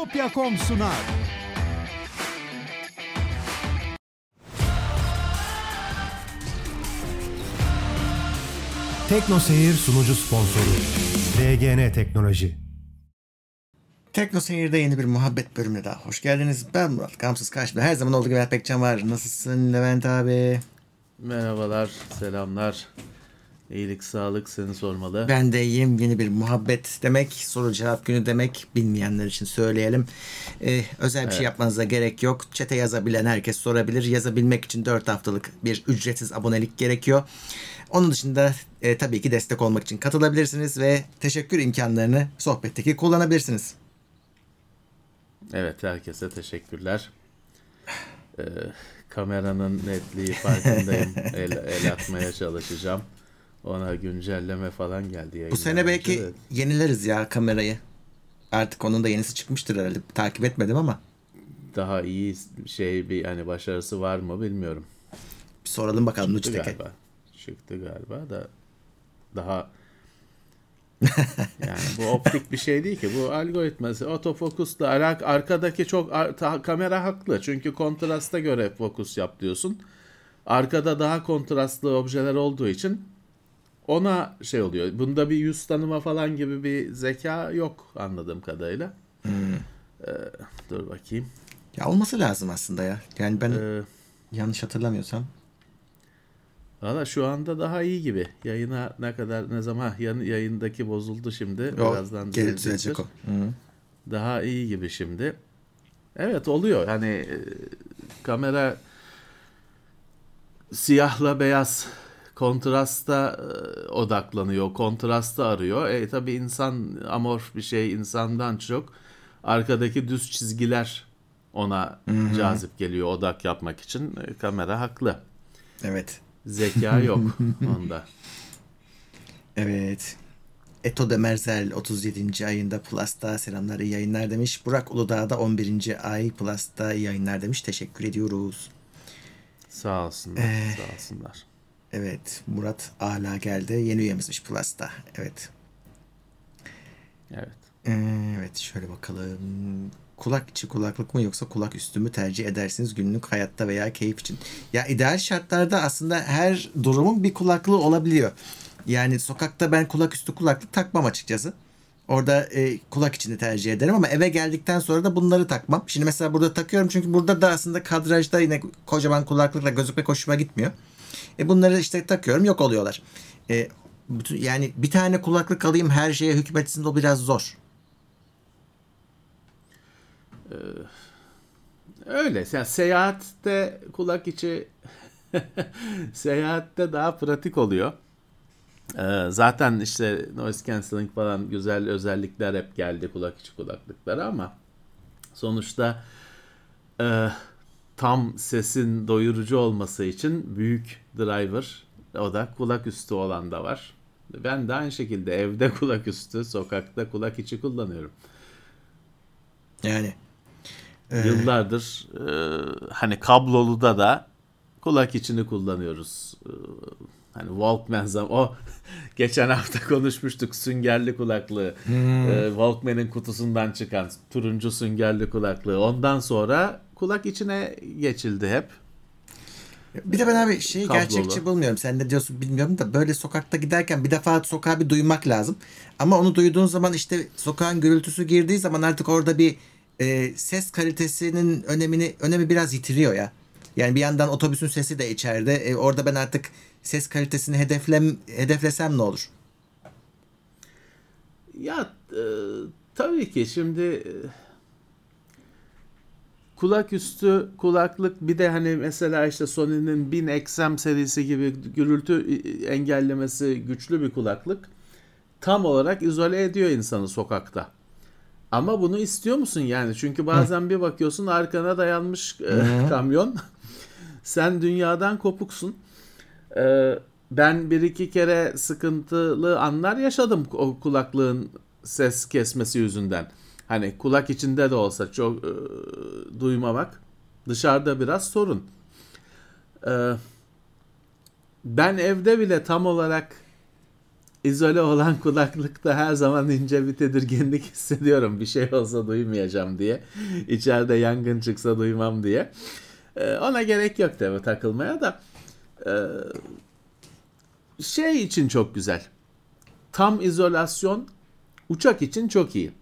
Bitopya.com sunar. Tekno Seyir sunucu sponsoru DGN Teknoloji. Tekno Seyir'de yeni bir muhabbet bölümüne daha hoş geldiniz. Ben Murat. Gamsız karşımda her zaman olduğu gibi Levent Pekcan var. Nasılsın Levent abi? Merhabalar, selamlar. İyilik, sağlık seni sormalı. Ben de. Yeni bir muhabbet demek, soru cevap günü demek bilmeyenler için söyleyelim. Ee, özel bir şey yapmanıza gerek yok. Çete yazabilen herkes sorabilir. Yazabilmek için 4 haftalık bir ücretsiz abonelik gerekiyor. Onun dışında e, tabii ki destek olmak için katılabilirsiniz ve teşekkür imkanlarını sohbetteki kullanabilirsiniz. Evet, herkese teşekkürler. Ee, kameranın netliği farkındayım. el, el atmaya çalışacağım. Ona güncelleme falan geldi. Bu sene belki de. yenileriz ya kamerayı. Artık onun da yenisi çıkmıştır herhalde. Takip etmedim ama. daha iyi şey bir hani başarısı var mı bilmiyorum. Bir soralım bakalım Çıktı Lütfek'e. galiba. Çıktı galiba da daha yani bu optik bir şey değil ki. Bu algoritması otofokusla alak arkadaki çok ar- ta- kamera haklı. Çünkü kontrasta göre fokus yap diyorsun. Arkada daha kontrastlı objeler olduğu için ona şey oluyor. Bunda bir yüz tanıma falan gibi bir zeka yok anladığım kadarıyla. Ee, dur bakayım. Ya olması lazım aslında ya. Yani ben Ee, yanlış hatırlamıyorsam. Valla şu anda daha iyi gibi. Yayına ne kadar ne zaman yan, yayındaki bozuldu şimdi. O Birazdan düzelecektir. düzelecek o. Hı. Daha iyi gibi şimdi. Evet oluyor. Hani e, kamera siyahla beyaz kontrasta e, odaklanıyor. Kontrasta arıyor. E tabi insan amorf bir şey insandan çok arkadaki düz çizgiler ona cazip geliyor odak yapmak için. E, kamera haklı. Evet. Zeka yok onda. Evet. Eto Demerzel 37. ayında Plus'ta selamlar iyi yayınlar demiş. Burak Uludağ da 11. ay Plus'ta iyi yayınlar demiş. Teşekkür ediyoruz. Sağ olsunlar. Eh. Sağ olsunlar. Evet Murat Ala geldi. Yeni üyemizmiş Plus'ta. Evet. Evet. Ee, Evet şöyle bakalım. Kulak içi kulaklık mı yoksa kulak üstü mü tercih edersiniz günlük hayatta veya keyif için? Ya ideal şartlarda aslında her durumun bir kulaklığı olabiliyor. Yani sokakta ben kulak üstü kulaklık takmam açıkçası. Orada e, kulak içini tercih ederim ama eve geldikten sonra da bunları takmam. Şimdi mesela burada takıyorum çünkü burada da aslında kadrajda yine kocaman kulaklıkla gözükmek hoşuma gitmiyor. E bunları işte takıyorum yok oluyorlar. E, bütün, yani bir tane kulaklık alayım her şeye hükmetsin o biraz zor. Öyle. Yani seyahatte kulak içi seyahatte daha pratik oluyor. Ee, zaten işte noise cancelling falan güzel özellikler hep geldi kulak içi kulaklıklara ama sonuçta e, tam sesin doyurucu olması için büyük driver o da kulak üstü olan da var. Ben de aynı şekilde evde kulak üstü, sokakta kulak içi kullanıyorum. Yani Yıllardır e, hani kabloluda da kulak içini kullanıyoruz. E, hani Walkman zam o geçen hafta konuşmuştuk süngerli kulaklığı. E, Walkman'in kutusundan çıkan turuncu süngerli kulaklığı. Ondan sonra kulak içine geçildi hep. Bir de ben abi şeyi Kablolu. gerçekçi bulmuyorum. Sen ne diyorsun bilmiyorum da böyle sokakta giderken bir defa sokağı bir duymak lazım. Ama onu duyduğun zaman işte sokağın gürültüsü girdiği zaman artık orada bir e, ses kalitesinin önemini önemi biraz yitiriyor ya. Yani bir yandan otobüsün sesi de içeride. E, orada ben artık ses kalitesini hedeflem hedeflesem ne olur? Ya e, tabii ki şimdi e, kulak üstü kulaklık bir de hani mesela işte Sony'nin 1000 XM serisi gibi gürültü e, engellemesi güçlü bir kulaklık tam olarak izole ediyor insanı sokakta. Ama bunu istiyor musun yani? Çünkü bazen bir bakıyorsun arkana dayanmış e, kamyon. Sen dünyadan kopuksun. Ee, ben bir iki kere sıkıntılı anlar yaşadım o kulaklığın ses kesmesi yüzünden. Hani kulak içinde de olsa çok e, duymamak dışarıda biraz sorun. Ee, ben evde bile tam olarak izole olan kulaklıkta her zaman ince bir tedirginlik hissediyorum. Bir şey olsa duymayacağım diye. İçeride yangın çıksa duymam diye. Ee, ona gerek yok tabii takılmaya da. Ee, şey için çok güzel. Tam izolasyon uçak için çok iyi.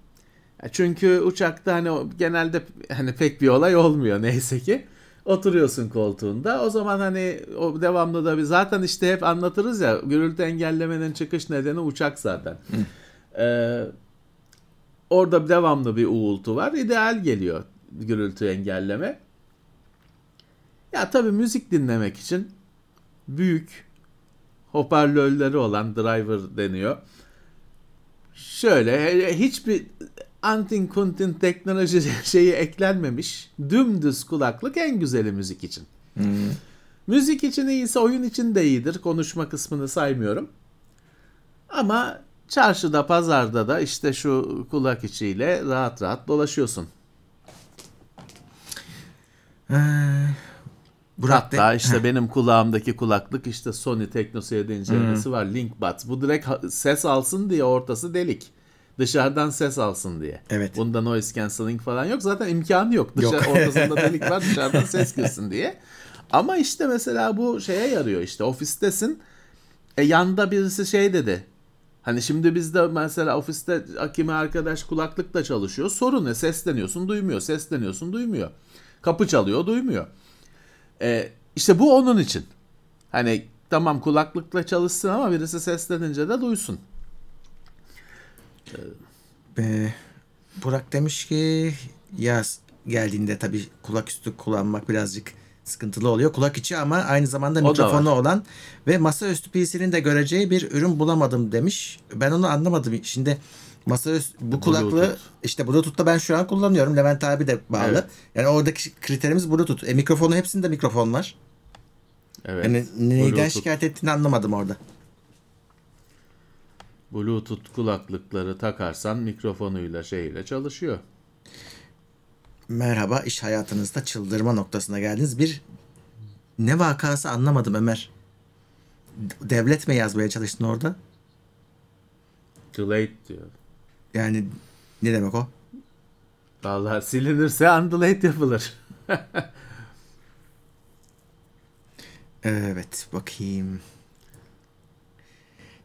Ya Çünkü uçakta hani genelde hani pek bir olay olmuyor neyse ki. Oturuyorsun koltuğunda. O zaman hani o devamlı da bir zaten işte hep anlatırız ya gürültü engellemenin çıkış nedeni uçak zaten. Ee, orada devamlı bir uğultu var. İdeal geliyor gürültü engelleme. Ya tabii müzik dinlemek için büyük hoparlörleri olan driver deniyor. Şöyle hiçbir antin kuntin teknoloji şeyi eklenmemiş dümdüz kulaklık en güzeli müzik için. Müzik için iyiyse oyun için de iyidir. Konuşma kısmını saymıyorum. Ama çarşıda pazarda da işte şu kulak içiyle rahat rahat dolaşıyorsun. Burak Hatta de- işte benim kulağımdaki kulaklık işte Sony Tekno 7 incelemesi var. Linkbuds. Bu direkt ses alsın diye ortası delik. Dışarıdan ses alsın diye. Evet. Bunda noise cancelling falan yok. Zaten imkanı yok. Dışarı, Yok. ortasında delik var dışarıdan ses girsin diye. Ama işte mesela bu şeye yarıyor işte ofistesin. E yanda birisi şey dedi. Hani şimdi bizde mesela ofiste kimi arkadaş kulaklıkla çalışıyor. Sorun ne? Sesleniyorsun duymuyor. Sesleniyorsun duymuyor. Kapı çalıyor duymuyor. E, işte bu onun için. Hani tamam kulaklıkla çalışsın ama birisi seslenince de duysun. Ee, Burak demiş ki yaz geldiğinde tabii kulak üstü kullanmak birazcık sıkıntılı oluyor. Kulak içi ama aynı zamanda O mikrofonu olan ve masaüstü PC'nin de göreceği bir ürün bulamadım demiş. Ben onu anlamadım. Şimdi masaüstü bu kulaklığı Bluetooth. işte Bluetooth'ta ben şu an kullanıyorum. Levent abi de bağlı. Evet. Yani oradaki kriterimiz Bluetooth. E, mikrofonu hepsinde mikrofon var. Evet. Yani neyden Bluetooth. şikayet ettiğini anlamadım orada. Bluetooth kulaklıkları takarsan mikrofonuyla şeyle çalışıyor. Merhaba iş hayatınızda çıldırma noktasına geldiniz. Bir ne vakası anlamadım Ömer. Devlet mi yazmaya çalıştın orada? Delayed diyor. Yani ne demek o? Vallahi silinirse undelayed yapılır. Evet bakayım.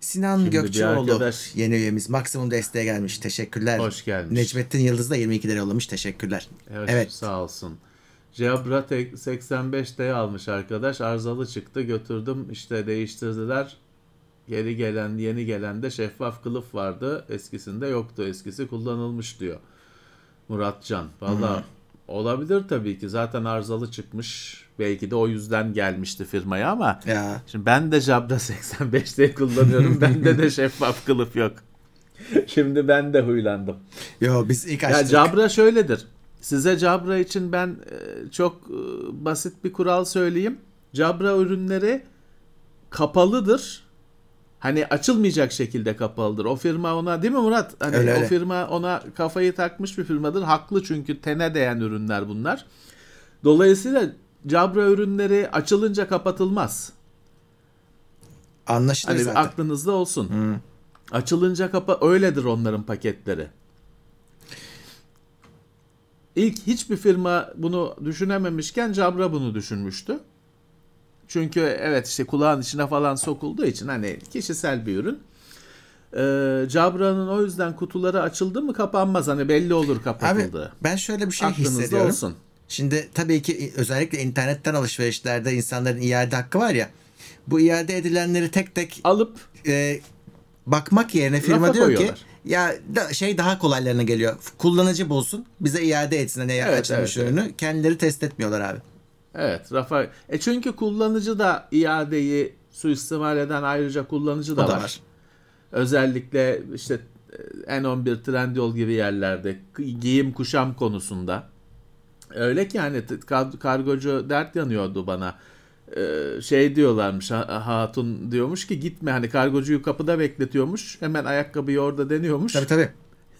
Sinan Şimdi Gökçeoğlu arkadaş- yeni üyemiz. Maksimum desteğe gelmiş. Teşekkürler. Hoş gelmiş. Necmettin Yıldız da 22 lira yollamış. Teşekkürler. Evet, Evet. sağ olsun. Jabra tek- 85'te almış arkadaş. Arızalı çıktı. Götürdüm işte değiştirdiler. Geri gelen yeni gelen de şeffaf kılıf vardı. Eskisinde yoktu. Eskisi kullanılmış diyor. Muratcan. Valla olabilir tabii ki. Zaten arızalı çıkmış. Belki de o yüzden gelmişti firmaya ama Ya Şimdi ben de Jabra 85'te kullanıyorum. Bende de şeffaf kılıf yok. Şimdi ben de huylandım. yo biz ilk Ya açtık. Jabra şöyledir. Size Jabra için ben e, çok e, basit bir kural söyleyeyim. Jabra ürünleri kapalıdır. Hani açılmayacak şekilde kapalıdır. O firma ona değil mi Murat? Hani Öyle, o öyle. firma ona kafayı takmış bir firmadır. Haklı çünkü tene değen ürünler bunlar. Dolayısıyla Jabra ürünleri açılınca kapatılmaz. Anlaşılır Hani zaten. aklınızda olsun. Açılınca kapa öyledir onların paketleri. İlk hiçbir firma bunu düşünememişken Jabra bunu düşünmüştü. Çünkü evet işte kulağın içine falan sokulduğu için hani kişisel bir ürün. Ee, Jabra'nın o yüzden kutuları açıldı mı kapanmaz. Hani belli olur Abi kapatıldığı. ben şöyle bir şey Aklınızda hissediyorum. olsun. Şimdi tabii ki özellikle internetten alışverişlerde insanların iade hakkı var ya. Bu iade edilenleri tek tek Alıp e, bakmak yerine firma Rafa diyor ki koyuyorlar. ya da, şey daha kolaylarına geliyor. Kullanıcı bulsun bize iade etsin hani Evet, açılmış evet, ürünü. Kendileri test etmiyorlar abi. Evet Rafa. E çünkü kullanıcı da iadeyi suistimal eden ayrıca kullanıcı da, O da var. var. Özellikle işte e, N11 Trendyol gibi yerlerde giyim kuşam konusunda. Öyle ki kar- kargocu dert yanıyordu bana. Ee, şey diyorlarmış ha- hatun diyormuş ki gitme hani kargocuyu kapıda bekletiyormuş. Hemen ayakkabıyı orada deniyormuş. Tabii tabii.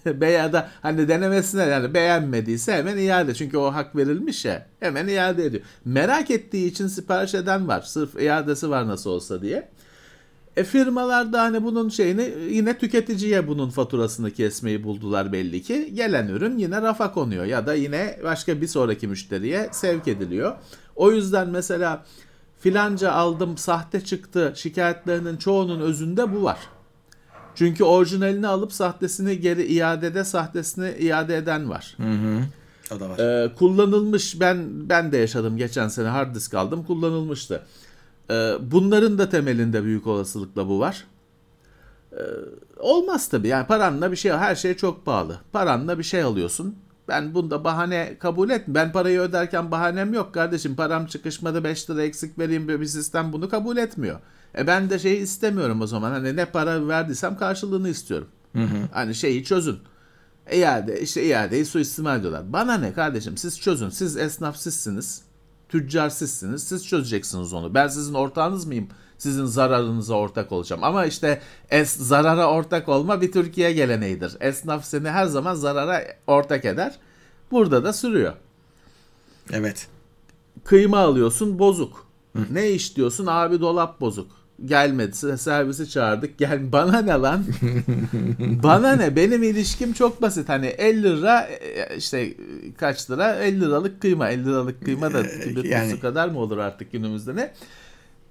Veya da hani denemesine yani beğenmediyse hemen iade. Çünkü o hak verilmiş ya. Hemen iade ediyor. Merak ettiği için sipariş eden var. Sırf iadesi var nasıl olsa diye. E firmalar da hani bunun şeyini yine tüketiciye bunun faturasını kesmeyi buldular belli ki. Gelen ürün yine rafa konuyor ya da yine başka bir sonraki müşteriye sevk ediliyor. O yüzden mesela filanca aldım sahte çıktı şikayetlerinin çoğunun özünde bu var. Çünkü orijinalini alıp sahtesini geri iadede sahtesini iade eden var. O da var. Ee, kullanılmış ben ben de yaşadım geçen sene hard disk aldım kullanılmıştı. Ee, bunların da temelinde büyük olasılıkla bu var. Ee, olmaz tabii yani paranla bir şey her şey çok pahalı. Paranla bir şey alıyorsun. Ben bunda bahane kabul et. Ben parayı öderken bahanem yok kardeşim. Param çıkışmadı 5 lira eksik vereyim bir sistem bunu kabul etmiyor. E ben de şeyi istemiyorum o zaman. Hani ne para verdiysem karşılığını istiyorum. Hani şeyi çözün. İade, işte iadeyi suistimal ediyorlar. Bana ne kardeşim siz çözün. Siz esnaf sizsiniz. Tüccar sizsiniz. Siz çözeceksiniz onu. Ben sizin ortağınız mıyım? Sizin zararınıza ortak olacağım. Ama işte es, zarara ortak olma bir Türkiye geleneğidir. Esnaf seni her zaman zarara ortak eder. Burada da sürüyor. Evet. Kıyma alıyorsun bozuk. Ne iş diyorsun abi dolap bozuk. Gelmedi servisi çağırdık. Gel bana ne lan? bana ne? Benim ilişkim çok basit. Hani 50 lira e, işte kaç lira? 50 liralık kıyma. 50 liralık kıyma da bir yani- kadar mı olur artık günümüzde ne?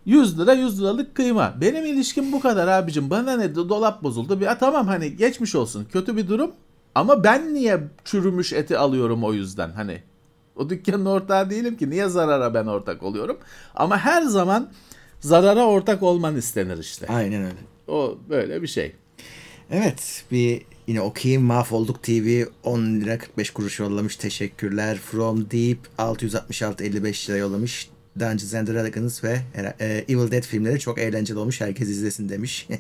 100 lira 100 liralık kıyma. Benim ilişkim bu kadar abicim. Bana ne? Dolap bozuldu. Bir, "Ha, tamam hani geçmiş olsun. Kötü bir durum. Ama ben niye çürümüş eti alıyorum o yüzden? Hani o dükkanın ortağı değilim ki. Niye zarara ben ortak oluyorum? Ama her zaman zarara ortak olman istenir işte. Aynen öyle. O böyle bir şey. Evet bir yine okuyayım Mahvolduk TV 10 lira 45 kuruş yollamış teşekkürler. From Deep 666 55 lira yollamış. Dungeons and Dragons ve e, Evil Dead filmleri çok eğlenceli olmuş. Herkes izlesin demiş.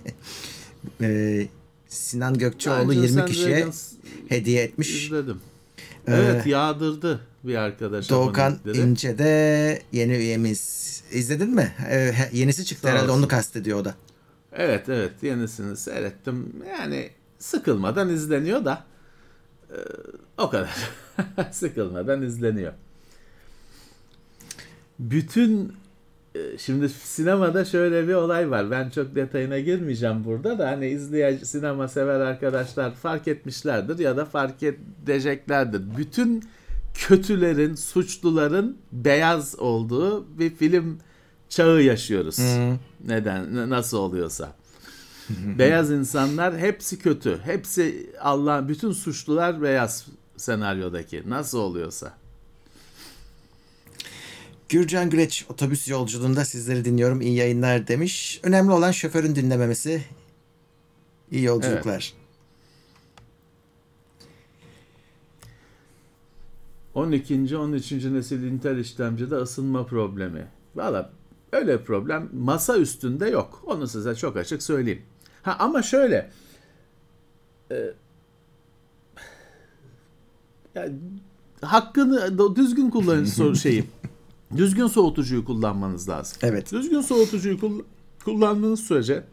E, Sinan Gökçeoğlu Dungeons 20 and kişiye Dragons hediye etmiş. izledim. Ee, Evet yağdırdı bir arkadaş. Doğukan. İnce de yeni üyemiz. İzledin mi? E, he- yenisi çıktı Sağ herhalde olsun. onu kastediyor o da. Evet evet yenisini seyrettim. Yani sıkılmadan izleniyor da e, o kadar. sıkılmadan izleniyor. Bütün e, şimdi sinemada şöyle bir olay var. Ben çok detayına girmeyeceğim burada da hani izleyen sinema sever arkadaşlar fark etmişlerdir ya da fark edeceklerdir. Bütün kötülerin, suçluların beyaz olduğu bir film çağı yaşıyoruz. Neden n- nasıl oluyorsa. beyaz insanlar hepsi kötü. Hepsi Allah bütün suçlular beyaz senaryodaki. Nasıl oluyorsa. Gürcan Güreç otobüs yolculuğunda sizleri dinliyorum. İyi yayınlar demiş. Önemli olan şoförün dinlememesi. İyi yolculuklar. 12. 13. nesil Intel işlemcide ısınma problemi. Valla öyle problem masa üstünde yok. Onu size çok açık söyleyeyim. Ha ama şöyle e, ya, hakkını düzgün kullanın so- şeyi. Düzgün soğutucuyu kullanmanız lazım. Evet. Düzgün soğutucuyu kull- kullandığınız sürece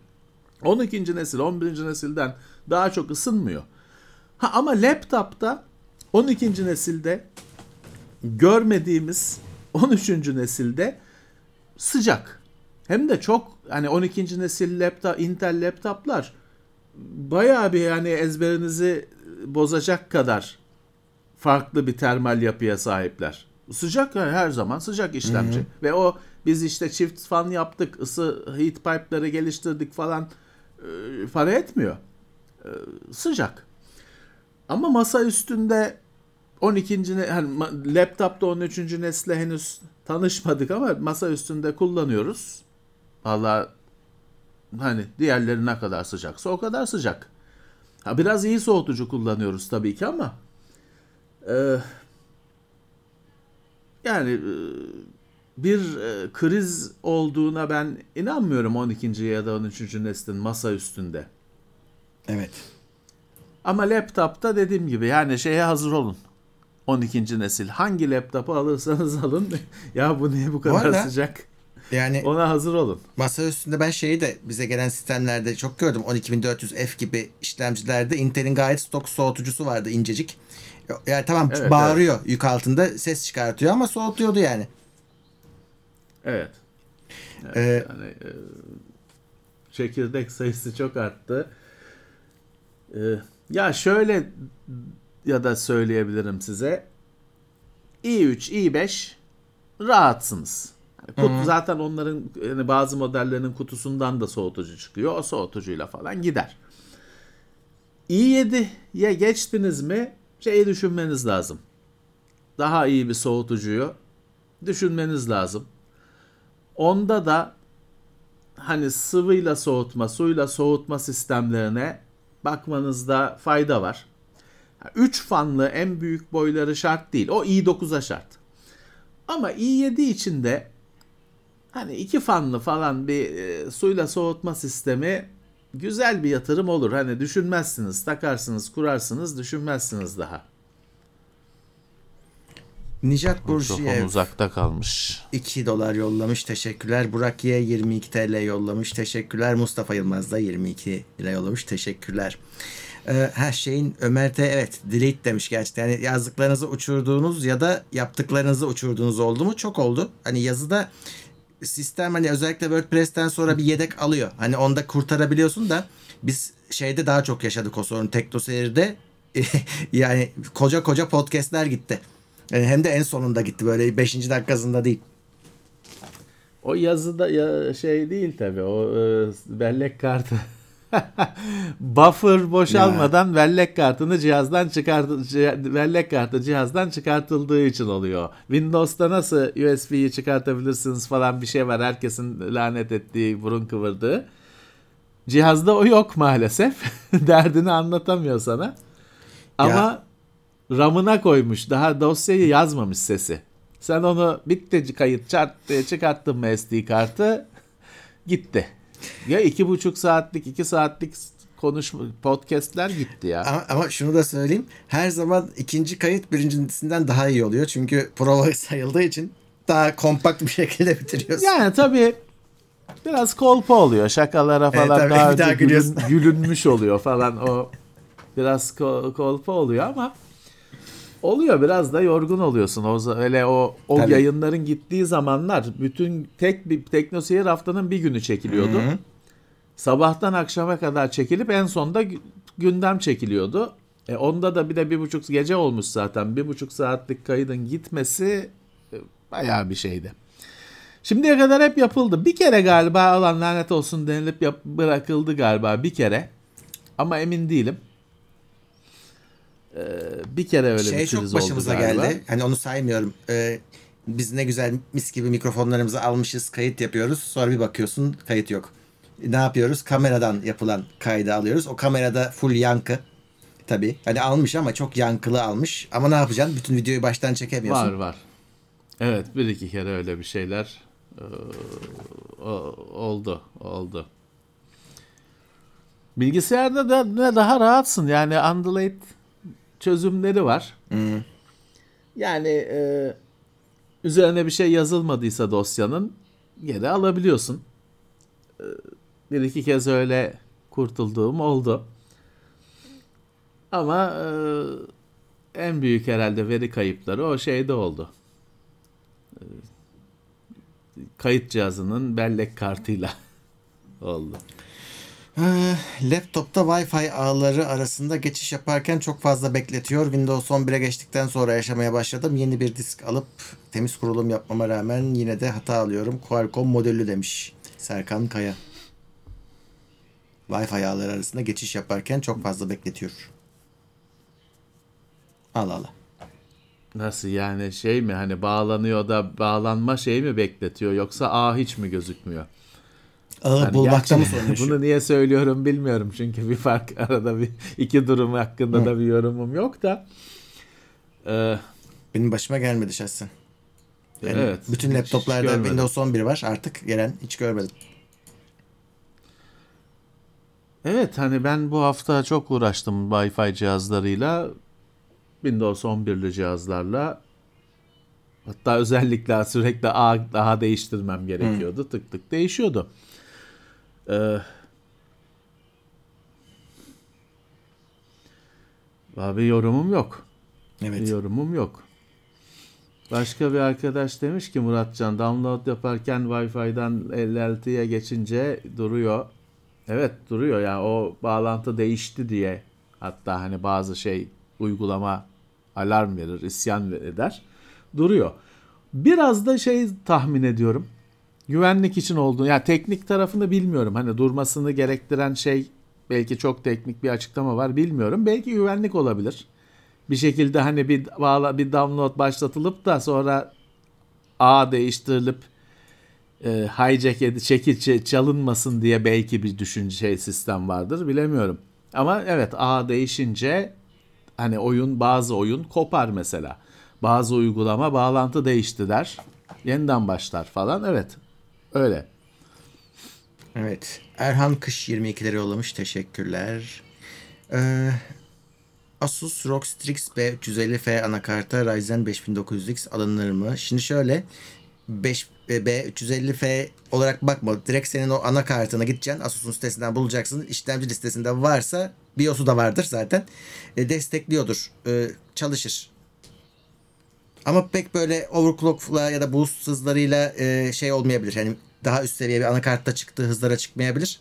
12. nesil, 11. nesilden daha çok ısınmıyor. Ha ama laptopta 12. nesilde görmediğimiz 13. nesilde sıcak. Hem de çok hani 12. nesil laptop, Intel laptoplar bayağı bir yani ezberinizi bozacak kadar farklı bir termal yapıya sahipler. Sıcak yani her zaman sıcak işlemci. Ve o biz işte çift fan yaptık, ısı heat pipe'ları geliştirdik falan e, para etmiyor. E, sıcak. Ama masa üstünde 12. ne- hani laptopta 13. nesle henüz tanışmadık ama masa üstünde kullanıyoruz. Valla hani diğerleri ne kadar sıcaksa o kadar sıcak. Ha, biraz iyi soğutucu kullanıyoruz tabii ki ama e, yani e, bir e, kriz olduğuna ben inanmıyorum 12. ya da 13. neslin masa üstünde. Evet. Ama laptopta dediğim gibi yani şeye hazır olun. 12. nesil. Hangi laptopu alırsanız alın. ya bu niye bu kadar arada- sıcak? Yani Ona hazır olun. masa üstünde ben şeyi de bize gelen sistemlerde çok gördüm. 12400F gibi işlemcilerde Intel'in gayet stok soğutucusu vardı incecik. Yani tamam Evet, bağırıyor yük altında ses çıkartıyor ama soğutuyordu yani. Evet. Ee, Yani, e, çekirdek sayısı çok arttı. Ee, ya şöyle ya da söyleyebilirim size. i3, i5 rahatsınız. Yani kut- zaten onların yani bazı modellerinin kutusundan da soğutucu çıkıyor. O soğutucuyla falan gider. i7'ye geçtiniz mi şeyi düşünmeniz lazım. Daha iyi bir soğutucuyu düşünmeniz lazım. Onda da hani sıvıyla soğutma, suyla soğutma sistemlerine bakmanızda fayda var. 3 fanlı en büyük boyları şart değil. O i9'a şart. Ama i7 içinde hani iki fanlı falan bir e, suyla soğutma sistemi güzel bir yatırım olur. Hani düşünmezsiniz, takarsınız, kurarsınız, düşünmezsiniz daha. Nijat Burjiyev uzakta kalmış. 2 dolar yollamış. Teşekkürler. Burak Y 22 TL yollamış. Teşekkürler. Mustafa Yılmaz da 22 lira yollamış. Teşekkürler. Ee, her şeyin Ömer de evet delete demiş gerçekten. Yani yazdıklarınızı uçurduğunuz ya da yaptıklarınızı uçurduğunuz oldu mu? Çok oldu. Hani yazıda sistem hani özellikle WordPress'ten sonra bir yedek alıyor. Hani onda kurtarabiliyorsun da biz şeyde daha çok yaşadık o sorunu. TeknoSeyir'de yani koca koca podcastler gitti. Yani hem de en sonunda gitti böyle 5. dakikasında değil. O yazıda ya şey değil tabi o e, bellek kartı. Buffer boşalmadan bellek kartını cihazdan çıkart bellek kartı cihazdan çıkartıldığı için oluyor. Windows'ta nasıl USB'yi çıkartabilirsiniz falan bir şey var. Herkesin lanet ettiği, burun kıvırdığı. Cihazda o yok maalesef. Derdini anlatamıyor sana. Ama RAM'ına koymuş. Daha dosyayı yazmamış sesi. Sen onu bitti kayıt çart diye çıkarttın mı SD kartı gitti. Ya iki buçuk saatlik iki saatlik konuşma podcastler gitti ya. Ama, ama şunu da söyleyeyim. Her zaman ikinci kayıt birincisinden daha iyi oluyor. Çünkü prova sayıldığı için daha kompakt bir şekilde bitiriyorsun. Yani tabii biraz kolpa oluyor. Şakalara Evet, falan tabii, daha daha gülün- gülünmüş oluyor falan o biraz ko- kolpa oluyor ama oluyor biraz da yorgun oluyorsun. O öyle o o Tabii. yayınların gittiği zamanlar bütün tek bir teknoseyir haftanın bir günü çekiliyordu. Sabahtan akşama kadar çekilip en sonda gü- gündem çekiliyordu. E onda da bir de bir buçuk gece olmuş zaten. Bir buçuk saatlik kaydın gitmesi e, bayağı bir şeydi. Şimdiye kadar hep yapıldı. Bir kere galiba alan lanet olsun denilip yap- bırakıldı galiba bir kere. Ama emin değilim. Ee, bir kere öyle şey bir çok kriz oldu başımıza galiba. geldi. Hani onu saymıyorum. Ee, biz ne güzel mis gibi mikrofonlarımızı almışız, kayıt yapıyoruz. Sonra bir bakıyorsun kayıt yok. Ne yapıyoruz? Kameradan yapılan kaydı alıyoruz. O kamerada full yankı. Tabii. Hani almış ama çok yankılı almış. Ama ne yapacaksın? Bütün videoyu baştan çekemiyorsun. Var var. Evet bir iki kere öyle bir şeyler e, o- oldu oldu. Bilgisayarda da ne daha rahatsın yani Android çözümleri var. Yani e, üzerine bir şey yazılmadıysa dosyanın geri alabiliyorsun. E, bir iki kez öyle kurtulduğum oldu. Ama e, en büyük herhalde veri kayıpları o şeyde oldu. E, Kayıt cihazının bellek kartıyla oldu. Ee, Laptopta Wi-Fi ağları arasında geçiş yaparken çok fazla bekletiyor. Windows 11'e geçtikten sonra yaşamaya başladım. Yeni bir disk alıp temiz kurulum yapmama rağmen yine de hata alıyorum. Qualcomm modüllü demiş Serkan Kaya. Wi-Fi ağları arasında geçiş yaparken çok fazla bekletiyor. Allah Allah. Nasıl yani şey mi hani bağlanıyor da bağlanma şey mi bekletiyor yoksa ağ hiç mi gözükmüyor? Ağı Yani bulmakta mı sorun? Bunu niye söylüyorum bilmiyorum çünkü bir fark arada bir iki durum hakkında da bir yorumum yok da. Ee, Benim başıma gelmedi şahsen. Yani evet. Bütün laptoplarda. Windows 11 var. Artık gelen hiç görmedim. Evet hani ben bu hafta çok uğraştım Wi-Fi cihazlarıyla. Windows 11'li cihazlarla. Hatta özellikle sürekli ağ daha değiştirmem gerekiyordu. Tık tık değişiyordu. Ee, abi yorumum yok. Evet. Yorumum yok. Başka bir arkadaş demiş ki Muratcan download yaparken Wi-Fi'den 56'ya geçince duruyor. Evet duruyor yani o bağlantı değişti diye hatta hani bazı şey uygulama alarm verir, isyan eder. Duruyor. Biraz da şey tahmin ediyorum. Güvenlik için olduğunu yani teknik tarafını bilmiyorum. Hani durmasını gerektiren şey belki çok teknik bir açıklama var bilmiyorum. Belki güvenlik olabilir. Bir şekilde hani bir bağla bir download başlatılıp da sonra ağ değiştirilip e, hijack edip çekil çalınmasın diye belki bir düşünce şey sistem vardır bilemiyorum. Ama evet ağ değişince hani oyun bazı oyun kopar mesela. Bazı uygulama bağlantı değişti der. Yeniden başlar falan. Evet. Öyle. Evet. Erhan Kış 22'leri yollamış. Teşekkürler. Ee, Asus ROG Strix B350F anakarta Ryzen 5900X alınır mı? Şimdi şöyle 5 B350F olarak bakma. Direkt senin o anakartına gideceksin. Asus'un sitesinden bulacaksın. İşlemci listesinde varsa BIOS'u da vardır zaten. E, destekliyordur. E, çalışır. Ama pek böyle overclock'la ya da boost hızlarıyla e, şey olmayabilir. Yani daha üst seviye bir anakartta çıktığı hızlara çıkmayabilir.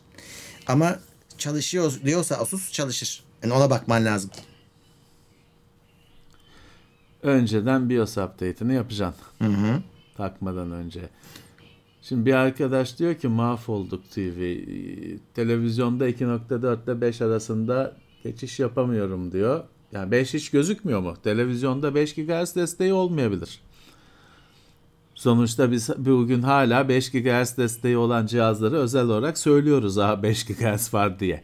Ama çalışıyor diyorsa Asus çalışır. Yani ona bakman lazım. Önceden BIOS update'ini yapacaksın. Hı hı. Takmadan önce. Şimdi bir arkadaş diyor ki mahvolduk TV. Televizyonda 2.4 ile 5 arasında geçiş yapamıyorum diyor. Yani 5 hiç gözükmüyor mu? Televizyonda 5 GHz desteği olmayabilir. Sonuçta biz bugün hala 5 GHz desteği olan cihazları özel olarak söylüyoruz ha 5 GHz var diye.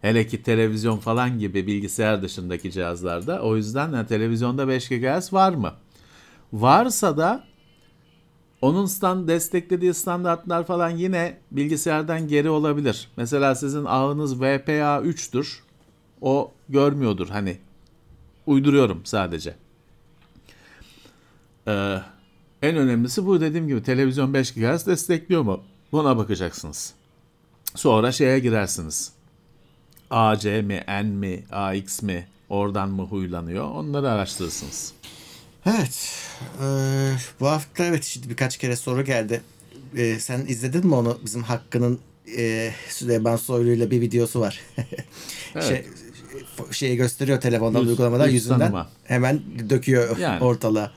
Hele ki televizyon falan gibi bilgisayar dışındaki cihazlarda. O yüzden yani televizyonda 5 GHz var mı? Varsa da onun stand desteklediği standartlar falan yine bilgisayardan geri olabilir. Mesela sizin ağınız VPA 3'tür. O görmüyordur hani. Uyduruyorum sadece. Ee, en önemlisi bu dediğim gibi televizyon 5 GHz destekliyor mu? Buna bakacaksınız. Sonra şeye girersiniz. AC mi, N mi, AX mi, oradan mı huylanıyor? Onları araştırırsınız. Evet. Ee, bu hafta evet şimdi birkaç kere soru geldi. Ee, sen izledin mi onu? Bizim Hakkı'nın e, Süleyman Soylu'yla bir videosu var. Evet. şey, şeyi gösteriyor telefondan Yüz- uygulamadan yüz yüzünden tanıma. hemen döküyor Yani. ortalığa.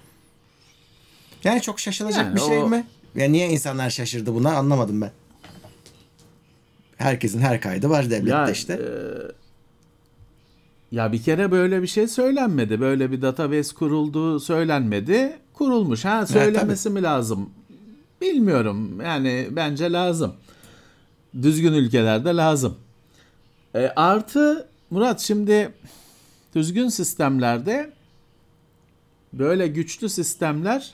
Yani çok şaşılacak Yani bir şey o- mi? Ya niye insanlar şaşırdı buna anlamadım ben. Herkesin her kaydı var devlette Ya, işte. e, ya bir kere böyle bir şey söylenmedi. Böyle bir database kurulduğu söylenmedi. Kurulmuş. Ha söylemesi mi lazım? Bilmiyorum. Yani bence lazım. Düzgün ülkelerde lazım. E, artı Murat şimdi düzgün sistemlerde böyle güçlü sistemler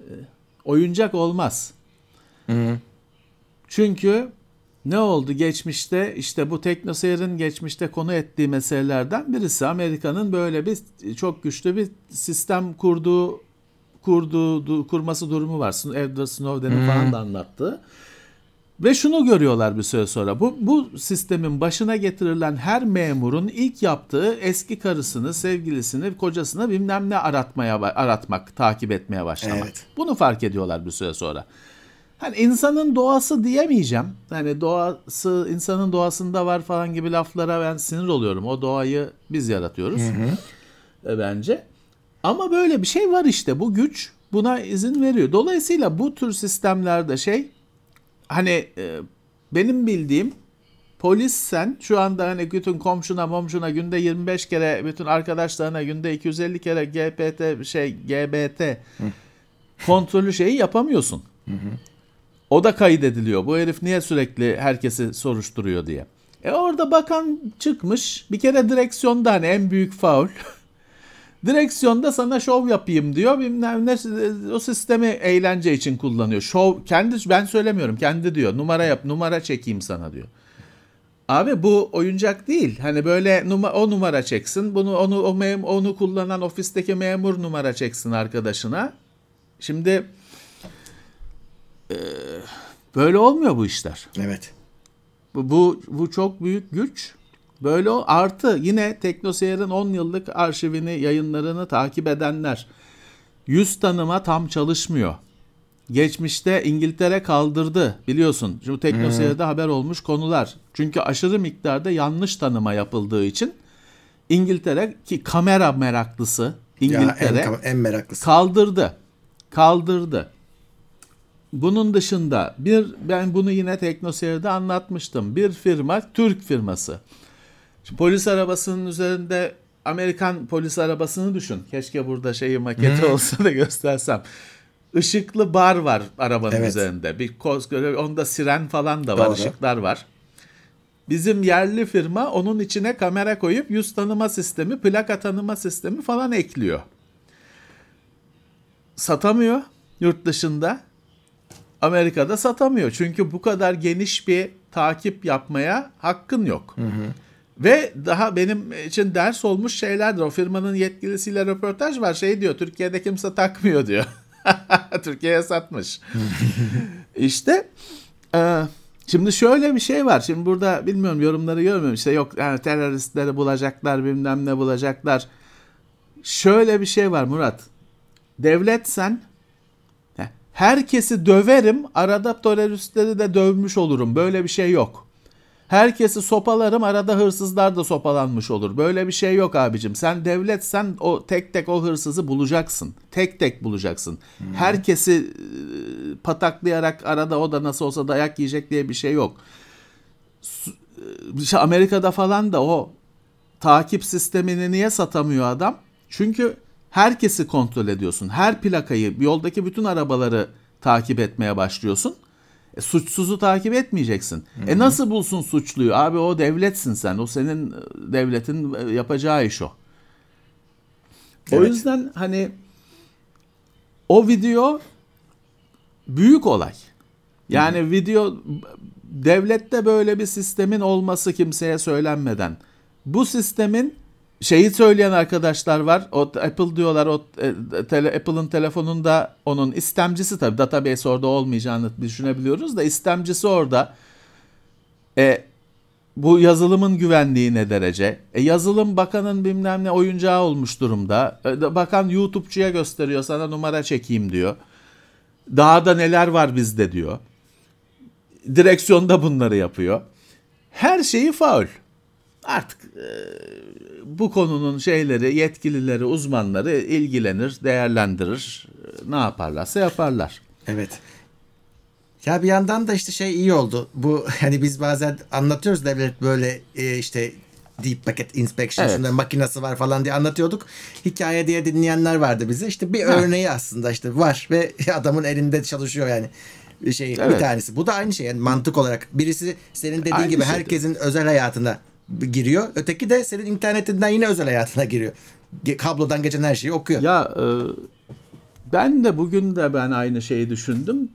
e, oyuncak olmaz. Hı. Çünkü ne oldu geçmişte işte bu teknoseyir'in geçmişte konu ettiği meselelerden birisi Amerika'nın böyle bir çok güçlü bir sistem kurduğu kurduğu du- kurması durumu var. Edward Snowden'in falan da anlattığı. Ve şunu görüyorlar bir süre sonra. Bu, bu sistemin başına getirilen her memurun ilk yaptığı eski karısını, sevgilisini, kocasını bilmem ne aratmaya aratmak, takip etmeye başlamak. Evet. Bunu fark ediyorlar bir süre sonra. Hani insanın doğası diyemeyeceğim. Hani doğası insanın doğasında var falan gibi laflara ben sinir oluyorum. O doğayı biz yaratıyoruz. E, bence. Ama böyle bir şey var işte. Bu güç buna izin veriyor. Dolayısıyla bu tür sistemlerde şey hani e, benim bildiğim polis sen şu anda hani bütün komşuna momşuna günde 25 kere bütün arkadaşlarına günde 250 kere GPT şey GBT kontrolü şeyi yapamıyorsun. O da kaydediliyor. Bu herif niye sürekli herkesi soruşturuyor diye. E orada bakan çıkmış. Bir kere direksiyonda hani en büyük faul. direksiyonda sana şov yapayım diyor. Bilmem ne o sistemi eğlence için kullanıyor. Şov kendi ben söylemiyorum. Kendi diyor. Numara yap, numara çekeyim sana diyor. Abi bu oyuncak değil. Hani böyle numa, o numara çeksin. Bunu onu o mem, onu kullanan ofisteki memur numara çeksin arkadaşına. Şimdi e, böyle olmuyor bu işler. Evet. Bu, bu, bu çok büyük güç. Böyle o artı yine Teknoseyir'in 10 yıllık arşivini, yayınlarını takip edenler yüz tanıma tam çalışmıyor. geçmişte İngiltere kaldırdı biliyorsun. Şu teknoseyirde haber olmuş konular. Çünkü aşırı miktarda yanlış tanıma yapıldığı için İngiltere ki kamera meraklısı İngiltere Ya en, en meraklısı. kaldırdı. Kaldırdı. Bunun dışında bir ben bunu yine teknoseyirde anlatmıştım. Bir firma Türk firması. Şimdi polis arabasının üzerinde Amerikan polis arabasını düşün. Keşke burada şeyi maketi olsa da göstersem. Işıklı bar var arabanın Evet. üzerinde. Bir koskoca onda siren falan da var, Doğru. ışıklar var. Bizim yerli firma onun içine kamera koyup yüz tanıma sistemi, plaka tanıma sistemi falan ekliyor. Satamıyor yurt dışında. Amerika'da satamıyor. Çünkü bu kadar geniş bir takip yapmaya hakkın yok. Ve daha benim için ders olmuş şeylerdir. O firmanın yetkilisiyle röportaj var. Şey diyor, Türkiye'de kimse takmıyor diyor. Türkiye'ye satmış. işte e, şimdi şöyle bir şey var. Şimdi burada bilmiyorum yorumları görmüyorum. İşte yok yani teröristleri bulacaklar, bilmem ne bulacaklar. Şöyle bir şey var Murat. Devlet sen Heh, herkesi döverim, arada teröristleri de dövmüş olurum. Böyle bir şey yok. Herkesi sopalarım, arada hırsızlar da sopalanmış olur. Böyle bir şey yok abicim. Sen devletsen o tek tek o hırsızı bulacaksın. Tek tek bulacaksın. Herkesi e, pataklayarak arada o da nasıl olsa dayak yiyecek diye bir şey yok. E, işte Amerika'da falan da o takip sistemini niye satamıyor adam? Çünkü herkesi kontrol ediyorsun. Her plakayı, yoldaki bütün arabaları takip etmeye başlıyorsun. E, suçsuzu takip etmeyeceksin. E nasıl bulsun suçluyu? Abi o devletsin sen. O senin e, devletin e, yapacağı iş o. O Evet. yüzden hani o video büyük olay. Yani video devlette böyle bir sistemin olması kimseye söylenmeden bu sistemin şeyi söyleyen arkadaşlar var. O Apple diyorlar o e, tele, Apple'ın telefonunda onun istemcisi tabii database orada olmayacağını düşünebiliyoruz da istemcisi orada. E, bu yazılımın güvenliği ne derece? E, yazılım bakanın bilmem ne oyuncağı olmuş durumda. E, bakan YouTube'cuya gösteriyor sana numara çekeyim diyor. Daha da neler var bizde diyor. Direksiyonda bunları yapıyor. Her şeyi faul. Artık e, bu konunun şeyleri, yetkilileri, uzmanları ilgilenir, değerlendirir. Ne yaparlarsa yaparlar. Evet. Ya bir yandan da işte şey iyi oldu. Bu hani biz bazen anlatıyoruz devlet böyle e, işte deep packet inspection Evet. şunların makinesi var falan diye anlatıyorduk. Hikaye diye dinleyenler vardı bize. İşte bir Ha. örneği aslında işte var ve adamın elinde çalışıyor yani. Bir şey bir Evet. tanesi. Bu da aynı şey yani mantık olarak. Birisi senin dediğin Aynı gibi şey. herkesin özel hayatına giriyor. Öteki de senin internetinden yine özel hayatına giriyor. Kablodan geçen her şeyi okuyor. Ya e, ben de bugün de ben aynı şeyi düşündüm.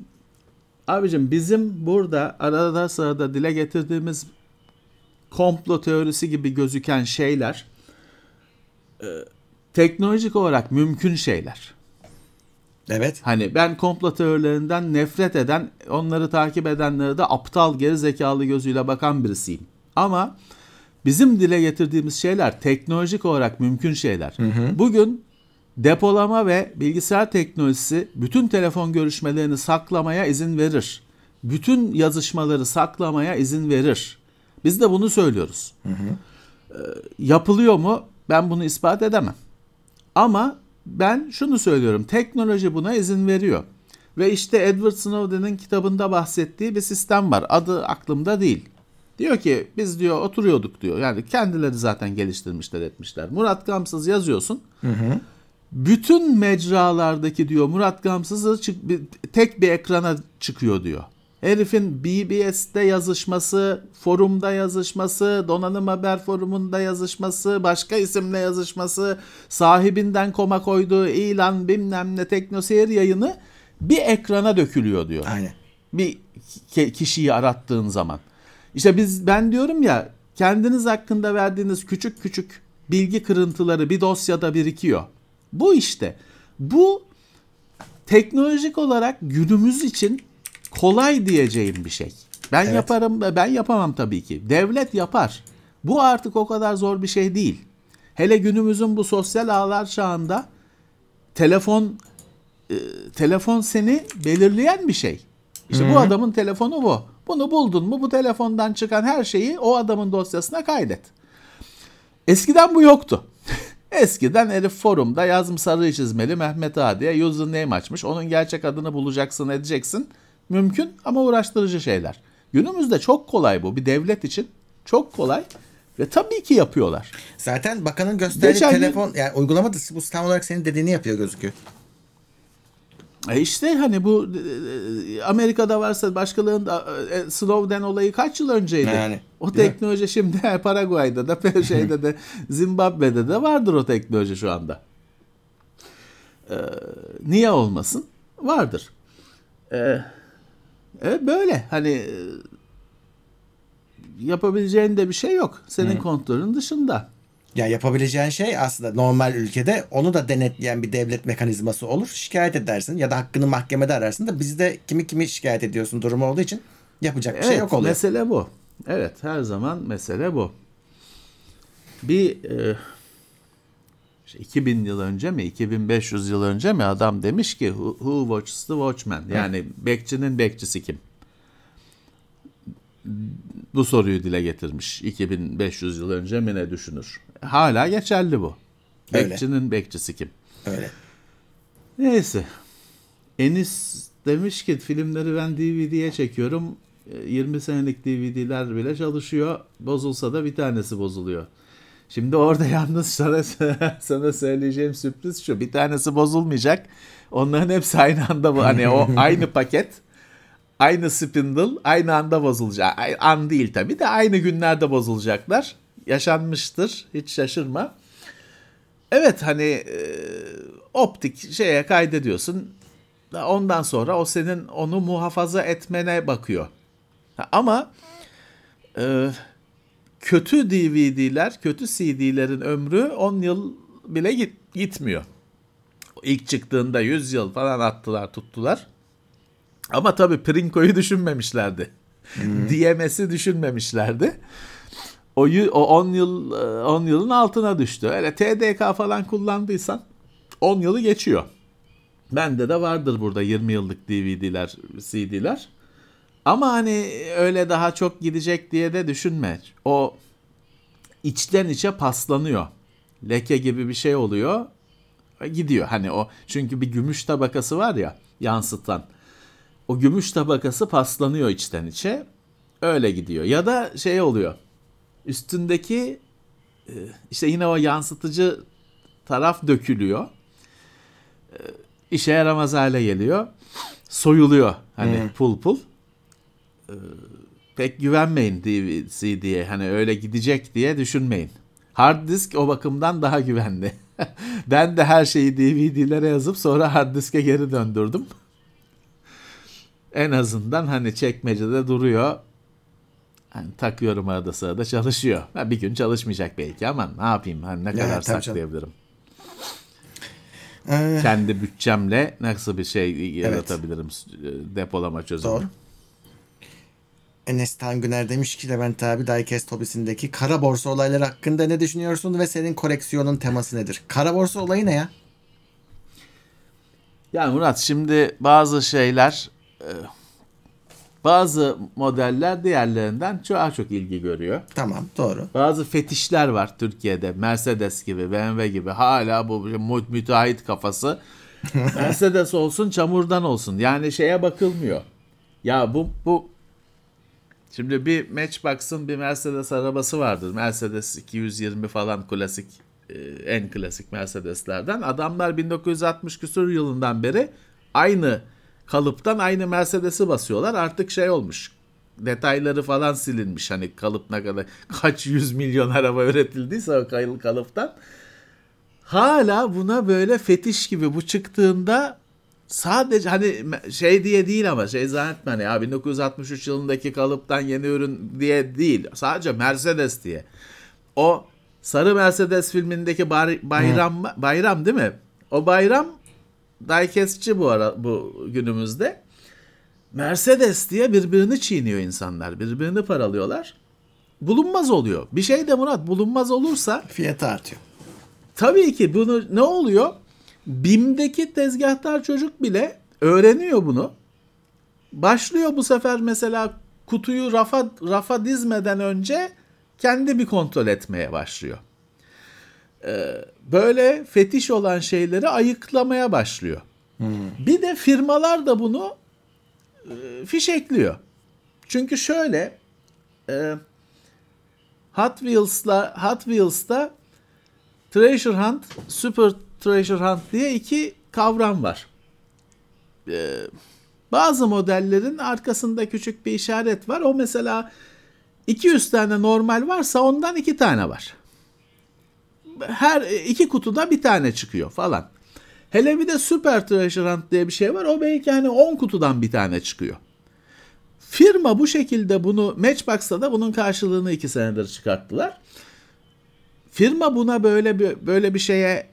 Abicim bizim burada arada sırada dile getirdiğimiz komplo teorisi gibi gözüken şeyler e, teknolojik olarak mümkün şeyler. Evet. Hani ben komplo teorilerinden nefret eden, onları takip edenlere de aptal, geri zekalı gözüyle bakan birisiyim. Ama bizim dile getirdiğimiz şeyler teknolojik olarak mümkün şeyler. Bugün depolama ve bilgisayar teknolojisi bütün telefon görüşmelerini saklamaya izin verir. Bütün yazışmaları saklamaya izin verir. Biz de bunu söylüyoruz. Ee, yapılıyor mu? Ben bunu ispat edemem. Ama ben şunu söylüyorum. Teknoloji buna izin veriyor. Ve işte Edward Snowden'in kitabında bahsettiği bir sistem var. Adı aklımda değil. Diyor ki biz diyor oturuyorduk diyor. Yani kendileri zaten geliştirmişler etmişler. Murat Gamsız yazıyorsun. Bütün mecralardaki diyor Murat Gamsız'ı çık, bir- tek bir ekrana çıkıyor diyor. Herifin BBS'te yazışması, forumda yazışması, donanım haber forumunda yazışması, başka isimle yazışması, sahibinden koma koyduğu ilan bilmem ne teknoseyir yayını bir ekrana dökülüyor diyor Aynen. bir kişiyi arattığın zaman. İşte biz ben diyorum ya kendiniz hakkında verdiğiniz küçük küçük bilgi kırıntıları bir dosyada birikiyor. Bu işte. Bu teknolojik olarak günümüz için kolay diyeceğim bir şey. Ben Evet. yaparım ben yapamam tabii ki. Devlet yapar. Bu artık o kadar zor bir şey değil. Hele günümüzün bu sosyal ağlar çağında telefon e, telefon seni belirleyen bir şey. İşte bu adamın telefonu bu. Bunu buldun mu bu telefondan çıkan her şeyi o adamın dosyasına kaydet. Eskiden bu yoktu. Eskiden herif forumda yazım sarı çizmeli Mehmet A diye username açmış. Onun gerçek adını bulacaksın edeceksin. Mümkün ama uğraştırıcı şeyler. Günümüzde çok kolay bu. Bir devlet için çok kolay. Ve tabii ki yapıyorlar. Zaten bakanın gösterdiği Geçen gün- telefon yani uygulama da bu tam olarak senin dediğini yapıyor gözüküyor. E işte hani bu e, Amerika'da varsa başkalarında e, Snowden olayı kaç yıl önceydi? Yani, o değil mi? teknoloji şimdi Paraguay'da da şeyde de Zimbabwe'de de vardır o teknoloji şu anda. E, niye olmasın? Vardır. E, e, böyle hani e, yapabileceğin de bir şey yok. Senin kontrolün dışında. Ya yapabileceğin şey aslında normal ülkede onu da denetleyen bir devlet mekanizması olur. Şikayet edersin ya da hakkını mahkemede ararsın da bizde kimi kimi şikayet ediyorsun durumu olduğu için yapacak bir şey yok oluyor. Mesele bu. Evet her zaman mesele bu. Bir e, işte 2000 yıl önce mi 2500 yıl önce mi adam demiş ki who, who watches the watchman yani bekçinin bekçisi kim? Bu soruyu dile getirmiş 2500 yıl önce mi ne düşünür? Hala geçerli bu. Öyle. Bekçinin bekçisi kim? Öyle. Neyse. Enis demiş ki filmleri ben DVD'ye çekiyorum. E, 20 senelik DVD'ler bile çalışıyor. Bozulsa da bir tanesi bozuluyor. Şimdi orada yalnız sana, sana söyleyeceğim sürpriz şu. Bir tanesi bozulmayacak. Onların hepsi aynı anda bu. Hani o aynı paket. Aynı spindle aynı anda bozulacak. An değil tabii de aynı günlerde bozulacaklar. Yaşanmıştır. Hiç şaşırma. Evet hani e, optik şeye kaydediyorsun. Ondan sonra o senin onu muhafaza etmene bakıyor. Ama e, kötü DVD'ler, kötü CD'lerin ömrü 10 yıl bile git, gitmiyor. İlk çıktığında 100 yıl falan attılar tuttular. Ama tabii Prinko'yu düşünmemişlerdi. DMS'i düşünmemişlerdi. O, o 10 yıl e, 10 yılın altına düştü. Öyle TDK falan kullandıysan 10 yılı geçiyor. Bende de vardır burada 20 yıllık DVD'ler, CD'ler. Ama hani öyle daha çok gidecek diye de düşünme. O içten içe paslanıyor. Leke gibi bir şey oluyor. e, Gidiyor hani o çünkü bir gümüş tabakası var ya yansıtan. O gümüş tabakası paslanıyor içten içe. Öyle gidiyor. Ya da şey oluyor. Üstündeki e, işte yine o yansıtıcı taraf dökülüyor. E, işe yaramaz hale geliyor. Soyuluyor hani pul pul. E, Pek güvenmeyin DVD CD'ye. Hani öyle gidecek diye düşünmeyin. Hard disk o bakımdan daha güvenli. ben de her şeyi DVD'lere yazıp sonra hard diske geri döndürdüm. En azından hani çekmecede duruyor. Hani takıyorum arada sırada çalışıyor. Ha, bir gün çalışmayacak belki ama ne yapayım hani ne kadar tabii canım. saklayabilirim. Ee, Kendi bütçemle nasıl bir şey yaratabilirim e, depolama çözümü. Doğru. Enes Tangüner demiş ki Levent abi Diecast hobisindeki kara borsa olayları hakkında ne düşünüyorsun ve senin koleksiyonun teması nedir? Kara borsa olayı ne ya? Yani Murat şimdi bazı şeyler e, bazı modeller diğerlerinden çok çok ilgi görüyor. Tamam doğru. Bazı fetişler var Türkiye'de. Mercedes gibi, BMW gibi. Hala bu mü- müteahhit kafası. Mercedes olsun, çamurdan olsun. Yani şeye bakılmıyor. Ya bu bu Şimdi bir Matchbox'ın bir Mercedes arabası vardır. Mercedes 220 falan klasik e, en klasik Mercedeslerden. Adamlar 1960 küsur yılından beri aynı kalıptan aynı Mercedes'i basıyorlar. Artık şey olmuş. Detayları falan silinmiş. Hani kalıp ne kadar kaç yüz milyon araba üretildiyse o kayıl kalıptan. Hala buna böyle fetiş gibi bu çıktığında sadece hani şey diye değil ama şey zannetme hani ya 1963 yılındaki kalıptan yeni ürün diye değil. Sadece Mercedes diye. O Sarı Mercedes filmindeki bayram bayram değil mi? O bayram diecastçi bu ara bu günümüzde. Mercedes diye birbirini çiğniyor insanlar. Birbirini paralıyorlar. Bulunmaz oluyor. Bir şey de Murat bulunmaz olursa Fiyatı artıyor. Tabii ki bunu ne oluyor? BİM'deki tezgahtar çocuk bile öğreniyor bunu. Başlıyor bu sefer mesela kutuyu rafa rafa dizmeden önce kendi bir kontrol etmeye başlıyor. Ee, böyle fetiş olan şeyleri ayıklamaya başlıyor. Bir de firmalar da bunu e, fişekliyor. Çünkü şöyle e, Hot Wheels'la Hot Wheels'ta Treasure Hunt, Super Treasure Hunt diye iki kavram var. Ee, bazı modellerin arkasında küçük bir işaret var. O mesela 200 tane normal varsa ondan iki tane var. Her iki kutuda bir tane çıkıyor falan. Hele bir de Super Treasure Hunt diye bir şey var. O belki hani 10 kutudan bir tane çıkıyor. Firma bu şekilde bunu Matchbox'ta da bunun karşılığını iki senedir çıkarttılar. Firma buna böyle bir böyle bir şeye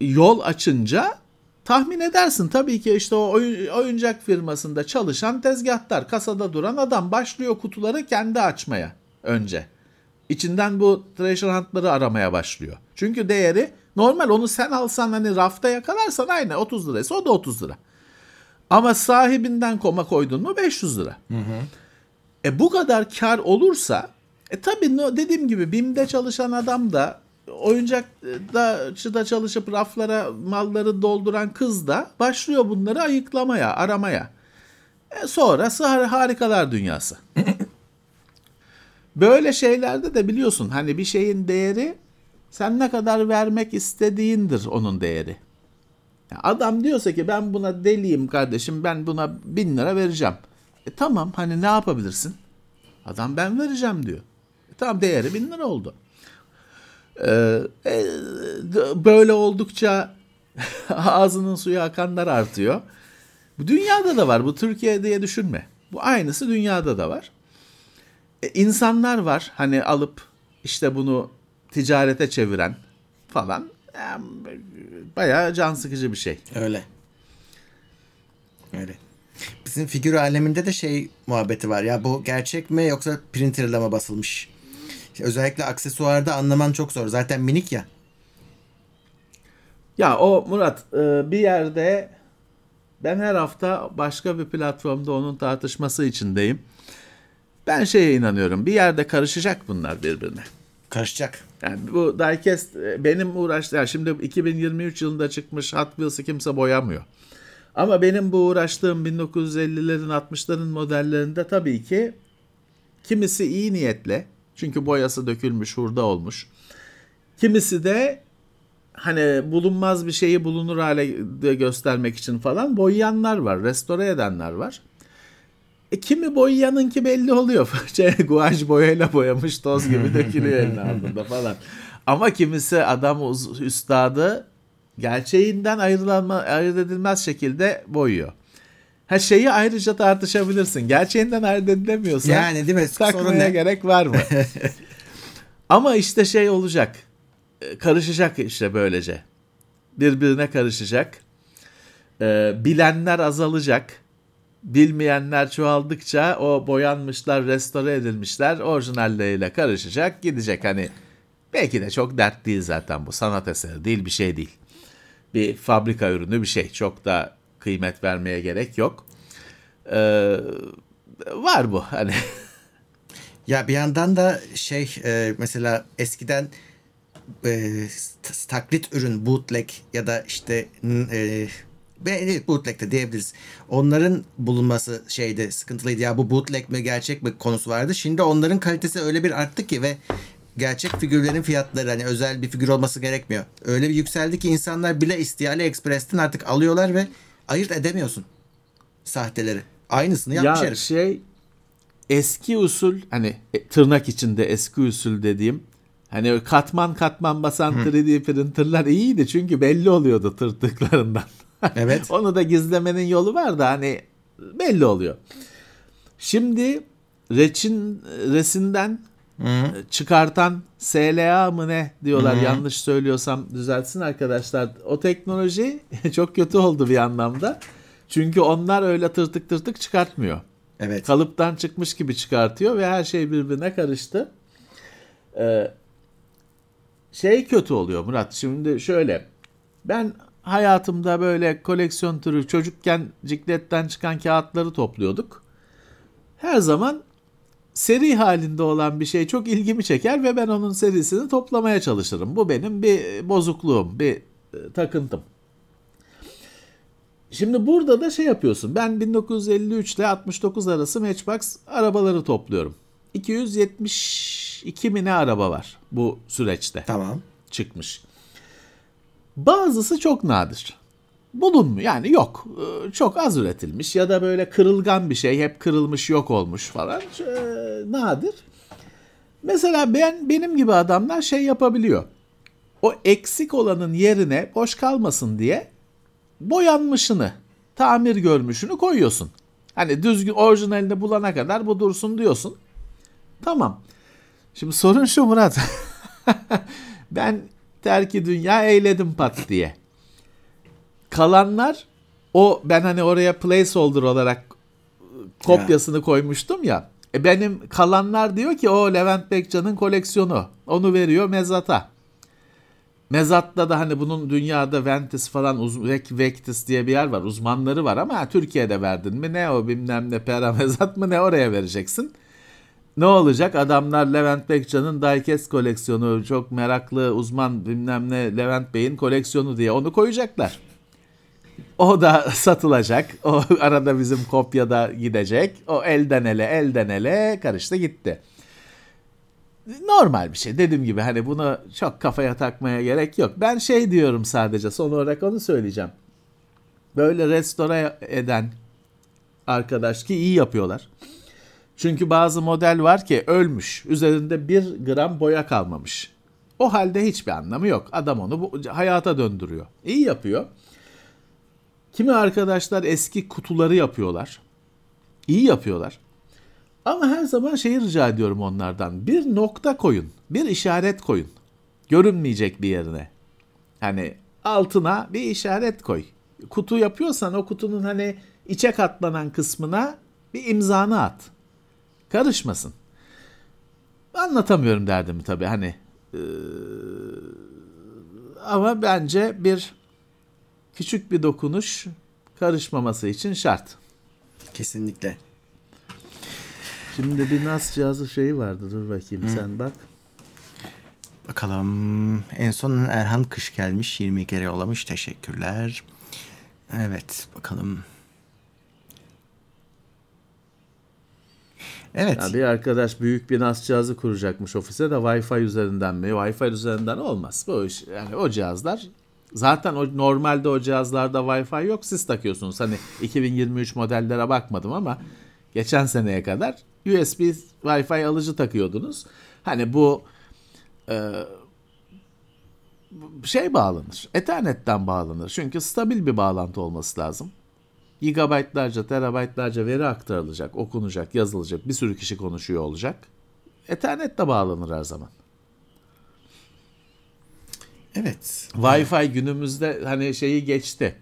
yol açınca tahmin edersin tabii ki işte o oyun, oyuncak firmasında çalışan tezgahtar, kasada duran adam başlıyor kutuları kendi açmaya önce. İçinden bu treasure hunt'ları aramaya başlıyor. Çünkü değeri normal onu sen alsan hani rafta yakalarsan aynı 30 liraysa o da 30 lira. Ama sahibinden koma koydun mu 500 lira. E bu kadar kar olursa e tabii dediğim gibi BİM'de çalışan adam da oyuncakçıda çalışıp raflara malları dolduran kız da başlıyor bunları ayıklamaya, aramaya. E sonrası har- harikalar dünyası. Böyle şeylerde de biliyorsun hani bir şeyin değeri sen ne kadar vermek istediğindir onun değeri. Adam diyorsa ki ben buna deliyim kardeşim ben buna bin lira vereceğim. E tamam hani ne yapabilirsin? Adam ben vereceğim diyor. E tamam değeri bin lira oldu. Ee, e, böyle oldukça ağzının suyu akanlar artıyor. Bu dünyada da var. Bu Türkiye diye düşünme. Bu aynısı dünyada da var. E, insanlar var hani alıp işte bunu ticarete çeviren falan. Yani bayağı can sıkıcı bir şey. Öyle. Öyle. Bizim figür aleminde de şey muhabbeti var. Ya bu gerçek mi yoksa printerle mi basılmış? İşte özellikle aksesuarda anlaman çok zor. Zaten minik ya. Ya o Murat e, bir yerde ben her hafta başka bir platformda onun tartışması içindeyim. Ben şeye inanıyorum. Bir yerde karışacak bunlar birbirine. Karışacak. Yani bu diecast e, benim uğraştığım yani şimdi 2023 yılında çıkmış Hot Wheels'ı kimse boyamıyor. Ama benim bu uğraştığım 1950'lerin 60'ların modellerinde tabii ki kimisi iyi niyetle çünkü boyası dökülmüş, hurda olmuş. Kimisi de hani bulunmaz bir şeyi bulunur hale göstermek için falan boyayanlar var, restore edenler var. E, kimi boyayanınki belli oluyor. Şey, guaj boyayla boyamış toz gibi dökülüyor eline aldığında falan. Ama kimisi adam üstadı gerçeğinden ayrılanma, ayırt edilmez şekilde boyuyor. Ha şeyi ayrıca tartışabilirsin. Gerçeğinden ayırt edilemiyorsa Yani değil mi? Takmaya ne? gerek var mı? Ama işte şey olacak. E, Karışacak işte böylece. Birbirine karışacak. Ee, bilenler azalacak. Bilmeyenler çoğaldıkça o boyanmışlar, restore edilmişler orijinalleriyle karışacak, gidecek hani. Belki de çok dert değil zaten bu. Sanat eseri değil, bir şey değil. Bir fabrika ürünü bir şey. Çok da kıymet vermeye gerek yok. Ee, var bu hani. Ya bir yandan da şey e, mesela eskiden e, taklit ürün bootleg ya da işte e, evet, bootleg de diyebiliriz. Onların bulunması şeyde sıkıntılıydı. Ya bu bootleg mi gerçek mi konusu vardı. Şimdi onların kalitesi öyle bir arttı ki ve gerçek figürlerin fiyatları hani özel bir figür olması gerekmiyor. Öyle bir yükseldi ki insanlar bile istiyali Express'ten artık alıyorlar ve ayırt edemiyorsun sahteleri. Aynısını yapmış ya herif. şey eski usul hani e, tırnak içinde eski usul dediğim hani katman katman basan 3D printerlar iyiydi çünkü belli oluyordu tırtıklarından. Evet. Onu da gizlemenin yolu var da hani belli oluyor. Şimdi reçin resinden çıkartan SLA mı ne diyorlar yanlış söylüyorsam düzeltsin arkadaşlar. O teknoloji çok kötü oldu bir anlamda. Çünkü onlar öyle tırtık tırtık çıkartmıyor. Evet. Kalıptan çıkmış gibi çıkartıyor ve her şey birbirine karıştı. Ee, şey kötü oluyor Murat. Şimdi şöyle ben hayatımda böyle koleksiyon türü çocukken cikletten çıkan kağıtları topluyorduk. Her zaman seri halinde olan bir şey çok ilgimi çeker ve ben onun serisini toplamaya çalışırım. Bu benim bir bozukluğum, bir e, takıntım. Şimdi burada da şey yapıyorsun. Ben 1953 ile 69 arası Matchbox arabaları topluyorum. 272 mi ne araba var bu süreçte Tamam. çıkmış. Bazısı çok nadir. Bulunmuyor yani yok. Ee, Çok az üretilmiş ya da böyle kırılgan bir şey hep kırılmış yok olmuş falan. Ee, nadir. Mesela ben benim gibi adamlar şey yapabiliyor. O eksik olanın yerine boş kalmasın diye boyanmışını, tamir görmüşünü koyuyorsun. Hani düzgün orijinalini bulana kadar bu dursun diyorsun. Tamam. Şimdi sorun şu Murat. ben terki dünya eyledim pat diye. Kalanlar o ben hani oraya placeholder olarak kopyasını koymuştum ya. E benim kalanlar diyor ki o Levent Bekcan'ın koleksiyonu. Onu veriyor mezata. Mezatta da hani bunun dünyada Ventis falan Vek- Vectis diye bir yer var. Uzmanları var ama Türkiye'de verdin mi ne o bilmem ne pera mezat mı ne oraya vereceksin. Ne olacak? Adamlar Levent Bekcan'ın diecast koleksiyonu çok meraklı uzman bilmem ne Levent Bey'in koleksiyonu diye onu koyacaklar. O da satılacak. O arada bizim kopyada gidecek. O elden ele elden ele karıştı gitti. Normal bir şey. Dediğim gibi hani bunu çok kafaya takmaya gerek yok. Ben şey diyorum sadece son olarak onu söyleyeceğim. Böyle restore eden arkadaş ki iyi yapıyorlar. Çünkü bazı model var ki ölmüş. Üzerinde bir gram boya kalmamış. O halde hiçbir anlamı yok. Adam onu bu, hayata döndürüyor. İyi yapıyor. Kimi arkadaşlar eski kutuları yapıyorlar. İyi yapıyorlar. Ama her zaman şeyi rica ediyorum onlardan. Bir nokta koyun. Bir işaret koyun. Görünmeyecek bir yerine. Hani altına bir işaret koy. Kutu yapıyorsan o kutunun hani içe katlanan kısmına bir imzanı at. Karışmasın. Anlatamıyorum derdimi tabii hani. Ee, ama bence bir küçük bir dokunuş karışmaması için şart. Kesinlikle. Şimdi bir NAS cihazı şeyi vardı. Dur bakayım sen bak. Bakalım. En son Erhan Kış gelmiş. 20 kere yollamış. Teşekkürler. Evet. Bakalım. Evet. Ya bir arkadaş büyük bir NAS cihazı kuracakmış ofise de Wi-Fi üzerinden mi? Wi-Fi üzerinden olmaz. Bu iş yani o cihazlar zaten o normalde o cihazlarda Wi-Fi yok. Siz takıyorsunuz. Hani 2023 modellere bakmadım ama geçen seneye kadar USB Wi-Fi alıcı takıyordunuz. Hani bu e, şey bağlanır. Ethernet'ten bağlanır. Çünkü stabil bir bağlantı olması lazım. Gigabaytlarca, terabaytlarca veri aktarılacak, okunacak, yazılacak. Bir sürü kişi konuşuyor olacak. Ethernetle bağlanır her zaman. Evet. Wi-Fi günümüzde hani şeyi geçti.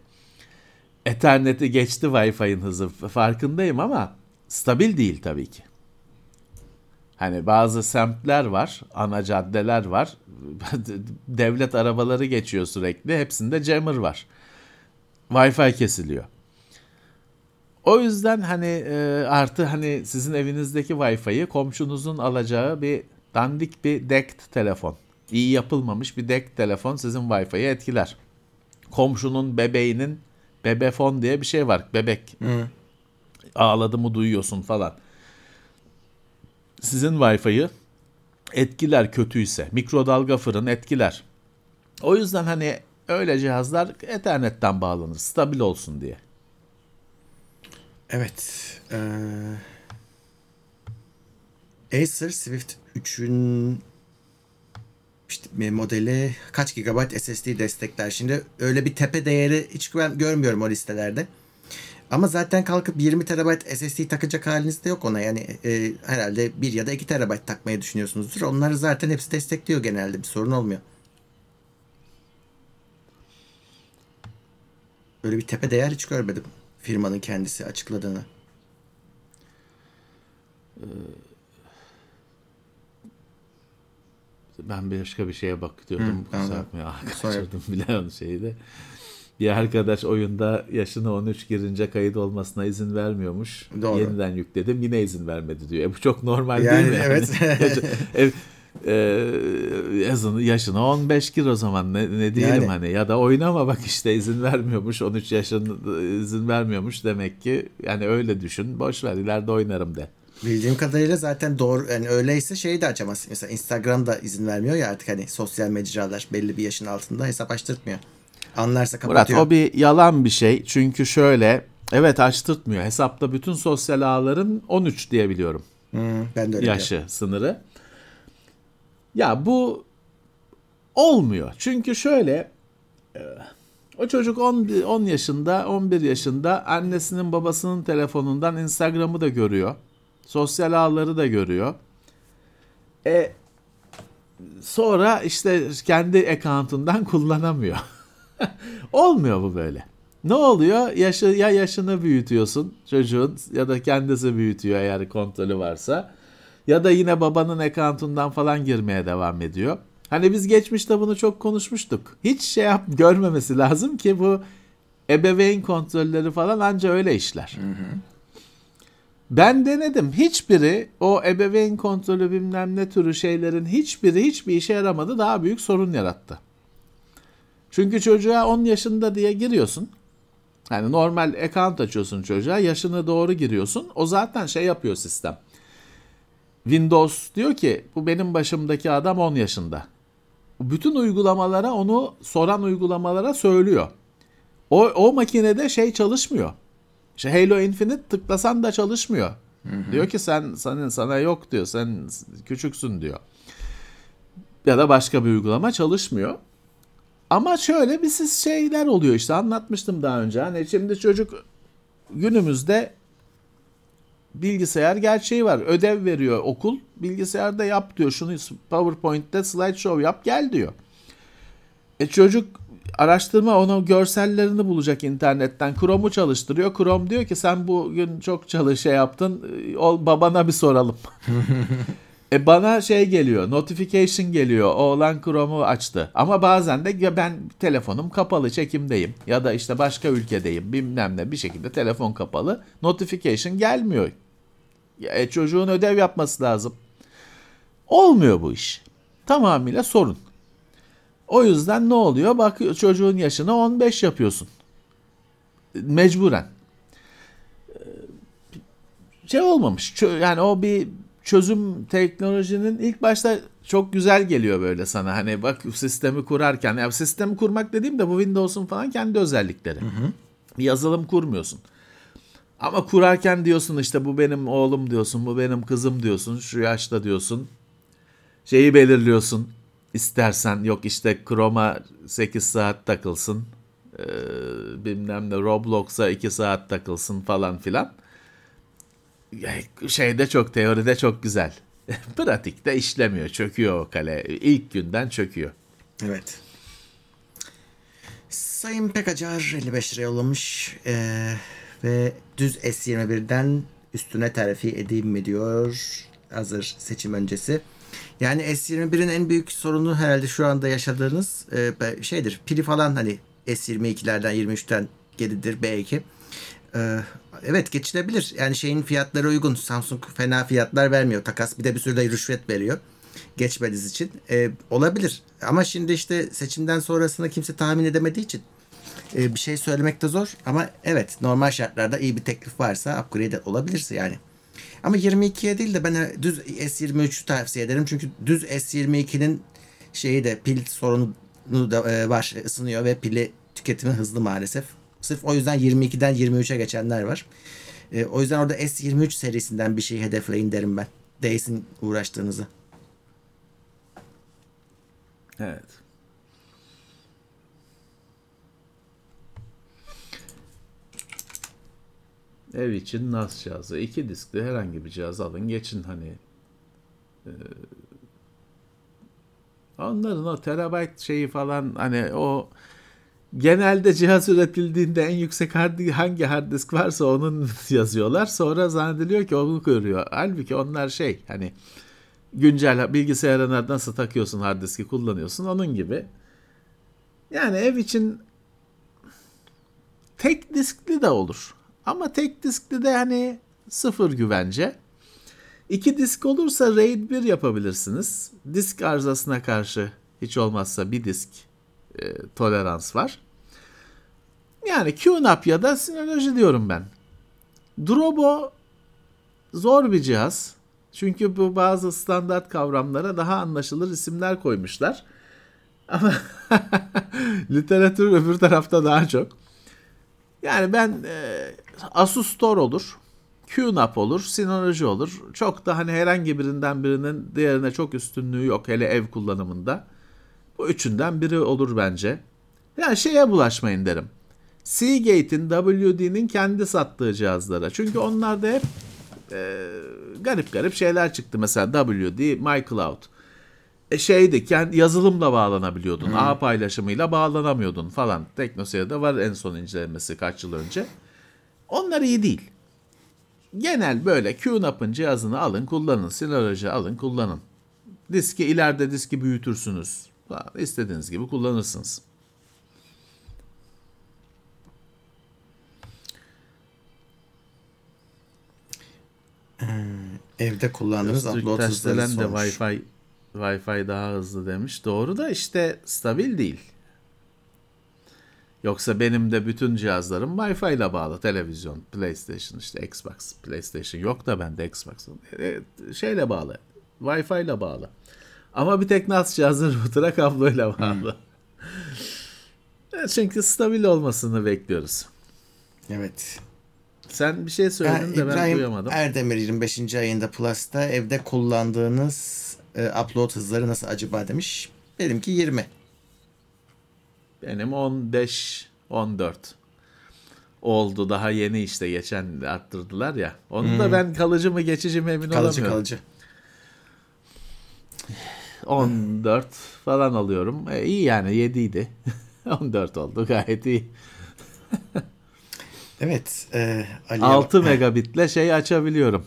Ethernet'i geçti Wi-Fi'nin hızı. Farkındayım ama stabil değil tabii ki. Hani bazı semtler var, ana caddeler var. Devlet arabaları geçiyor sürekli. Hepsinde jammer var. Wi-Fi kesiliyor. O yüzden hani e, artı hani sizin evinizdeki Wi-Fi'yi komşunuzun alacağı bir dandik bir DECT telefon. İyi yapılmamış bir DECT telefon sizin Wi-Fi'yi etkiler. Komşunun bebeğinin bebefon diye bir şey var. Bebek. Ağladı mı duyuyorsun falan. Sizin Wi-Fi'yi etkiler kötüyse. Mikrodalga fırın etkiler. O yüzden hani öyle cihazlar Ethernet'ten bağlanır. Stabil olsun diye. Evet. Ee, Acer Swift 3'ün işte modeli kaç GB SSD destekler? Şimdi öyle bir tepe değeri hiç görmüyorum o listelerde. Ama zaten kalkıp 20 TB SSD takacak haliniz de yok ona. Yani e, herhalde 1 ya da 2 TB takmayı düşünüyorsunuzdur. Onları zaten hepsi destekliyor genelde. Bir sorun olmuyor. Böyle bir tepe değer hiç görmedim. Firmanın kendisi açıkladığını. Ben başka bir şeye bakıyordum. Hı, Kusura bakmayın. Kaçırdım bile onu şeyi de. Bir arkadaş oyunda yaşını 13 girince kayıt olmasına izin vermiyormuş. Doğru. Yeniden yükledim yine izin vermedi diyor. E bu çok normal Yani değil mi? evet. E, yazını, yaşına 15 gir o zaman ne, ne diyelim Yani. hani ya da oynama bak işte izin vermiyormuş 13 yaşında izin vermiyormuş demek ki yani öyle düşün boş ver ileride oynarım de. Bildiğim kadarıyla zaten doğru yani öyleyse şeyi de açamaz. Mesela Instagram'da izin vermiyor ya artık hani sosyal mecralar belli bir yaşın altında hesap açtırtmıyor. Anlarsa Murat kapatıyor. o bir yalan bir şey çünkü şöyle evet açtırtmıyor hesapta bütün sosyal ağların 13 diye biliyorum. Hmm, ben de öyle yaşı sınırı. Ya bu olmuyor. Çünkü şöyle e, o çocuk 10, 10 yaşında 11 yaşında annesinin babasının telefonundan Instagram'ı da görüyor. Sosyal ağları da görüyor. E sonra işte kendi account'undan kullanamıyor. Olmuyor bu böyle. Ne oluyor? Yaşı ya yaşını büyütüyorsun çocuğun ya da kendisi büyütüyor eğer kontrolü varsa. Ya da yine babanın account'undan falan girmeye devam ediyor. Hani biz geçmişte bunu çok konuşmuştuk. Hiç şey yap görmemesi lazım ki bu ebeveyn kontrolleri falan anca öyle işler. Ben denedim. Hiçbiri o ebeveyn kontrolü bilmem ne türü şeylerin hiçbiri hiçbir işe yaramadı. Daha büyük sorun yarattı. Çünkü çocuğa 10 yaşında diye giriyorsun. Yani normal account açıyorsun çocuğa. Yaşını doğru giriyorsun. O zaten şey yapıyor sistem. Windows diyor ki bu benim başımdaki adam 10 yaşında. Bütün uygulamalara onu soran uygulamalara söylüyor. O, o makinede şey çalışmıyor. İşte Halo Infinite tıklasan da çalışmıyor. Diyor ki sen senin sana yok diyor. Sen küçüksün diyor. Ya da başka bir uygulama çalışmıyor. Ama şöyle bir siz şeyler oluyor işte anlatmıştım daha önce. Hani şimdi çocuk günümüzde bilgisayar gerçeği var. Ödev veriyor okul. Bilgisayarda yap diyor. Şunu PowerPoint'te slideshow yap gel diyor. E çocuk araştırma onun görsellerini bulacak internetten. Chrome'u çalıştırıyor. Chrome diyor ki sen bugün çok çalış şey yaptın. Ol, babana bir soralım. E bana şey geliyor, notification geliyor. Oğlan Chrome'u açtı. Ama bazen de ya ben telefonum kapalı, çekimdeyim ya da işte başka ülkedeyim, bilmem ne bir şekilde telefon kapalı. Notification gelmiyor. E, çocuğun ödev yapması lazım. Olmuyor bu iş. Tamamıyla sorun. O yüzden ne oluyor? Bak çocuğun yaşını 15 yapıyorsun. Mecburen. Ee, Şey olmamış. Yani o bir çözüm teknolojinin ilk başta çok güzel geliyor böyle sana. Hani bak sistemi kurarken. Ya sistemi kurmak dediğim de bu Windows'un falan kendi özellikleri. Bir yazılım kurmuyorsun. Ama kurarken diyorsun işte bu benim oğlum diyorsun, bu benim kızım diyorsun, şu yaşta diyorsun. Şeyi belirliyorsun. İstersen yok işte Chrome'a 8 saat takılsın. Ee, bilmem ne Roblox'a 2 saat takılsın falan filan. Şeyde çok teoride çok güzel. Pratikte işlemiyor. Çöküyor o kale. İlk günden çöküyor. Evet. Sayın Pekacar 55 lira yollamış. Ee, ve düz S21'den üstüne terfi edeyim mi diyor. Hazır seçim öncesi. Yani S21'in en büyük sorunu herhalde şu anda yaşadığınız e, şeydir. Pili falan hani S22'lerden 23'ten geridir belki. Ee, evet geçilebilir. Yani şeyin fiyatları uygun. Samsung fena fiyatlar vermiyor. Takas bir de bir sürü de rüşvet veriyor. Geçmeniz için. Ee, olabilir. Ama şimdi işte seçimden sonrasını kimse tahmin edemediği için e, bir şey söylemek de zor. Ama evet normal şartlarda iyi bir teklif varsa upgrade olabilirse yani. Ama 22'ye değil de ben e, düz S23'ü tavsiye ederim. Çünkü düz S22'nin şeyi de pil sorunu da e, var. ısınıyor ve pili tüketimi hızlı maalesef. Sırf o yüzden 22'den 23'e geçenler var. E, o yüzden orada S23 serisinden bir şey hedefleyin derim ben. Değsin uğraştığınızı. Evet. Ev için NAS cihazı. iki diskli herhangi bir cihaz alın geçin hani. Ee, onların o terabayt şeyi falan hani o genelde cihaz üretildiğinde en yüksek hard, hangi hard disk varsa onun yazıyorlar. Sonra zannediliyor ki onu görüyor. Halbuki onlar şey hani güncel bilgisayarına nasıl takıyorsun hard diski kullanıyorsun onun gibi. Yani ev için tek diskli de olur. Ama tek diskli de hani sıfır güvence. İki disk olursa RAID 1 yapabilirsiniz. Disk arızasına karşı hiç olmazsa bir disk e, tolerans var. Yani QNAP ya da Synology diyorum ben. Drobo zor bir cihaz. Çünkü bu bazı standart kavramlara daha anlaşılır isimler koymuşlar. Ama literatür öbür tarafta daha çok. Yani ben e, Asus Store olur. QNAP olur, Synology olur. Çok da hani herhangi birinden birinin diğerine çok üstünlüğü yok hele ev kullanımında. Bu üçünden biri olur bence. Yani şeye bulaşmayın derim. Seagate'in, WD'nin kendi sattığı cihazlara. Çünkü onlarda hep e, garip garip şeyler çıktı. Mesela WD, MyCloud. E şeydi, kendi yazılımla bağlanabiliyordun. Hmm. Ağ paylaşımıyla bağlanamıyordun falan. Teknoseyir'de var en son incelemesi kaç yıl önce. Onlar iyi değil. Genel böyle QNAP'ın cihazını alın kullanın. Synology alın kullanın. Diski ileride diski büyütürsünüz. İstediğiniz gibi kullanırsınız. Evde kullandığınız upload hızları de sormuş. Wi-Fi Wi-Fi daha hızlı demiş. Doğru da işte stabil değil. Yoksa benim de bütün cihazlarım Wi-Fi ile bağlı. Televizyon, PlayStation, işte Xbox, PlayStation yok da bende Xbox. E, şeyle bağlı. Wi-Fi ile bağlı. Ama bir tek NAS router'a kabloyla bağlı. Hmm. Çünkü stabil olmasını bekliyoruz. Evet. Sen bir şey söyledin de ben duyamadım. Erdemir 25. ayında Plus'ta evde kullandığınız e, upload hızları nasıl acaba demiş. Benimki 20. Benim 15, 14 oldu. Daha yeni işte geçen arttırdılar ya. Onu hmm. da ben kalıcı mı geçici mi emin kalıcı, olamıyorum. Kalıcı 14 falan alıyorum. E, iyi yani 7 idi. 14 oldu gayet iyi. evet. E, Ali 6 megabitle şey açabiliyorum.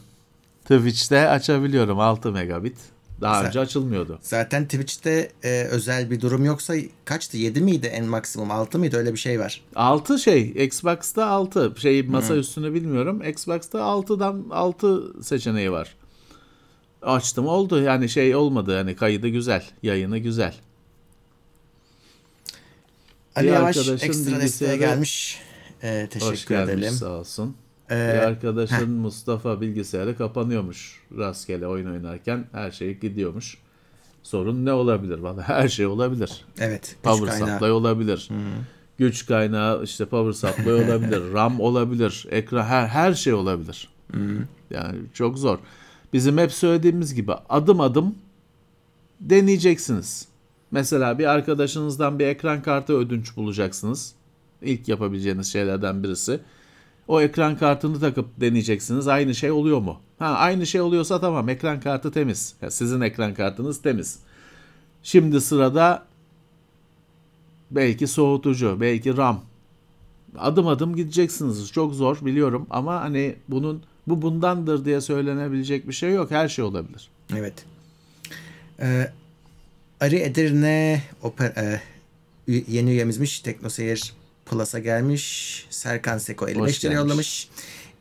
Twitch'te açabiliyorum 6 megabit. Daha Z- önce açılmıyordu. Zaten Twitch'te e, özel bir durum yoksa kaçtı? 7 miydi en maksimum? 6 mıydı? Öyle bir şey var. 6 şey. Xbox'ta 6. Şey masa hmm. üstünü bilmiyorum. Xbox'ta 6'dan 6 seçeneği var. Açtım oldu. Yani şey olmadı. Yani kaydı güzel. Yayını güzel. Ali bir Yavaş ekstra desteğe gelmiş. Ee, teşekkür Hoş gelmiş, edelim. Sağ olsun. Ee, bir arkadaşın heh. Mustafa bilgisayarı kapanıyormuş rastgele oyun oynarken her şey gidiyormuş. Sorun ne olabilir? Valla her şey olabilir. Evet. Power supply olabilir. Hı. Güç kaynağı işte power supply olabilir. RAM olabilir. Ekran her her şey olabilir. Hı. Yani çok zor. Bizim hep söylediğimiz gibi adım adım deneyeceksiniz. Mesela bir arkadaşınızdan bir ekran kartı ödünç bulacaksınız. İlk yapabileceğiniz şeylerden birisi. O ekran kartını takıp deneyeceksiniz. Aynı şey oluyor mu? Ha aynı şey oluyorsa tamam ekran kartı temiz. Ya sizin ekran kartınız temiz. Şimdi sırada belki soğutucu, belki RAM. Adım adım gideceksiniz. Çok zor biliyorum ama hani bunun bu bundandır diye söylenebilecek bir şey yok. Her şey olabilir. Evet. Ee, Ari Edirne oper, e, yeni üyemizmiş. Teknoseyir Plus'a gelmiş. Serkan Seko 55 lira yollamış.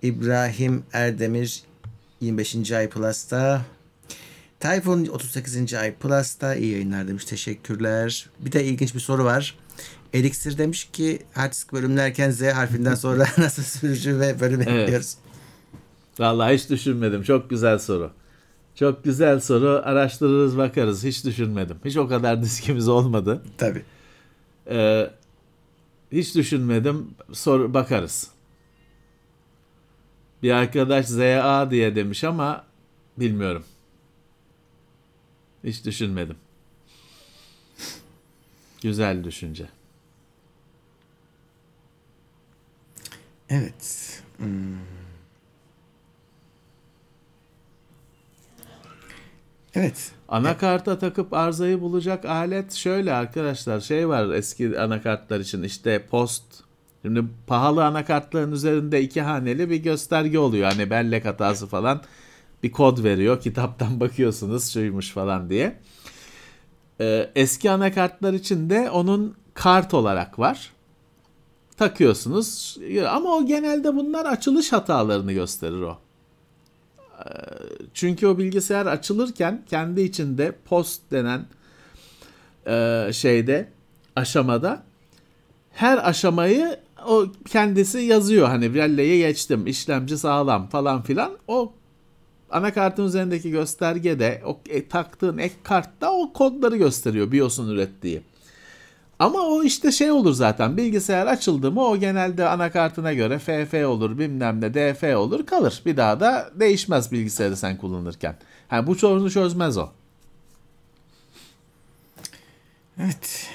İbrahim Erdemir 25. ay Plus'ta. Tayfun 38. ay Plus'ta iyi yayınlar demiş. Teşekkürler. Bir de ilginç bir soru var. Elixir demiş ki hard bölümlerken Z harfinden sonra nasıl sürücü ve bölüm evet. ekliyoruz? Vallahi hiç düşünmedim. Çok güzel soru. Çok güzel soru. Araştırırız bakarız. Hiç düşünmedim. Hiç o kadar diskimiz olmadı. Tabii. Ee, hiç düşünmedim. Sor bakarız. Bir arkadaş ZA diye demiş ama bilmiyorum. Hiç düşünmedim. Güzel düşünce. Evet. Hmm. Evet. Anakarta takıp arızayı bulacak alet şöyle arkadaşlar şey var eski anakartlar için işte post Şimdi pahalı anakartların üzerinde iki haneli bir gösterge oluyor. Hani bellek hatası falan bir kod veriyor. Kitaptan bakıyorsunuz şuymuş falan diye. Ee, eski anakartlar için de onun kart olarak var. takıyorsunuz. Ama o genelde bunlar açılış hatalarını gösterir o. Çünkü o bilgisayar açılırken kendi içinde post denen e, şeyde aşamada her aşamayı o kendisi yazıyor hani belleğe geçtim işlemci sağlam falan filan o anakartın üzerindeki göstergede o e, taktığın ek kartta o kodları gösteriyor BIOS'un ürettiği. Ama o işte şey olur zaten bilgisayar açıldı mı o genelde anakartına göre FF olur bilmem ne DF olur kalır. Bir daha da değişmez bilgisayarı sen kullanırken. Yani bu sorunu çözmez o. Evet.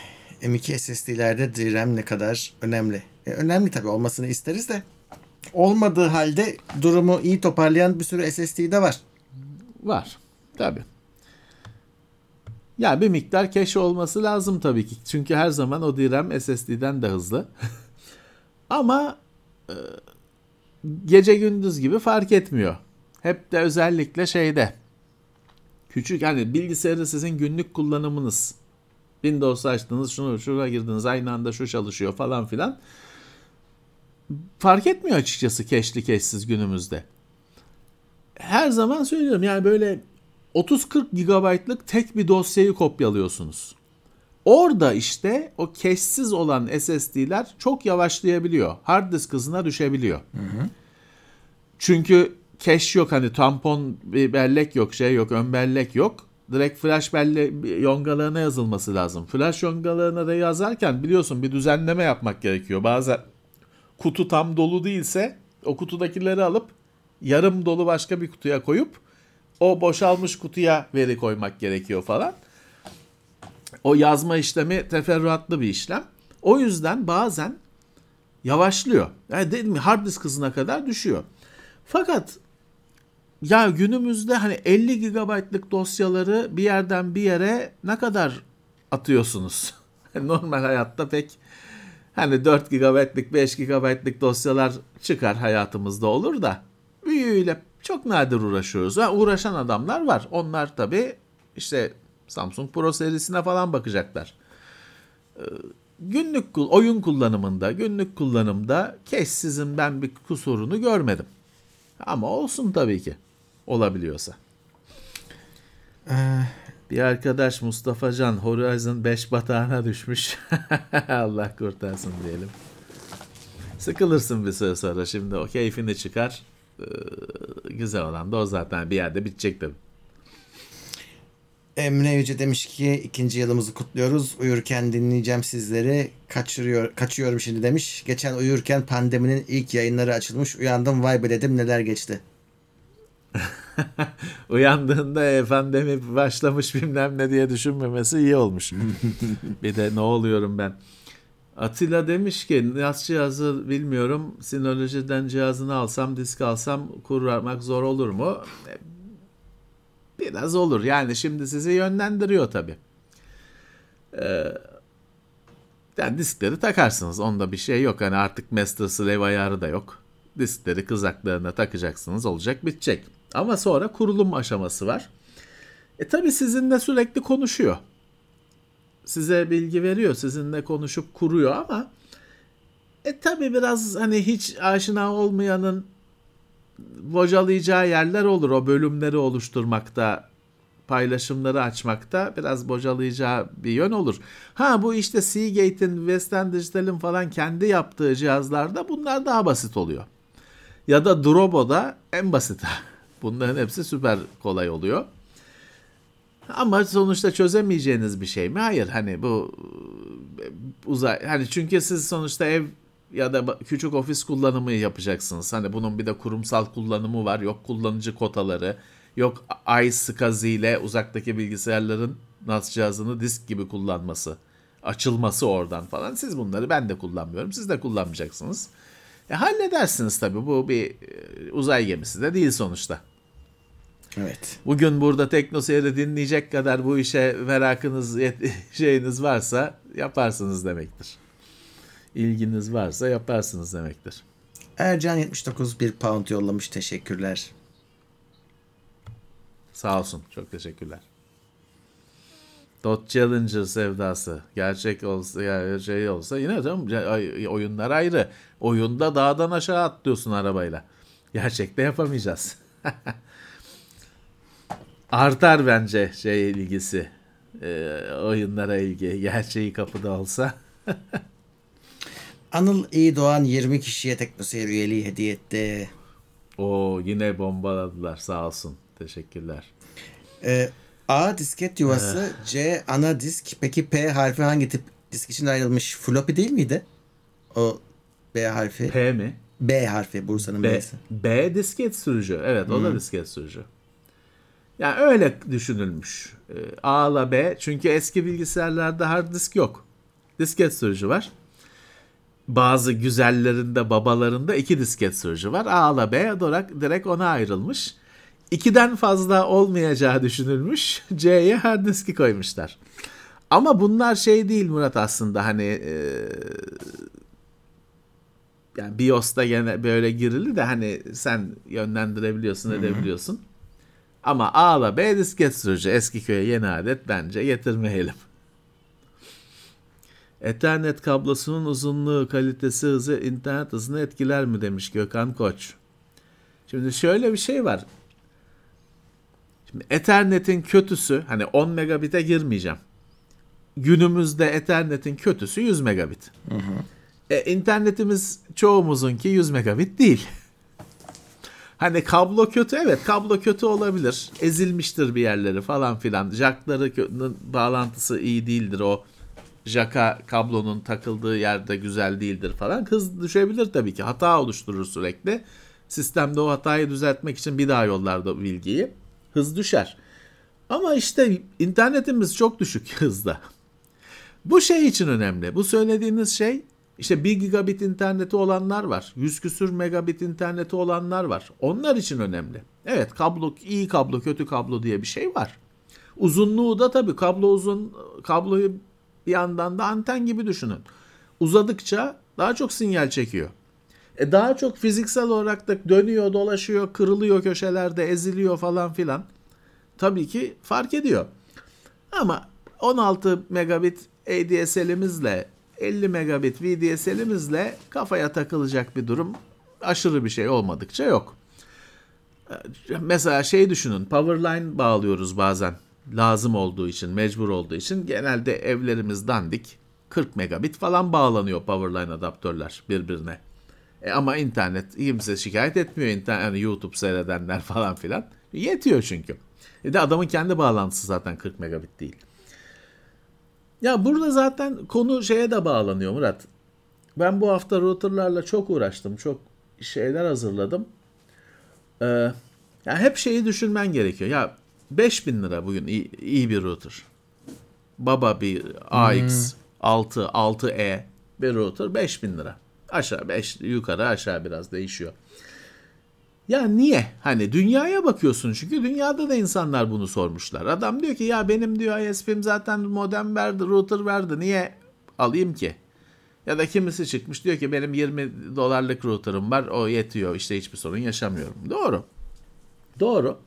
M2 SSD'lerde DRAM ne kadar önemli? E, önemli tabii olmasını isteriz de. Olmadığı halde durumu iyi toparlayan bir sürü SSD de var. Var. Tabii. Ya bir miktar cache olması lazım tabii ki. Çünkü her zaman o DRAM SSD'den de hızlı. Ama e, gece gündüz gibi fark etmiyor. Hep de özellikle şeyde küçük hani bilgisayarı sizin günlük kullanımınız. Windows açtınız, şunu şuna girdiniz, aynı anda şu çalışıyor falan filan. Fark etmiyor açıkçası keşli keşsiz günümüzde. Her zaman söylüyorum yani böyle 30-40 GB'lık tek bir dosyayı kopyalıyorsunuz. Orada işte o keşsiz olan SSD'ler çok yavaşlayabiliyor. Hard disk hızına düşebiliyor. Çünkü cache yok hani tampon bir bellek yok şey yok ön bellek yok. Direkt flash belle yongalarına yazılması lazım. Flash yongalarına da yazarken biliyorsun bir düzenleme yapmak gerekiyor. Bazen kutu tam dolu değilse o kutudakileri alıp yarım dolu başka bir kutuya koyup o boşalmış kutuya veri koymak gerekiyor falan. O yazma işlemi teferruatlı bir işlem. O yüzden bazen yavaşlıyor. Yani dedim mi hard disk hızına kadar düşüyor. Fakat ya günümüzde hani 50 GB'lık dosyaları bir yerden bir yere ne kadar atıyorsunuz? Normal hayatta pek hani 4 GB'lık 5 GB'lık dosyalar çıkar hayatımızda olur da büyüğüyle çok nadir uğraşıyoruz. Ha, uğraşan adamlar var. Onlar tabii işte Samsung Pro serisine falan bakacaklar. Ee, günlük oyun kullanımında, günlük kullanımda keşsizin ben bir kusurunu görmedim. Ama olsun tabii ki. Olabiliyorsa. Bir arkadaş Mustafa Can Horizon 5 batağına düşmüş. Allah kurtarsın diyelim. Sıkılırsın bir süre sonra şimdi o keyfini çıkar. Ee, güzel olan da o zaten bir yerde bitecek tabii. Emre Yüce demiş ki ikinci yılımızı kutluyoruz. Uyurken dinleyeceğim sizleri. Kaçırıyor, kaçıyorum şimdi demiş. Geçen uyurken pandeminin ilk yayınları açılmış. Uyandım vay be dedim neler geçti. Uyandığında efendimi başlamış bilmem ne diye düşünmemesi iyi olmuş. bir de ne oluyorum ben. Atilla demiş ki NAS cihazı bilmiyorum. Sinolojiden cihazını alsam disk alsam kurmak zor olur mu? E, Biraz olur. Yani şimdi sizi yönlendiriyor tabii. Ee, yani diskleri takarsınız. Onda bir şey yok. Hani artık master slave ayarı da yok. Diskleri kızaklarına takacaksınız. Olacak bitecek. Ama sonra kurulum aşaması var. E tabii sizinle sürekli konuşuyor. Size bilgi veriyor. Sizinle konuşup kuruyor ama e tabii biraz hani hiç aşina olmayanın bocalayacağı yerler olur. O bölümleri oluşturmakta, paylaşımları açmakta biraz bocalayacağı bir yön olur. Ha bu işte Seagate'in, Western Digital'in falan kendi yaptığı cihazlarda bunlar daha basit oluyor. Ya da Drobo'da en basit. Bunların hepsi süper kolay oluyor. Ama sonuçta çözemeyeceğiniz bir şey mi? Hayır. Hani bu uzay hani çünkü siz sonuçta ev ya da küçük ofis kullanımı yapacaksınız. Hani bunun bir de kurumsal kullanımı var. Yok kullanıcı kotaları, yok iSCSI ile uzaktaki bilgisayarların NAS cihazını disk gibi kullanması, açılması oradan falan. Siz bunları ben de kullanmıyorum. Siz de kullanmayacaksınız. E, halledersiniz tabii. Bu bir uzay gemisi de değil sonuçta. Evet. Bugün burada Teknoseyir'i dinleyecek kadar bu işe merakınız, şeyiniz varsa yaparsınız demektir ilginiz varsa yaparsınız demektir. Ercan 79 bir pound yollamış. Teşekkürler. Sağ olsun. Çok teşekkürler. Dot Challenger sevdası. Gerçek olsa ya şey olsa yine canım oyunlar ayrı. Oyunda dağdan aşağı atlıyorsun arabayla. Gerçekte yapamayacağız. Artar bence şey ilgisi. e, oyunlara ilgi. Gerçeği kapıda olsa. Anıl İyi Doğan 20 kişiye teknoseyir üyeliği hediye etti. O yine bombaladılar sağ olsun. Teşekkürler. Ee, A disket yuvası, C ana disk. Peki P harfi hangi tip disk için ayrılmış? Floppy değil miydi? O B harfi. P mi? B harfi Bursa'nın B, B'si. B disket sürücü. Evet o da disket sürücü. Yani öyle düşünülmüş. Ee, A ile B çünkü eski bilgisayarlarda hard disk yok. Disket sürücü var. Bazı güzellerinde babalarında iki disket sürücü var. A ile B olarak direkt ona ayrılmış. İkiden fazla olmayacağı düşünülmüş. C'ye hard diski koymuşlar. Ama bunlar şey değil Murat aslında hani e, yani BIOS'ta gene böyle girildi de hani sen yönlendirebiliyorsun edebiliyorsun. Ama A ile B disket sürücü eski köye yeni adet bence getirmeyelim. Ethernet kablosunun uzunluğu, kalitesi, hızı internet hızını etkiler mi demiş Gökhan Koç. Şimdi şöyle bir şey var. Şimdi Ethernet'in kötüsü hani 10 megabit'e girmeyeceğim. Günümüzde Ethernet'in kötüsü 100 megabit. E, internetimiz çoğumuzunki 100 megabit değil. Hani kablo kötü evet kablo kötü olabilir. Ezilmiştir bir yerleri falan filan. Jackları bağlantısı iyi değildir o. Jaka kablonun takıldığı yerde güzel değildir falan. Hız düşebilir tabii ki. Hata oluşturur sürekli. Sistemde o hatayı düzeltmek için bir daha yollar da bilgiyi. Hız düşer. Ama işte internetimiz çok düşük hızda. Bu şey için önemli. Bu söylediğiniz şey işte 1 gigabit interneti olanlar var. 100 küsür megabit interneti olanlar var. Onlar için önemli. Evet kablo iyi kablo kötü kablo diye bir şey var. Uzunluğu da tabii kablo uzun kabloyu bir yandan da anten gibi düşünün. Uzadıkça daha çok sinyal çekiyor. E daha çok fiziksel olarak da dönüyor, dolaşıyor, kırılıyor köşelerde, eziliyor falan filan. Tabii ki fark ediyor. Ama 16 megabit ADSL'imizle 50 megabit VDSL'imizle kafaya takılacak bir durum aşırı bir şey olmadıkça yok. Mesela şey düşünün Powerline bağlıyoruz bazen lazım olduğu için mecbur olduğu için genelde evlerimiz dandik 40 megabit falan bağlanıyor Powerline adaptörler birbirine. E ama internet kimse şikayet etmiyor internet yani YouTube seyredenler falan filan. Yetiyor çünkü. E de adamın kendi bağlantısı zaten 40 megabit değil. Ya burada zaten konu şeye de bağlanıyor Murat. Ben bu hafta routerlarla çok uğraştım. Çok şeyler hazırladım. Ee, ya hep şeyi düşünmen gerekiyor. Ya 5000 lira bugün iyi, iyi bir router. Baba bir AX 6 6E bir router 5000 lira. Aşağı 5 yukarı aşağı biraz değişiyor. Ya niye? Hani dünyaya bakıyorsun çünkü dünyada da insanlar bunu sormuşlar. Adam diyor ki ya benim diyor ISP'm zaten modem verdi, router verdi. Niye alayım ki? Ya da kimisi çıkmış diyor ki benim 20 dolarlık router'ım var o yetiyor işte hiçbir sorun yaşamıyorum. Doğru. Doğru.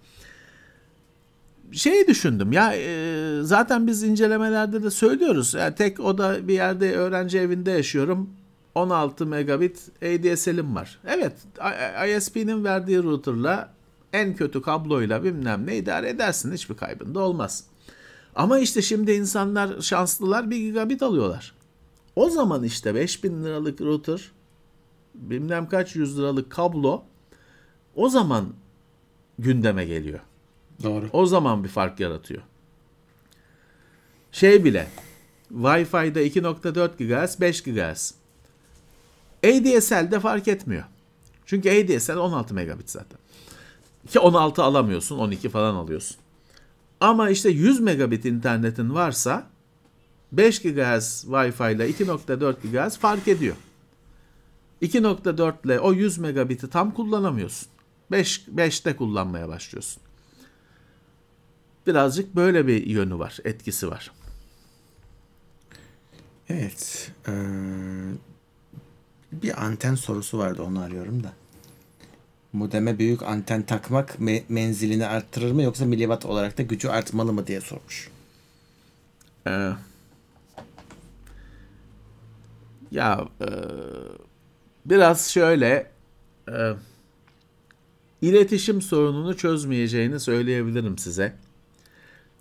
Şey düşündüm ya e, zaten biz incelemelerde de söylüyoruz. Yani tek oda bir yerde öğrenci evinde yaşıyorum. 16 megabit ADSL'im var. Evet ISP'nin verdiği router'la en kötü kabloyla bilmem ne idare edersin. Hiçbir kaybın da olmaz. Ama işte şimdi insanlar şanslılar 1 gigabit alıyorlar. O zaman işte 5000 liralık router bilmem kaç yüz liralık kablo o zaman gündeme geliyor. Doğru. O zaman bir fark yaratıyor. Şey bile Wi-Fi'de 2.4 GHz 5 GHz. ADSL'de fark etmiyor. Çünkü ADSL 16 megabit zaten. Ki 16 alamıyorsun 12 falan alıyorsun. Ama işte 100 megabit internetin varsa 5 GHz Wi-Fi ile 2.4 GHz fark ediyor. 2.4 ile o 100 megabit'i tam kullanamıyorsun. 5 5'te kullanmaya başlıyorsun. Birazcık böyle bir yönü var, etkisi var. Evet. Ee, bir anten sorusu vardı onu arıyorum da. Modeme büyük anten takmak me- menzilini arttırır mı yoksa miliwatt olarak da gücü artmalı mı diye sormuş. Ee, ya e, biraz şöyle e, iletişim sorununu çözmeyeceğini söyleyebilirim size.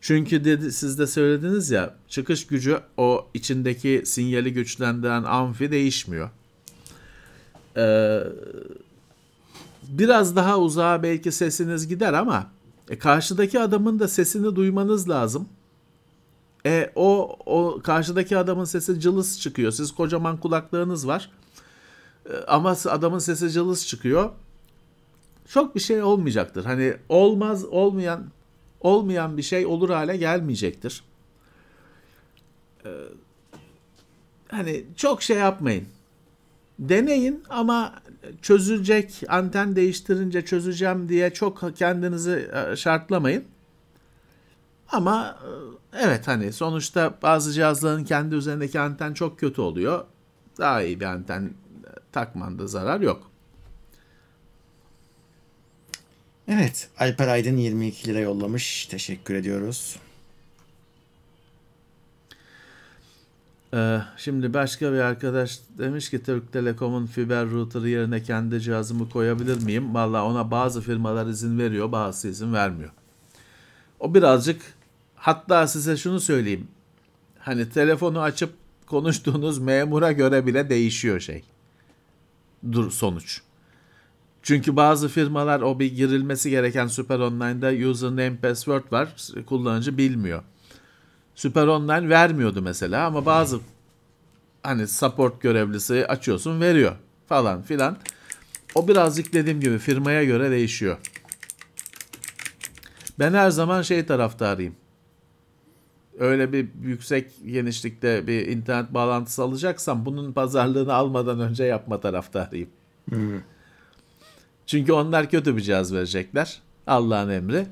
Çünkü dedi, siz de söylediniz ya çıkış gücü o içindeki sinyali güçlendiren amfi değişmiyor. Ee, biraz daha uzağa belki sesiniz gider ama e, karşıdaki adamın da sesini duymanız lazım. E, o, o karşıdaki adamın sesi cılız çıkıyor. Siz kocaman kulaklarınız var. E, ama adamın sesi cılız çıkıyor. Çok bir şey olmayacaktır. Hani olmaz olmayan olmayan bir şey olur hale gelmeyecektir. E, hani çok şey yapmayın. Deneyin ama çözülecek anten değiştirince çözeceğim diye çok kendinizi e, şartlamayın. Ama e, evet hani sonuçta bazı cihazların kendi üzerindeki anten çok kötü oluyor. Daha iyi bir anten e, takmanda zarar yok. Evet. Alper Aydın 22 lira yollamış. Teşekkür ediyoruz. Şimdi başka bir arkadaş demiş ki Türk Telekom'un fiber router'ı yerine kendi cihazımı koyabilir miyim? Valla ona bazı firmalar izin veriyor, bazısı izin vermiyor. O birazcık hatta size şunu söyleyeyim. Hani telefonu açıp konuştuğunuz memura göre bile değişiyor şey. Dur sonuç. Çünkü bazı firmalar o bir girilmesi gereken Super Online'da username password var. Kullanıcı bilmiyor. Süper Online vermiyordu mesela ama bazı hani support görevlisi açıyorsun veriyor falan filan. O birazcık dediğim gibi firmaya göre değişiyor. Ben her zaman şey taraftarıyım. Öyle bir yüksek genişlikte bir internet bağlantısı alacaksam bunun pazarlığını almadan önce yapma taraftarıyım. Hmm. Çünkü onlar kötü bir cihaz verecekler. Allah'ın emri.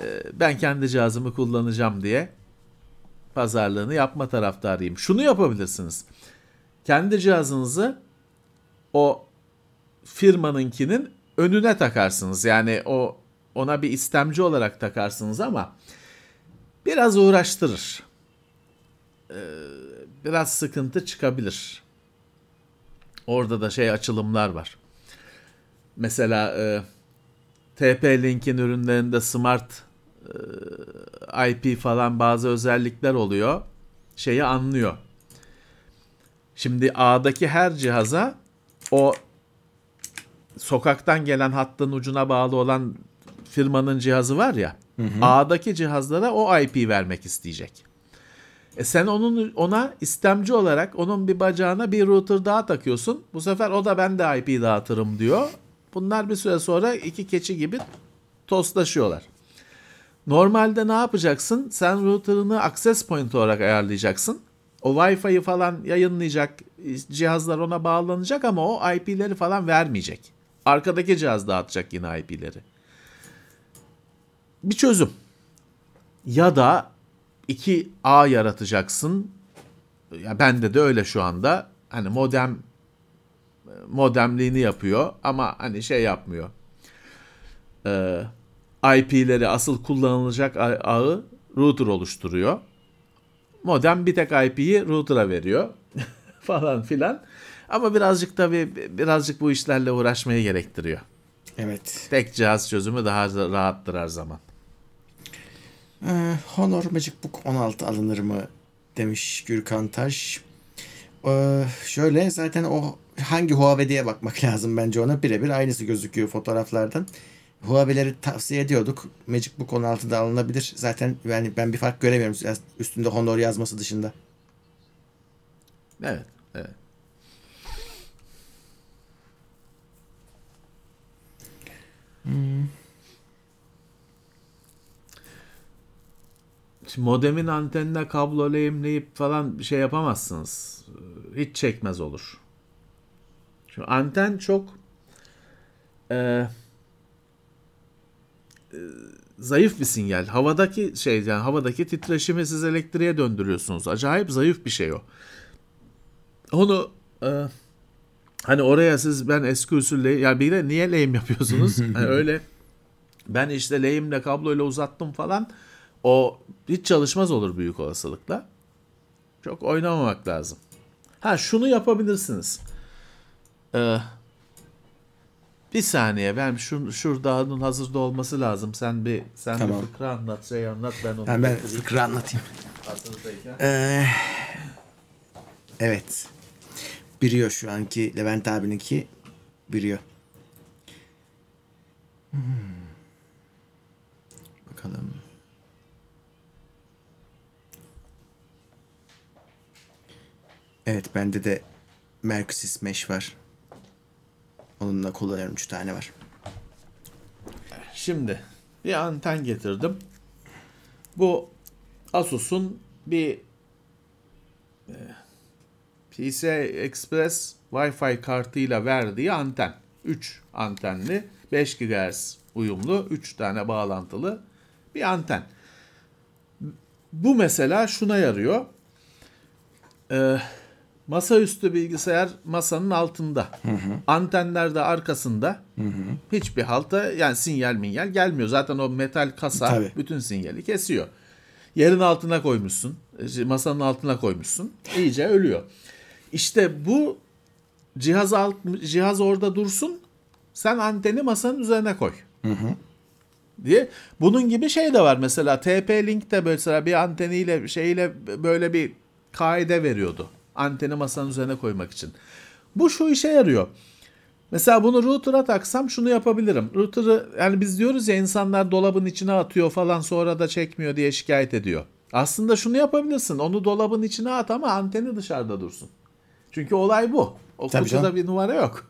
Ee, Ben kendi cihazımı kullanacağım diye pazarlığını yapma taraftarıyım. Şunu yapabilirsiniz. Kendi cihazınızı o firmanınkinin önüne takarsınız. Yani o ona bir istemci olarak takarsınız ama biraz uğraştırır. Ee, biraz sıkıntı çıkabilir. Orada da şey açılımlar var. Mesela e, TP-Link'in ürünlerinde smart IP falan bazı özellikler oluyor. Şeyi anlıyor. Şimdi A'daki her cihaza o sokaktan gelen hattın ucuna bağlı olan firmanın cihazı var ya. A'daki cihazlara o IP vermek isteyecek. E sen onun ona istemci olarak onun bir bacağına bir router daha takıyorsun. Bu sefer o da ben de IP dağıtırım diyor. Bunlar bir süre sonra iki keçi gibi tostlaşıyorlar. Normalde ne yapacaksın? Sen router'ını access point olarak ayarlayacaksın. O Wi-Fi'yi falan yayınlayacak, cihazlar ona bağlanacak ama o IP'leri falan vermeyecek. Arkadaki cihaz dağıtacak yine IP'leri. Bir çözüm. Ya da iki A yaratacaksın. Ya bende de öyle şu anda. Hani modem modemliğini yapıyor ama hani şey yapmıyor. Ee, IP'leri asıl kullanılacak ağı router oluşturuyor. Modem bir tek IP'yi router'a veriyor falan filan. Ama birazcık tabii birazcık bu işlerle uğraşmayı gerektiriyor. Evet. Tek cihaz çözümü daha rahattır her zaman. Ee, Honor Magic Book 16 alınır mı demiş Gürkan Taş. Ee, şöyle zaten o hangi Huawei diye bakmak lazım bence ona birebir aynısı gözüküyor fotoğraflardan. Huawei'leri tavsiye ediyorduk. Magic Book 16'da alınabilir. Zaten yani ben bir fark göremiyorum üstünde Honor yazması dışında. Evet, evet. Hmm. Şimdi modemin antenine kablo lehimleyip falan bir şey yapamazsınız. Hiç çekmez olur. Şu anten çok e, e, zayıf bir sinyal. Havadaki şey yani havadaki titreşimi siz elektriğe döndürüyorsunuz. Acayip zayıf bir şey o. Onu e, hani oraya siz ben eski usulle ya bir de niye lehim yapıyorsunuz? hani öyle ben işte lehimle kabloyla uzattım falan. o hiç çalışmaz olur büyük olasılıkla. Çok oynamamak lazım. Ha şunu yapabilirsiniz. Ee, bir saniye ben şu şurada onun hazırda olması lazım. Sen bir sen Tamam. bir fıkra anlat, şey anlat ben onu. Ben, ben getireyim. fıkra anlatayım. Ee, evet. Biriyor şu anki Levent abininki biriyor. Hmm. Bakalım. Evet bende de Mercosys Mesh var. Onunla kullanıyorum. Üç tane var. Şimdi bir anten getirdim. Bu Asus'un bir e, PCI Express Wi-Fi kartıyla verdiği anten. 3 antenli, 5 GHz uyumlu, 3 tane bağlantılı bir anten. Bu mesela şuna yarıyor. Ee, masaüstü bilgisayar masanın altında. Antenler de arkasında. Hiçbir halta yani sinyal minyal gelmiyor. Zaten o metal kasa Tabii. bütün sinyali kesiyor. Yerin altına koymuşsun. e, Masanın altına koymuşsun. İyice ölüyor. İşte bu cihaz alt, cihaz orada dursun. Sen anteni masanın üzerine koy. Diye. Bunun gibi şey de var mesela TP-Link de mesela bir anteniyle şeyle böyle bir kaide veriyordu. Anteni masanın üzerine koymak için. Bu şu işe yarıyor. Mesela bunu router'a taksam şunu yapabilirim. Router'ı yani biz diyoruz ya insanlar dolabın içine atıyor falan sonra da çekmiyor diye şikayet ediyor. Aslında şunu yapabilirsin. Onu dolabın içine at ama anteni dışarıda dursun. Çünkü olay bu. O Tabii kutuda canım. bir numara yok.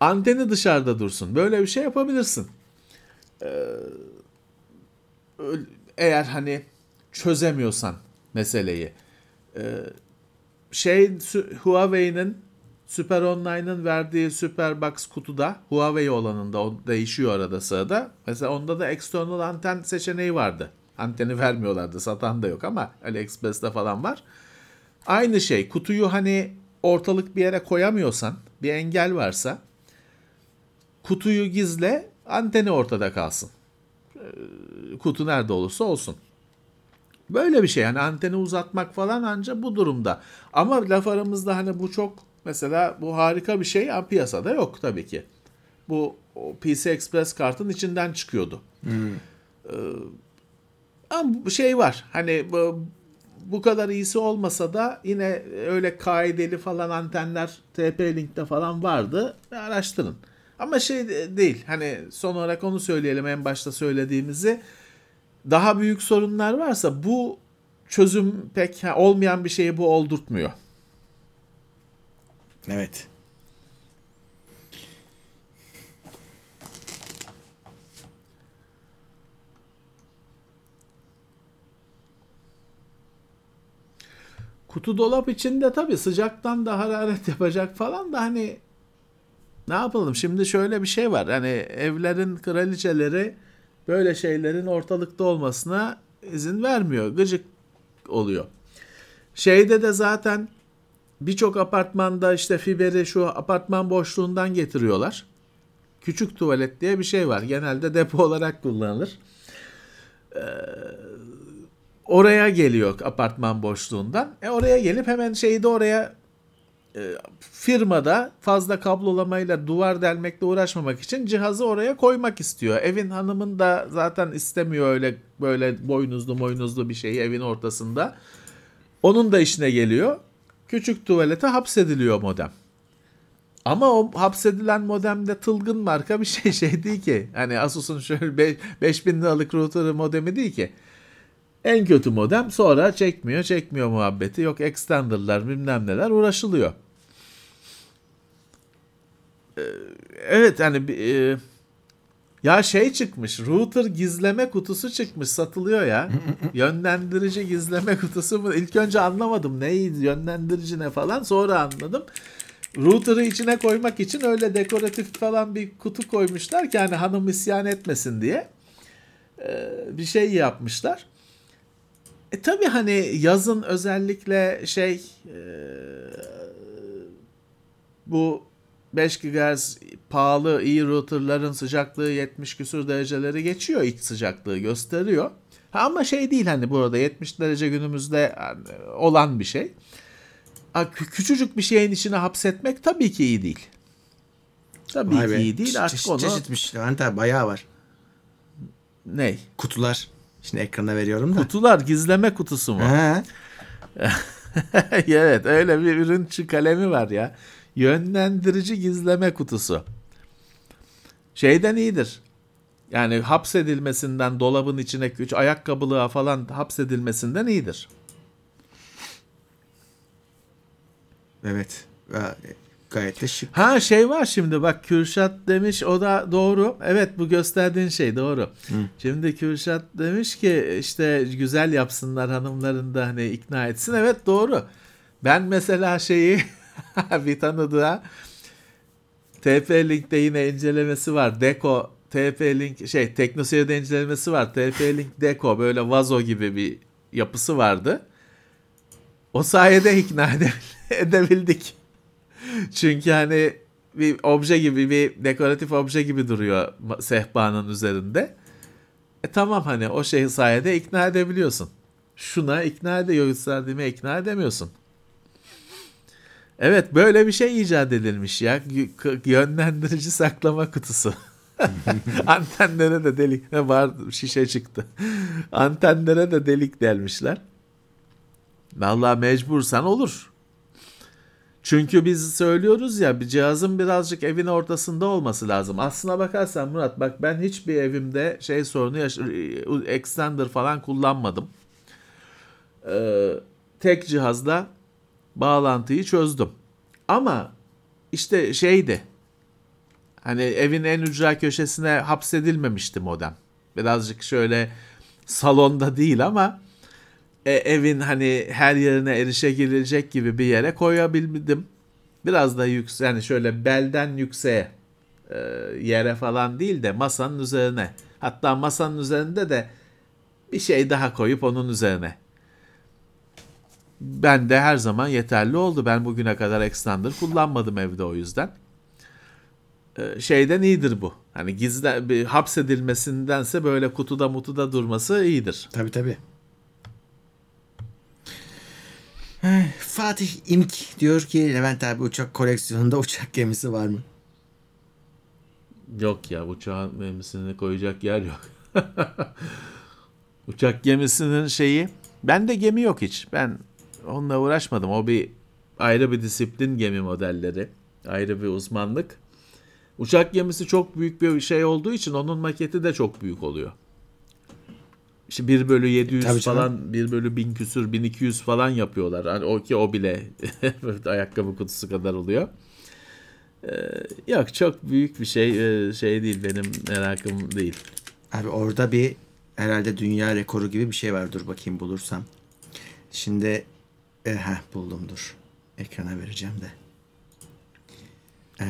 Anteni dışarıda dursun. Böyle bir şey yapabilirsin. Ee, eğer hani çözemiyorsan meseleyi. Ee, şey Huawei'nin Super Online'ın verdiği Superbox kutuda Huawei olanında o değişiyor arada sırada. Mesela onda da external anten seçeneği vardı. Anteni vermiyorlardı. Satan da yok ama AliExpress'te falan var. Aynı şey. Kutuyu hani ortalık bir yere koyamıyorsan, bir engel varsa kutuyu gizle, anteni ortada kalsın. Ee, Kutu nerede olursa olsun. Böyle bir şey yani anteni uzatmak falan anca bu durumda. Ama laf aramızda hani bu çok mesela bu harika bir şey ama piyasada yok tabii ki. Bu PC Express kartın içinden çıkıyordu. Ee, ama şey var hani bu, bu kadar iyisi olmasa da yine öyle kaideli falan antenler TP-Link'te falan vardı. Araştırın. Ama şey de- değil hani son olarak onu söyleyelim en başta söylediğimizi daha büyük sorunlar varsa bu çözüm pek olmayan bir şeyi bu oldurtmuyor. Evet. Kutu dolap içinde tabii sıcaktan da hararet yapacak falan da hani ne yapalım şimdi şöyle bir şey var. Hani evlerin kraliçeleri böyle şeylerin ortalıkta olmasına izin vermiyor. Gıcık oluyor. Şeyde de zaten birçok apartmanda işte fiberi şu apartman boşluğundan getiriyorlar. Küçük tuvalet diye bir şey var. Genelde depo olarak kullanılır. Ee, oraya geliyor apartman boşluğundan. E oraya gelip hemen şeyi de oraya firmada fazla kablolamayla duvar delmekle uğraşmamak için cihazı oraya koymak istiyor. Evin hanımın da zaten istemiyor öyle böyle boynuzlu boynuzlu bir şeyi evin ortasında. Onun da işine geliyor. Küçük tuvalete hapsediliyor modem. Ama o hapsedilen modemde tılgın marka bir şey şey değil ki. Hani Asus'un şöyle be- 5000 liralık router modemi değil ki. En kötü modem sonra çekmiyor çekmiyor muhabbeti. Yok extender'lar bilmem neler uğraşılıyor. Evet hani bir, e, ya şey çıkmış router gizleme kutusu çıkmış satılıyor ya. Yönlendirici gizleme kutusu mu? İlk önce anlamadım neydi yönlendirici ne falan sonra anladım. Router'ı içine koymak için öyle dekoratif falan bir kutu koymuşlar ki hani hanım isyan etmesin diye. Ee, bir şey yapmışlar. E tabi hani yazın özellikle şey e, bu 5 GHz pahalı iyi routerların sıcaklığı 70 küsur dereceleri geçiyor iç sıcaklığı gösteriyor. Ha, ama şey değil hani burada 70 derece günümüzde yani olan bir şey. Ha, kü- küçücük bir şeyin içine hapsetmek tabii ki iyi değil. Tabii Vay ki be. iyi değil artık çeşit, onu çeşitmiş. Levent abi bayağı var. ney? Kutular. Şimdi ekrana veriyorum da. Kutular gizleme kutusu mu? Evet öyle bir ürün kalemi var ya. Yönlendirici gizleme kutusu. Şeyden iyidir. Yani hapsedilmesinden dolabın içine küç ayakkabılığa falan hapsedilmesinden iyidir. Evet. Gayet de şık. Ha şey var şimdi bak Kürşat demiş o da doğru. Evet bu gösterdiğin şey doğru. Şimdi Kürşat demiş ki işte güzel yapsınlar hanımların da hani ikna etsin. Evet doğru. Ben mesela şeyi bir tanıdığa TP-Link'te yine incelemesi var. Deko TP-Link şey TeknoSeyir'de incelemesi var. TP-Link Deko böyle vazo gibi bir yapısı vardı. O sayede ikna ede- edebildik. Çünkü hani bir obje gibi bir dekoratif obje gibi duruyor sehpanın üzerinde. E tamam hani o şey sayede ikna edebiliyorsun. Şuna ikna ediyor gösterdiğime ikna edemiyorsun. Evet böyle bir şey icat edilmiş ya. Yönlendirici saklama kutusu. Antenlere de delik ne var şişe çıktı. Antenlere de delik delmişler. Vallahi mecbursan olur. Çünkü biz söylüyoruz ya bir cihazın birazcık evin ortasında olması lazım. Aslına bakarsan Murat bak ben hiçbir evimde şey sorunu yaş- extender falan kullanmadım. Ee, tek cihazla bağlantıyı çözdüm. Ama işte şeydi. Hani evin en ücra köşesine hapsedilmemişti modem. Birazcık şöyle salonda değil ama e, evin hani her yerine erişebilecek gibi bir yere koyabildim. Biraz da yüksek yani şöyle belden yükseğe e, yere falan değil de masanın üzerine. Hatta masanın üzerinde de bir şey daha koyup onun üzerine. Ben de her zaman yeterli oldu. Ben bugüne kadar extender kullanmadım evde o yüzden. Ee, şeyden iyidir bu. Hani gizli bir hapsedilmesindense böyle kutuda mutuda durması iyidir. Tabii tabii. Eh, Fatih İmk diyor ki Levent abi uçak koleksiyonunda uçak gemisi var mı? Yok ya uçağın gemisini koyacak yer yok. Uçak gemisinin şeyi. Bende gemi yok hiç. Ben onunla uğraşmadım. O bir ayrı bir disiplin gemi modelleri. Ayrı bir uzmanlık. Uçak gemisi çok büyük bir şey olduğu için onun maketi de çok büyük oluyor. İşte 1 bölü 700 Tabii canım. falan 1 bölü 1000 küsür 1200 falan yapıyorlar. Hani o ki o bile ayakkabı kutusu kadar oluyor. Ee, yok çok büyük bir şey e, şey değil benim merakım değil. Abi orada bir herhalde dünya rekoru gibi bir şey var. Dur bakayım bulursam. Şimdi e, heh, buldum dur. Ekrana vereceğim de. Ee,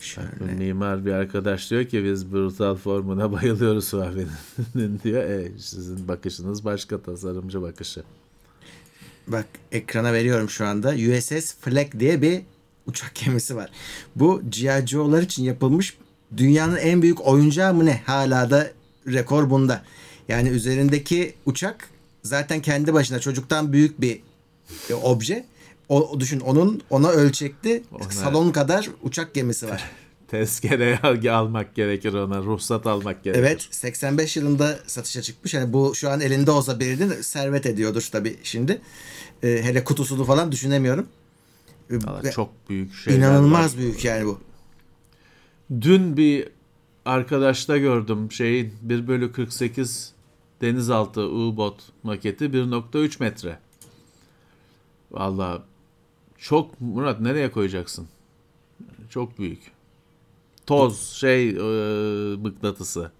şöyle. Mimar bir arkadaş diyor ki biz brutal formuna bayılıyoruz Huawei'nin diyor. E, sizin bakışınız başka tasarımcı bakışı. Bak ekrana veriyorum şu anda. USS Flag diye bir uçak gemisi var. Bu G.I. Joe'lar için yapılmış dünyanın en büyük oyuncağı mı ne? Hala da rekor bunda. Yani üzerindeki uçak zaten kendi başına çocuktan büyük bir e, obje. O, düşün onun ona ölçekli Ona- salon kadar uçak gemisi var. Tezkere al- almak gerekir ona. Ruhsat almak gerekir. Evet 85 yılında satışa çıkmış. Yani bu şu an elinde olsa birinin servet ediyordur tabii şimdi. Ee, hele kutusunu falan düşünemiyorum. Ee, Valla çok büyük şeyler İnanılmaz var. büyük yani bu. Dün bir arkadaşta gördüm şeyin 1 bölü 48 denizaltı U-Bot maketi 1.3 metre. Valla çok Murat nereye koyacaksın? Çok büyük. Toz şey e, mıknatısı.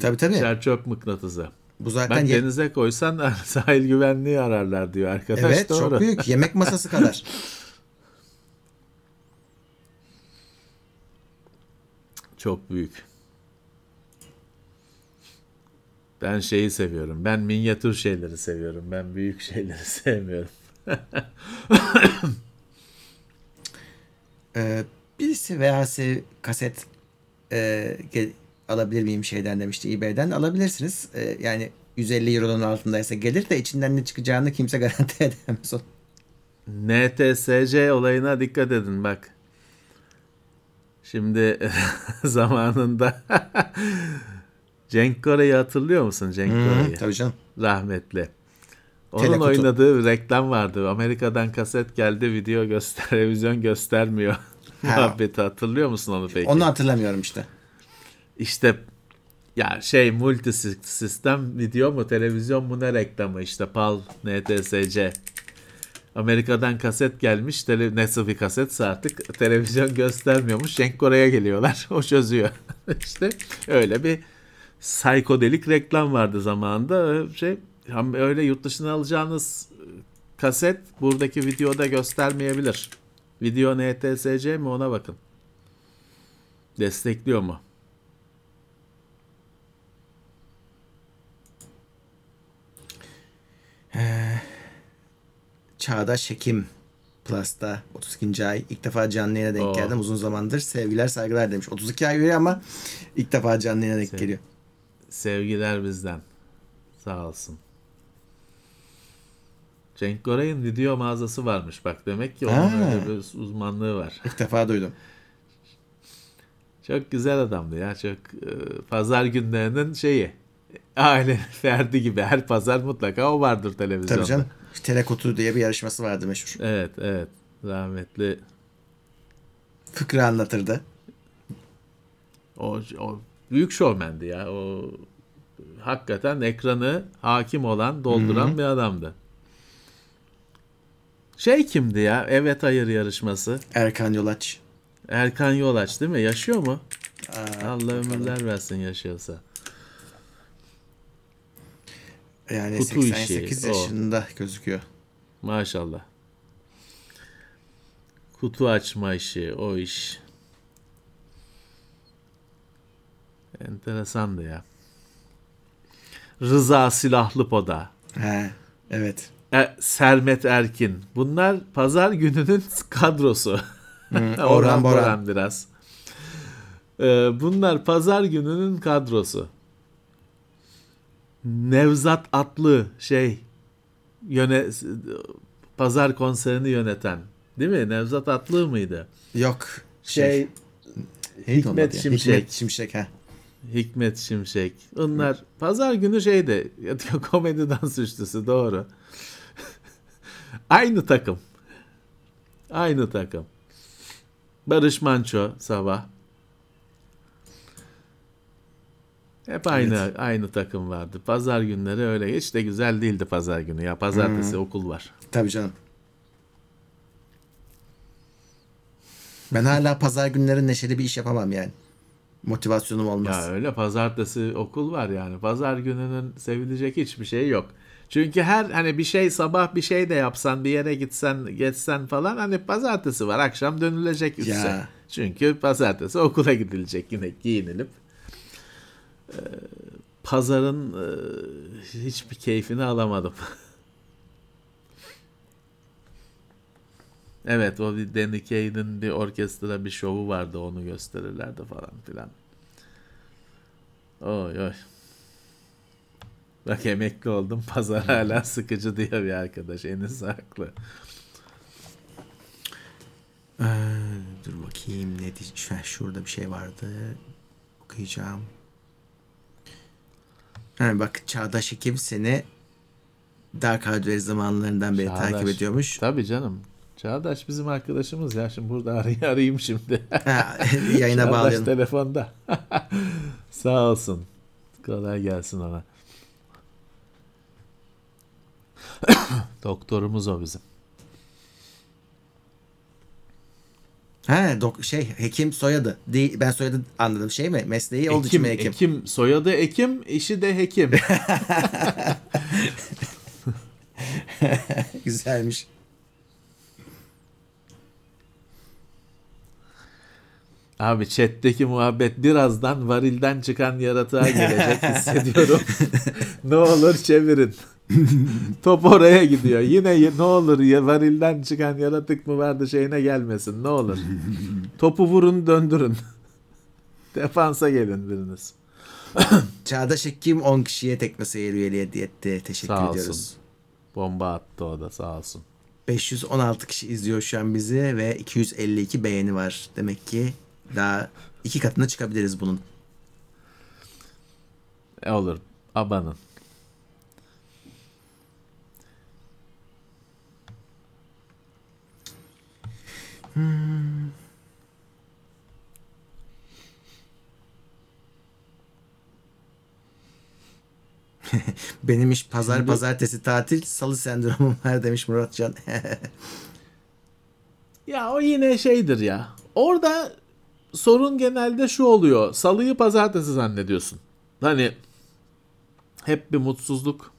Tabii tabii. Çerçöp mıknatısı. Bu zaten Ben ye- denize koysan sahil güvenliği ararlar diyor arkadaş. evet Doğru. çok büyük. Yemek masası kadar. Çok büyük. Ben şeyi seviyorum. Ben minyatür şeyleri seviyorum. Ben büyük şeyleri sevmiyorum. Ee, birisi VHS kaset e, alabilir miyim şeyden demişti eBay'den. Alabilirsiniz. Ee, yani 150 euronun altındaysa gelir de içinden ne çıkacağını kimse garanti edemez. NTSC olayına dikkat edin bak. Şimdi zamanında Cenk Koray'ı hatırlıyor musun Cenk Koray'ı? Tabii canım. Rahmetli. Onun Telekutu. oynadığı bir reklam vardı. Amerika'dan kaset geldi video göster televizyon göstermiyor. Muhabbeti hatırlıyor musun onu peki? Onu hatırlamıyorum işte. İşte ya şey multi sistem video mu televizyon mu ne reklamı işte PAL NTSC. Amerika'dan kaset gelmiş. Tele, nasıl bir kasetse artık televizyon göstermiyormuş. Cenk Koray'a geliyorlar. O çözüyor. işte öyle bir psikodelik reklam vardı zamanında. Şey, hem öyle yurt dışına alacağınız kaset buradaki videoda göstermeyebilir. Video NTSC mi ona bakın. Destekliyor mu? Çağdaş Hekim Plus'ta 32. ay ilk defa canlı yayına denk Oo. geldim uzun zamandır. Sevgiler saygılar demiş. 32 ay üye ama ilk defa canlı yayına denk Sev- geliyor. Sevgiler bizden. Sağ olsun. Cenk Koray'ın video mağazası varmış bak. Demek ki onun Ha. öyle bir uzmanlığı var. İlk defa duydum. Çok güzel adamdı ya. Çok e, pazar günlerinin şeyi. Aile ferdi gibi. Her pazar mutlaka o vardır televizyonda. Tabii canım. Telekutu diye bir yarışması vardı meşhur. Evet evet. Rahmetli. Fıkra anlatırdı. O, o büyük şovmendi ya. O hakikaten ekranı hakim olan, dolduran bir adamdı. Şey kimdi ya? Evet hayır yarışması. Erkan Yolaç. Erkan Yolaç değil mi? Yaşıyor mu? Aa, Allah ömürler versin yaşıyorsa. yani Kutu 88 işi, o. yaşında gözüküyor. Maşallah. Kutu açma işi, o iş. Enteresandı ya. Rıza Silahlıpoda. He, evet. E, Sermet Erkin. Bunlar pazar gününün kadrosu. Orhan Orhan Boran. Boran biraz. E, bunlar pazar gününün kadrosu. Nevzat Atlı şey yöne pazar konserini yöneten. Değil mi? Nevzat Atlı mıydı? Yok. Şey, onun Hikmet ya? Şimşek. Hikmet Şimşek ha. Hikmet Şimşek. Onlar pazar günü şeyde komediden suçlusu doğru. Aynı takım. Aynı takım. Barış Manço sabah. Hep aynı aynı takım vardı. Pazar günleri öyle hiç de güzel değildi pazar günü. Ya pazartesi okul var. Tabii canım. Ben hala pazar günleri neşeli bir iş yapamam yani. Motivasyonum olmaz. Ya öyle pazartesi okul var yani. Pazar gününün sevilecek hiçbir şey yok. Çünkü her hani bir şey sabah bir şey de yapsan bir yere gitsen geçsen falan hani pazartesi var akşam dönülecek üstüne. Ya. Çünkü pazartesi okula gidilecek yine giyinilip. Ee, pazarın e, hiçbir keyfini alamadım. Evet o bir Danny Kaye'nin bir orkestra bir şovu vardı onu gösterirlerdi falan filan. Oy oy. Bak emekli oldum pazar hala sıkıcı diyor bir arkadaş. Enis haklı. Ee, dur bakayım ne diyeceğim. Şu- Şurada bir şey vardı. Okuyacağım. Ha, bak Çağdaş Hekim seni Dark Hardware zamanlarından beri Çağdaş. takip ediyormuş. Tabii canım. Çağdaş bizim arkadaşımız ya. Şimdi burada arayayım, arayayım şimdi. Yayına Çağdaş bağlayalım. telefonda. Sağ olsun. Kolay gelsin ona. Doktorumuz o bizim. Ha, dok- şey hekim soyadı. Değil, ben soyadı anladım. Şey mi? Mesleği olduğu için mi hekim? Ekim. Soyadı Ekim, işi de hekim. Güzelmiş. Abi chat'teki muhabbet birazdan varilden çıkan yaratığa gelecek hissediyorum. ne olur çevirin. Top oraya gidiyor. Yine ne olur ya varilden çıkan yaratık mı vardı şeyine gelmesin. Ne olur. Topu vurun döndürün. Defansa gelin biriniz. Çağdaş Ekim 10 kişiye teknoseyir üyeliği hediye etti. Teşekkür Sağ olsun. ediyoruz. Bomba attı o da sağ olsun. 516 kişi izliyor şu an bizi ve 252 beğeni var. Demek ki daha iki katına çıkabiliriz bunun. E olur. Abanın. Benim iş pazar Şimdi- pazartesi tatil salı sendromum var demiş Muratcan. Ya o yine şeydir ya. Orada sorun genelde şu oluyor. Salıyı pazartesi zannediyorsun. Hani hep bir mutsuzluk.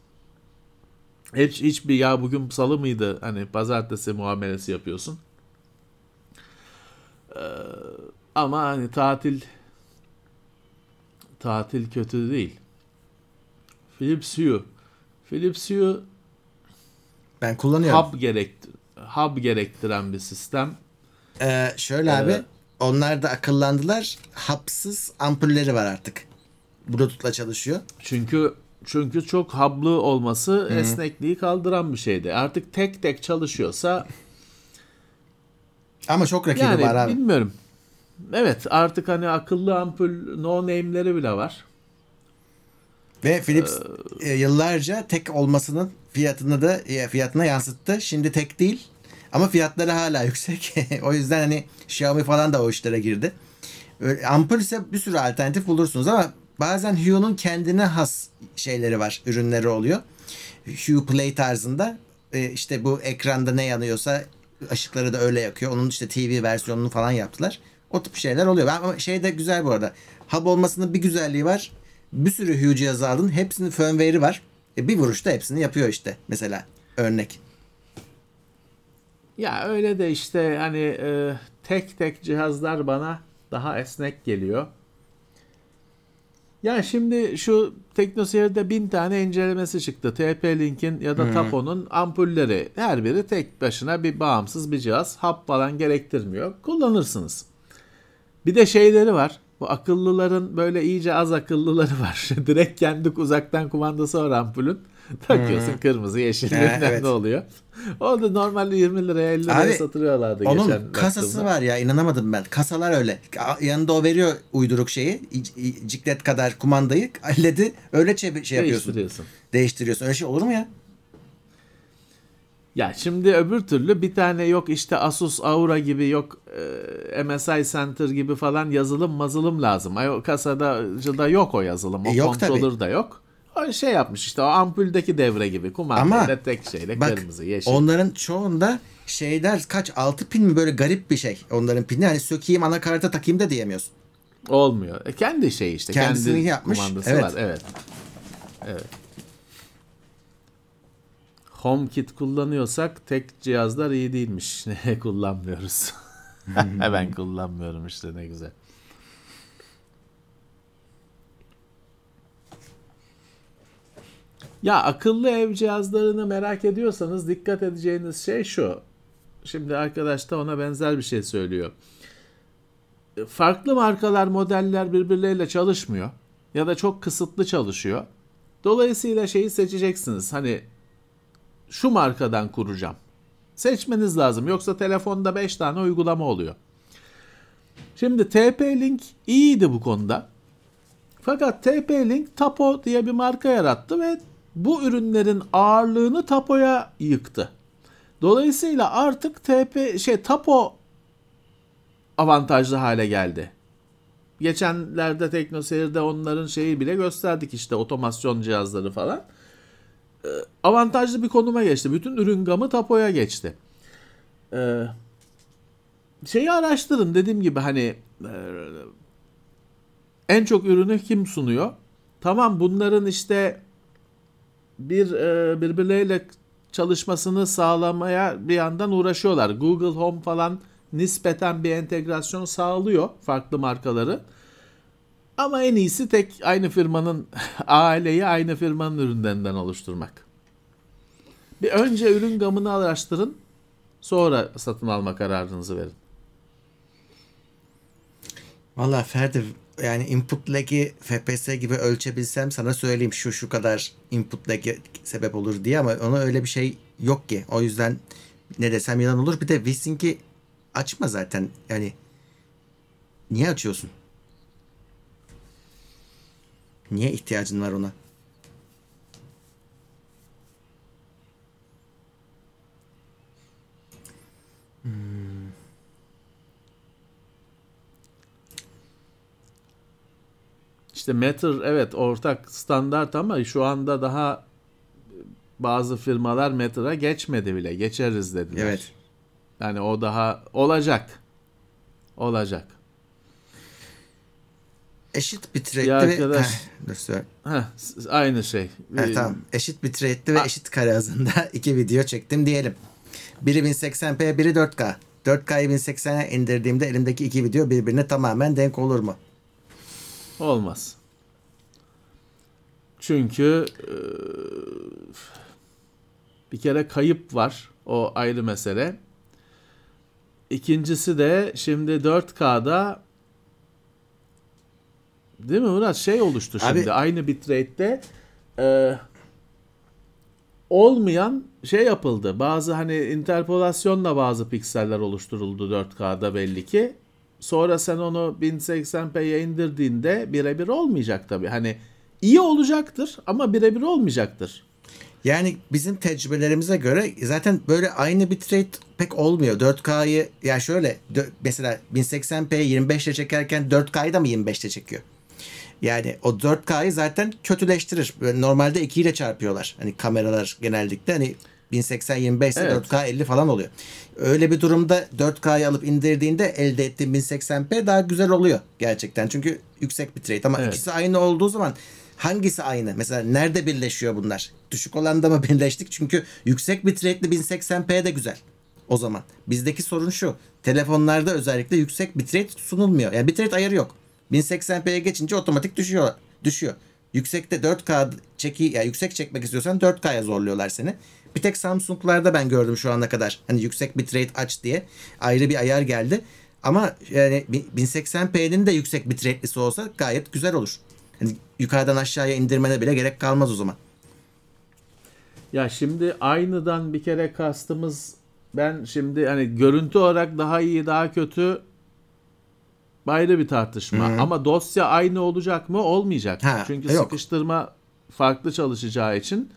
Hiç hiçbir ya bugün salı mıydı? Hani pazartesi muamelesi yapıyorsun. Ee, ama hani tatil tatil kötü değil. Philips Hue. Philips Hue ben kullanıyorum. hub gerekt hub gerektiren bir sistem. Ee, şöyle abi onlar da akıllandılar. Hapsız ampulleri var artık. Bluetooth'la çalışıyor. Çünkü çünkü çok hablı olması esnekliği kaldıran bir şeydi. Artık tek tek çalışıyorsa Ama çok rakibi yani var abi. bilmiyorum. Evet artık hani akıllı ampul no name'leri bile var. Ve Philips e, yıllarca tek olmasının fiyatını da e, fiyatına yansıttı. Şimdi tek değil. Ama fiyatları hala yüksek. o yüzden hani Xiaomi falan da o işlere girdi. Öyle, ampul ise bir sürü alternatif bulursunuz ama bazen Hue'nun kendine has şeyleri var, ürünleri oluyor. Hue Play tarzında e, işte bu ekranda ne yanıyorsa ışıkları da öyle yakıyor. Onun işte TV versiyonunu falan yaptılar. O tip şeyler oluyor. Ama şey de güzel bu arada. Hub olmasının bir güzelliği var. Bir sürü Hue cihazı aldın. Hepsinin firmware'i var. E, bir vuruşta hepsini yapıyor işte. Mesela örnek. Ya öyle de işte hani e, tek tek cihazlar bana daha esnek geliyor. Ya şimdi şu TeknoSeyir'de bin tane incelemesi çıktı. TP-Link'in ya da Tapo'nun ampulleri. Her biri tek başına bir bağımsız bir cihaz. Hap falan gerektirmiyor. Kullanırsınız. Bir de şeyleri var. Bu akıllıların böyle iyice az akıllıları var. Direkt kendi uzaktan kumandası var ampulün. Takıyorsun kırmızı yeşil bilmem evet. ne oluyor. O da normalde 20 liraya 50 liraya Abi, satılıyorlardı Onun geçen kasası baktığımda. var ya inanamadım ben. Kasalar öyle. Yanında o veriyor uyduruk şeyi. Ciklet kadar kumandayı. LED'i öyle çe- şey yapıyorsun. Değiştiriyorsun. Değiştiriyorsun. Öyle şey olur mu ya? Ya şimdi öbür türlü bir tane yok işte Asus Aura gibi yok e, MSI Center gibi falan yazılım mazılım lazım. Ay, o kasada da yok o yazılım. O E, yok controller da yok. Şey yapmış işte o ampuldeki devre gibi kumandayla Ama tek şeyle Bak kırmızı yeşil. onların çoğunda şeyler kaç 6 pin mi böyle garip bir şey. Onların pini hani sökeyim anakarta takayım da diyemiyorsun. Olmuyor. E, kendi şey işte. Kendisini kendi yapmış, kumandası evet. var. Evet. Evet. HomeKit kullanıyorsak tek cihazlar iyi değilmiş. Ne kullanmıyoruz. ben kullanmıyorum işte ne güzel. Ya akıllı ev cihazlarını merak ediyorsanız dikkat edeceğiniz şey şu. Şimdi arkadaş da ona benzer bir şey söylüyor farklı markalar, modeller birbirleriyle çalışmıyor ya da çok kısıtlı çalışıyor. Dolayısıyla şeyi seçeceksiniz. Hani şu markadan kuracağım. Seçmeniz lazım. Yoksa telefonda 5 tane uygulama oluyor. Şimdi TP-Link iyiydi bu konuda. Fakat TP-Link Tapo diye bir marka yarattı ve bu ürünlerin ağırlığını Tapo'ya yıktı. Dolayısıyla artık TP şey Tapo avantajlı hale geldi. Geçenlerde TeknoSeyir'de onların şeyi bile gösterdik işte otomasyon cihazları falan. Ee, avantajlı bir konuma geçti. Bütün ürün gamı Tapo'ya geçti. Ee, şeyi araştırın dediğim gibi hani e, en çok ürünü kim sunuyor? Tamam bunların işte bir e, birbirleriyle çalışmasını sağlamaya bir yandan uğraşıyorlar. Google Home falan nispeten bir entegrasyon sağlıyor farklı markaları. Ama en iyisi tek aynı firmanın aileyi aynı firmanın ürünlerinden oluşturmak. Bir önce ürün gamını araştırın, sonra satın alma kararınızı verin. Valla Ferdi yani input lag'i FPS gibi ölçebilsem sana söyleyeyim şu şu kadar input lag'e sebep olur diye ama ona öyle bir şey yok ki. O yüzden ne desem yalan olur. Bir de VSync'i açma zaten. Yani niye açıyorsun? Niye ihtiyacın var ona? İşte Matter evet ortak standart ama şu anda daha bazı firmalar Matter'a geçmedi bile. Geçeriz dediler. Evet. Yani o daha olacak. Olacak. Eşit bitrate'li Ya ve... arkadaş- Heh. Heh, aynı şey. Ha, Ee, tamam. Eşit bitrate'li ve eşit kare hızında iki video çektim diyelim. Biri 1080p, biri 4K. 4K'yı 1080'e indirdiğimde elimdeki iki video birbirine tamamen denk olur mu? Olmaz. Çünkü e, bir kere kayıp var. O ayrı mesele. İkincisi de şimdi 4K'da değil mi Murat? Şey oluştu Abi- şimdi aynı bitrate'te e, olmayan şey yapıldı. Bazı hani interpolasyonla bazı pikseller oluşturuldu 4K'da belli ki. Sonra sen onu 1080p'ye indirdiğinde birebir olmayacak tabii. Hani iyi olacaktır ama birebir olmayacaktır. Yani bizim tecrübelerimize göre zaten böyle aynı bitrate pek olmuyor. 4K'yı ya şöyle dö- mesela 1080p'yi 25 ile çekerken 4K'yı da mı 25 ile çekiyor? Yani o 4K'yı zaten kötüleştirir. Normalde 2 ile çarpıyorlar. Hani kameralar genellikle hani 1080 25 ise Evet. 4K 50 falan oluyor. Öyle bir durumda 4K'yı alıp indirdiğinde elde ettiğin 1080p daha güzel oluyor gerçekten. Çünkü yüksek bitrate ama Evet. ikisi aynı olduğu zaman hangisi aynı? Mesela nerede birleşiyor bunlar? Düşük olanda mı birleştik? Çünkü yüksek bitrate'li 1080p de güzel. O zaman bizdeki sorun şu. Telefonlarda özellikle yüksek bitrate sunulmuyor. Yani bitrate ayarı yok. 1080p'ye geçince otomatik düşüyor. Düşüyor. Yüksekte 4K çeki ya yüksek çekmek istiyorsan 4K'ya zorluyorlar seni. Bir tek Samsung'larda ben gördüm şu ana kadar. Hani yüksek bitrate aç diye ayrı bir ayar geldi. Ama yani 1080p'nin de yüksek bitrate'lisi olsa gayet güzel olur. Hani yukarıdan aşağıya indirmene bile gerek kalmaz o zaman. Ya şimdi aynıdan bir kere kastımız ben şimdi hani görüntü olarak daha iyi daha kötü ayrı bir tartışma. Ama dosya aynı olacak mı? Olmayacak. Ha, Çünkü yok. sıkıştırma farklı çalışacağı için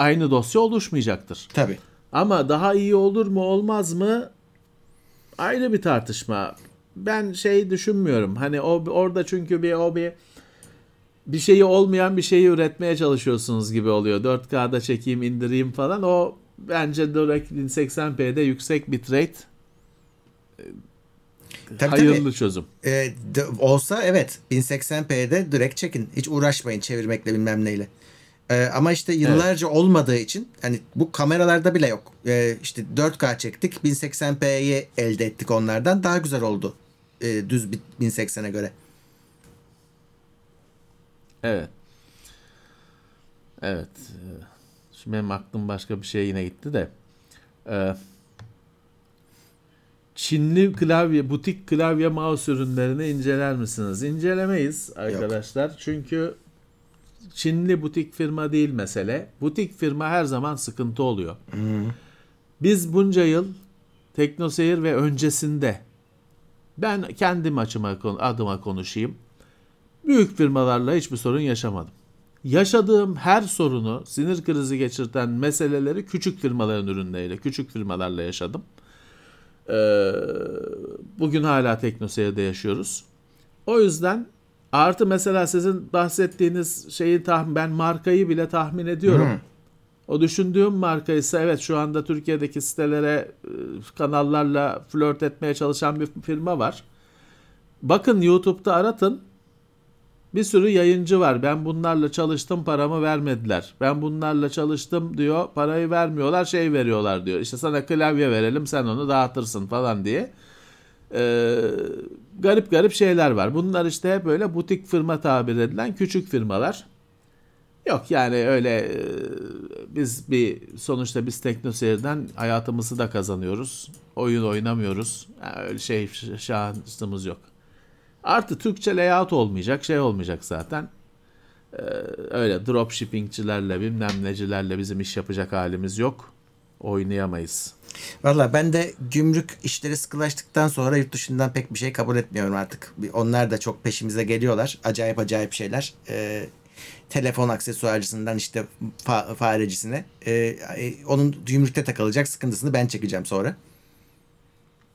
aynı dosya oluşmayacaktır. Tabii. Ama daha iyi olur mu olmaz mı ayrı bir tartışma. Ben şey düşünmüyorum. Hani o orada çünkü bir o bir bir şeyi olmayan bir şeyi üretmeye çalışıyorsunuz gibi oluyor. 4K'da çekeyim, indireyim falan. O bence direkt 1080p'de yüksek bitrate Tabii, hayırlı tabii. çözüm. E, de- olsa evet 1080p'de direkt çekin. Hiç uğraşmayın çevirmekle bilmem neyle. E, ama işte yıllarca olmadığı için hani bu kameralarda bile yok. E, işte 4K çektik 1080p'yi elde ettik onlardan. Daha güzel oldu. E, düz bir 1080'e göre. Evet. Evet. Ee, Şimdi benim aklım başka bir şeye yine gitti de. Ee, Çinli klavye, butik klavye mouse ürünlerini inceler misiniz? İncelemeyiz arkadaşlar. Çünkü Çinli butik firma değil mesele. Butik firma her zaman sıkıntı oluyor. Biz bunca yıl Teknoseyir ve öncesinde ben kendim açıma adıma konuşayım. Büyük firmalarla hiçbir sorun yaşamadım. Yaşadığım her sorunu, sinir krizi geçirten meseleleri küçük firmaların ürünleriyle, küçük firmalarla yaşadım. Ee, bugün hala Teknoseyir'de yaşıyoruz. O yüzden artı mesela sizin bahsettiğiniz şeyi tahmin, ben markayı bile tahmin ediyorum. Hı. O düşündüğüm marka ise evet şu anda Türkiye'deki sitelere, e, kanallarla flört etmeye çalışan bir firma var. Bakın YouTube'da aratın. Bir sürü yayıncı var. Ben bunlarla çalıştım paramı vermediler. Ben bunlarla çalıştım diyor. Parayı vermiyorlar şey veriyorlar diyor. İşte sana klavye verelim sen onu dağıtırsın falan diye. Ee, garip garip şeyler var. Bunlar işte hep böyle butik firma tabir edilen küçük firmalar. Yok yani öyle e, biz bir sonuçta biz teknoseyirden hayatımızı da kazanıyoruz. Oyun oynamıyoruz. Yani öyle şey şansımız yok. Artı Türkçe layout olmayacak, şey olmayacak zaten. Ee, öyle dropshippingçilerle bilmem necilerle bizim iş yapacak halimiz yok. Oynayamayız. Valla ben de gümrük işleri sıkılaştıktan sonra yurt dışından pek bir şey kabul etmiyorum artık. Onlar da çok peşimize geliyorlar. Acayip acayip şeyler. Ee, telefon aksesuarcısından işte fa- farecisine. Ee, e, onun gümrükte takılacak sıkıntısını ben çekeceğim sonra.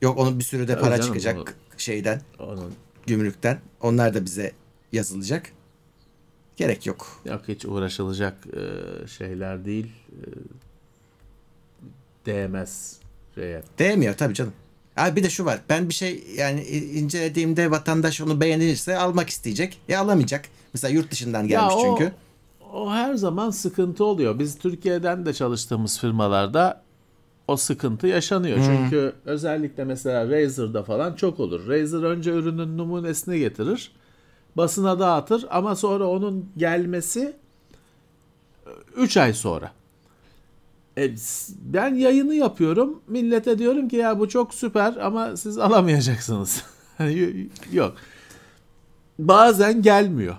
Yok onun bir sürü de Tabii para canım, çıkacak onu- şeyden, Onun gümrükten. Onlar da bize yazılacak. Gerek yok. yok hiç uğraşılacak e, şeyler değil. E, değmez şeye. Değmiyor tabii canım. Abi bir de şu var. Ben bir şey yani incelediğimde vatandaş onu beğenirse almak isteyecek. Ya alamayacak. Mesela yurt dışından gelmiş Ya o- çünkü. O her zaman sıkıntı oluyor. Biz Türkiye'den de çalıştığımız firmalarda o sıkıntı yaşanıyor. Çünkü özellikle mesela Razer'da falan çok olur. Razer önce ürünün numunesini getirir. Basına dağıtır ama sonra onun gelmesi 3 ay sonra. E, ben yayını yapıyorum. Millete diyorum ki ya bu çok süper ama siz alamayacaksınız. Hani Yok. Bazen gelmiyor.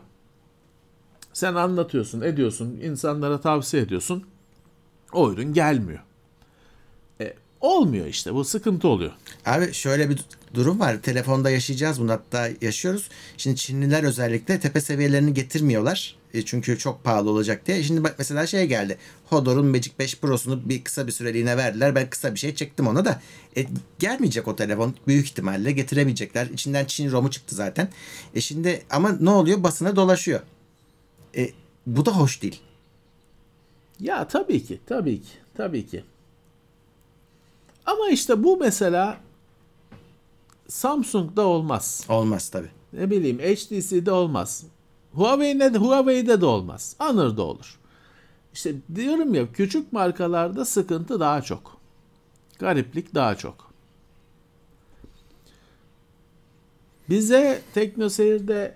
Sen anlatıyorsun, ediyorsun, insanlara tavsiye ediyorsun. O ürün gelmiyor. E, olmuyor işte. Bu sıkıntı oluyor. Abi şöyle bir durum var. Telefonda yaşayacağız bunu hatta yaşıyoruz. Şimdi Çinliler özellikle tepe seviyelerini getirmiyorlar. E, çünkü çok pahalı olacak diye. Şimdi bak mesela şey geldi. Hodor'un Magic 5 Pro'sunu bir kısa bir süreliğine verdiler. Ben kısa bir şey çektim ona da. E, gelmeyecek o telefon. Büyük ihtimalle getiremeyecekler. İçinden Çin ROM'u çıktı zaten. E şimdi ama ne oluyor? Basına dolaşıyor. E, bu da hoş değil. Ya tabii ki, tabii ki, tabii ki. Ama işte bu mesela Samsung'da olmaz. Olmaz tabii. Ne bileyim HTC'de olmaz. Huawei'de de, Huawei'de de olmaz. Honor'da olur. İşte diyorum ya küçük markalarda sıkıntı daha çok. Gariplik daha çok. Bize TeknoSeyir'de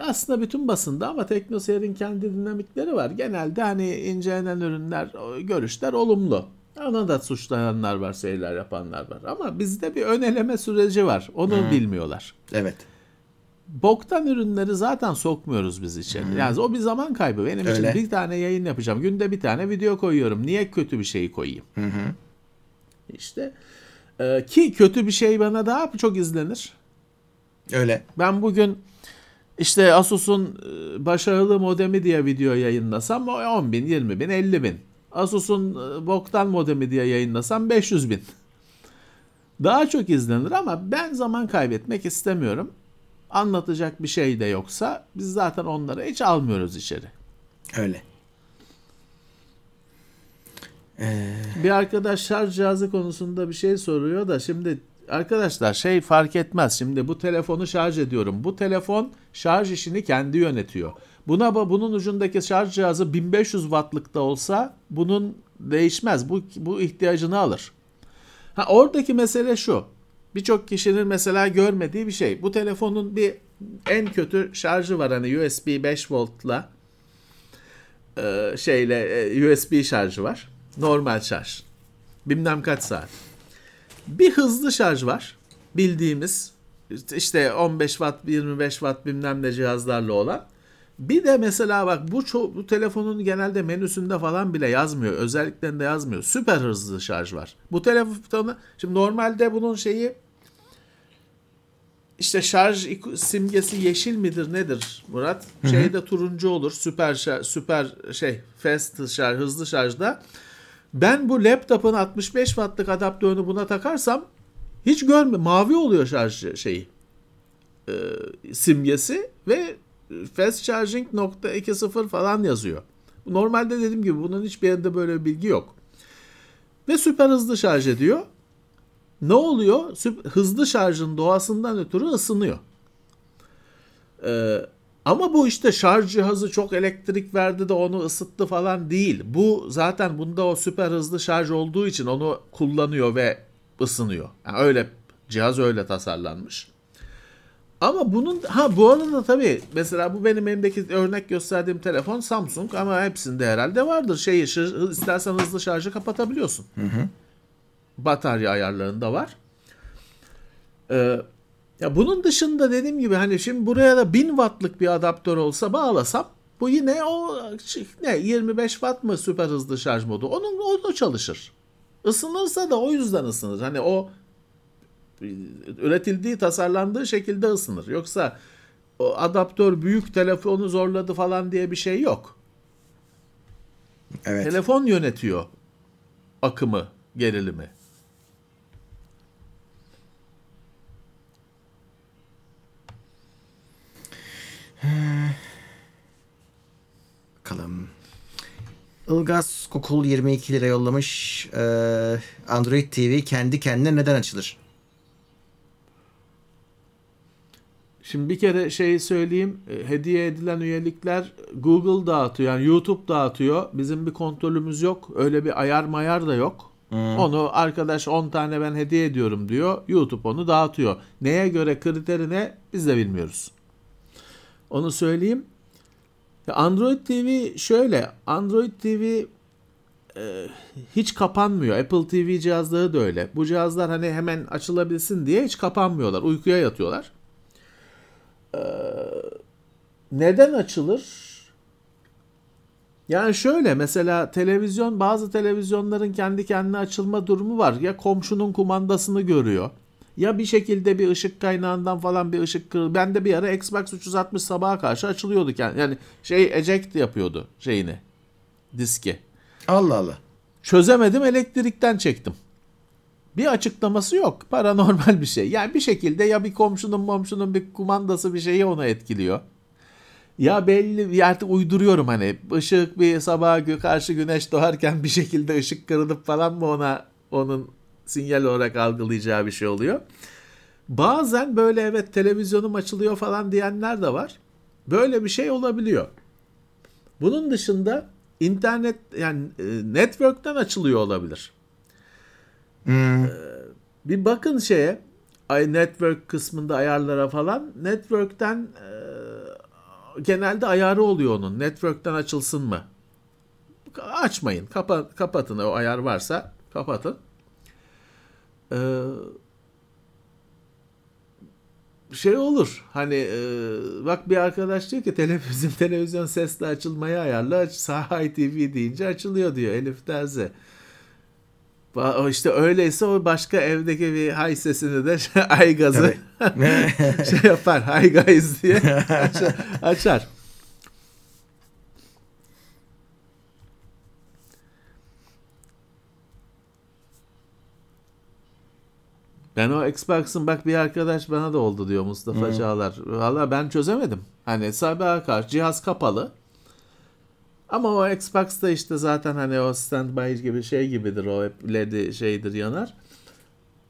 aslında bütün basında ama TeknoSeyir'in kendi dinamikleri var. Genelde hani incelenen ürünler, görüşler olumlu. Ona da suçlayanlar var, şeyler yapanlar var. Ama bizde bir ön eleme süreci var. Onu bilmiyorlar. Evet. Boktan ürünleri zaten sokmuyoruz biz içeri. Yani o bir zaman kaybı. Benim Öyle. için bir tane yayın yapacağım. Günde bir tane video koyuyorum. Niye kötü bir şeyi koyayım? İşte e, ki kötü bir şey bana daha çok izlenir. Öyle. Ben bugün işte Asus'un e, başarılı modemi diye video yayınlasam o 10 bin, 20 bin, 50 bin. Asus'un e, boktan modemi diye yayınlasam 500 bin. Daha çok izlenir ama ben zaman kaybetmek istemiyorum. Anlatacak bir şey de yoksa biz zaten onları hiç almıyoruz içeri. Öyle. Bir arkadaş şarj cihazı konusunda bir şey soruyor da şimdi arkadaşlar şey fark etmez. Şimdi bu telefonu şarj ediyorum. Bu telefon şarj işini kendi yönetiyor. Buna bunun ucundaki şarj cihazı 1500 wattlık da olsa bunun değişmez. Bu bu ihtiyacını alır. Ha oradaki mesele şu. Birçok kişinin mesela görmediği bir şey. Bu telefonun bir en kötü şarjı var hani USB 5 voltla e, şeyle e, USB şarjı var. Normal şarj. Bilmem kaç saat. Bir hızlı şarj var. Bildiğimiz işte 15 watt, 25 watt bilmem ne cihazlarla olan. Bir de mesela bak bu ço- bu telefonun genelde menüsünde falan bile yazmıyor. Özelliklerinde yazmıyor. Süper hızlı şarj var. Bu telefonu şimdi normalde bunun şeyi işte şarj simgesi yeşil midir nedir Murat? Şeyde turuncu olur. Süper şarj, süper şey fast şarj, hızlı şarjda. Ben bu laptopun 65 wattlık adaptörünü buna takarsam hiç görme mavi oluyor şarj şeyi. e, simgesi ve fast charging nokta 2.0 falan yazıyor. Normalde dediğim gibi bunun hiçbir yerinde böyle bir bilgi yok. Ve süper hızlı şarj ediyor. Ne oluyor? Hızlı şarjın doğasından ötürü ısınıyor. Ee, ama bu işte şarj cihazı çok elektrik verdi de onu ısıttı falan değil. Bu zaten bunda o süper hızlı şarj olduğu için onu kullanıyor ve ısınıyor. Yani öyle cihaz öyle tasarlanmış. Ama bunun ha bu arada tabii mesela bu benim elimdeki örnek gösterdiğim telefon Samsung ama hepsinde herhalde vardır. Şeyi şır- istersen hızlı şarjı kapatabiliyorsun. Batarya ayarlarında var. Ee, Ya bunun dışında dediğim gibi hani şimdi buraya da 1000 wattlık bir adaptör olsa bağlasam bu yine o ne 25 watt mı süper hızlı şarj modu onun o çalışır. Isınırsa da o yüzden ısınır. Hani o üretildiği tasarlandığı şekilde ısınır. Yoksa o adaptör büyük telefonu zorladı falan diye bir şey yok. Evet. Telefon yönetiyor akımı, gerilimi. Bakalım. Ilgaz Kokul 22 lira yollamış. Ee, Android TV kendi kendine neden açılır? Şimdi bir kere şey söyleyeyim. e, Hediye edilen üyelikler Google dağıtıyor. Yani YouTube dağıtıyor. Bizim bir kontrolümüz yok. Öyle bir ayar mayar da yok. Onu arkadaş 10 tane ben hediye ediyorum diyor. YouTube onu dağıtıyor. Neye göre kriteri ne biz de bilmiyoruz. Onu söyleyeyim. Android TV şöyle. Android TV e, hiç kapanmıyor. Apple TV cihazları da öyle. Bu cihazlar hani hemen açılabilsin diye hiç kapanmıyorlar. Uykuya yatıyorlar. Ee, neden açılır? Yani şöyle mesela televizyon bazı televizyonların kendi kendine açılma durumu var. Ya komşunun kumandasını görüyor. Ya bir şekilde bir ışık kaynağından falan bir ışık kırıl. Ben de bir ara Xbox 360 sabaha karşı açılıyordu. Yani, yani şey eject yapıyordu şeyini. Diski. Allah Allah. Çözemedim elektrikten çektim. Bir açıklaması yok. Paranormal bir şey. Yani bir şekilde ya bir komşunun komşunun bir kumandası bir şeyi onu etkiliyor. Ya belli artık uyduruyorum hani ışık bir sabah karşı güneş doğarken bir şekilde ışık kırılıp falan mı ona onun sinyal olarak algılayacağı bir şey oluyor. Bazen böyle evet televizyonum açılıyor falan diyenler de var. Böyle bir şey olabiliyor. Bunun dışında internet yani e, network'ten açılıyor olabilir. Hmm. Bir bakın şeye ay network kısmında ayarlara falan network'ten e, genelde ayarı oluyor onun. Network'ten açılsın mı? Açmayın. Kapa, kapatın o ayar varsa kapatın. Ee, şey olur. Hani e, bak bir arkadaş diyor ki televizyon televizyon sesle açılmayı ayarla. Sahay TV deyince açılıyor diyor Elif Terzi. İşte öyleyse o başka evdeki bir hay sesini de ay gazı şey yapar. Hi guys diye açar. açar. Ben o Xbox'ın bak bir arkadaş bana da oldu diyor Mustafa Çağlar. Valla ben çözemedim. Hani sabaha karşı cihaz kapalı. Ama o Xbox'ta işte zaten hani o standby gibi şey gibidir o hep led şeydir yanar.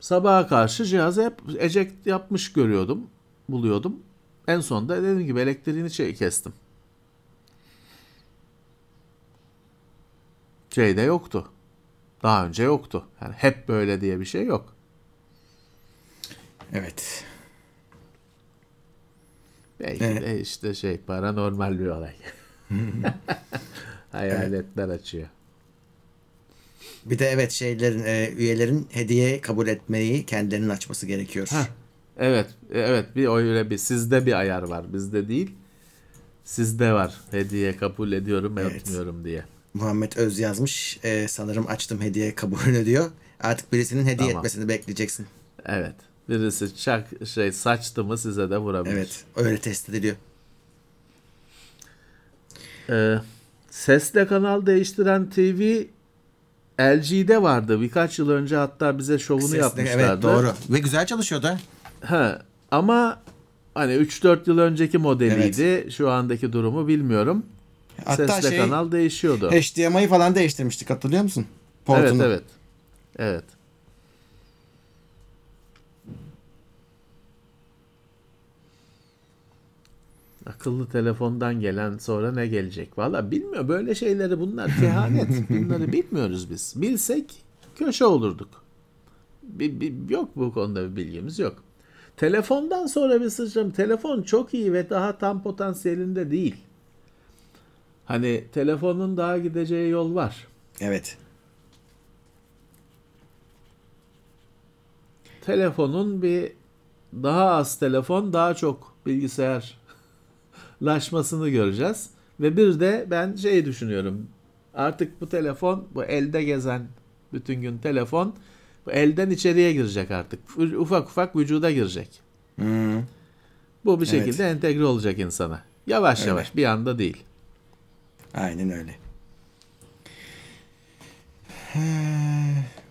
Sabaha karşı cihazı hep eject yapmış görüyordum, buluyordum. En sonunda dediğim gibi elektriğini şey kestim. Şeyde yoktu. Daha önce yoktu. Yani hep böyle diye bir şey yok. Evet. Belki Evet. de işte şey paranormal bir olay. Hayaletler açıyor. Bir de evet şeylerin e, üyelerin hediye kabul etmeyi kendilerinin açması gerekiyor. Evet, evet bir öyle bir sizde bir ayar var, bizde değil. Sizde var. Hediye kabul ediyorum, Evet. etmiyorum diye. Muhammed Öz yazmış. E, sanırım açtım hediye kabulünü diyor. Artık birisinin hediye Tamam. etmesini bekleyeceksin. Evet. Birisi çak şey saçtı mı size de vurabilir. Evet. Öyle test ediliyor. Ee, sesle kanal değiştiren TV LG'de vardı. Birkaç yıl önce hatta bize şovunu Sesle- yapmışlardı. Evet doğru. Ve güzel çalışıyor da. Ha, ama hani 3-4 yıl önceki modeliydi. Şu andaki durumu bilmiyorum. Hatta Sesle şey kanal değişiyordu. HDMI'yi falan değiştirmiştik hatırlıyor musun? evet Portunu. evet. Evet. Akıllı telefondan gelen sonra ne gelecek? Valla bilmiyor. Böyle şeyleri bunlar kehanet. Bunları bilmiyoruz biz. Bilsek köşe olurduk. Bir, bir- yok bu konuda bir bilgimiz yok. Telefondan sonra bir sıçram. Telefon çok iyi ve daha tam potansiyelinde değil. Hani telefonun daha gideceği yol var. Evet. telefonun bir daha az telefon, daha çok bilgisayarlaşmasını göreceğiz. Ve bir de ben şey düşünüyorum. Artık bu telefon, bu elde gezen bütün gün telefon bu elden içeriye girecek artık. Ufak ufak vücuda girecek. Hmm. Bu bir Evet. şekilde entegre olacak insana. Yavaş Öyle. yavaş bir anda değil. Aynen öyle.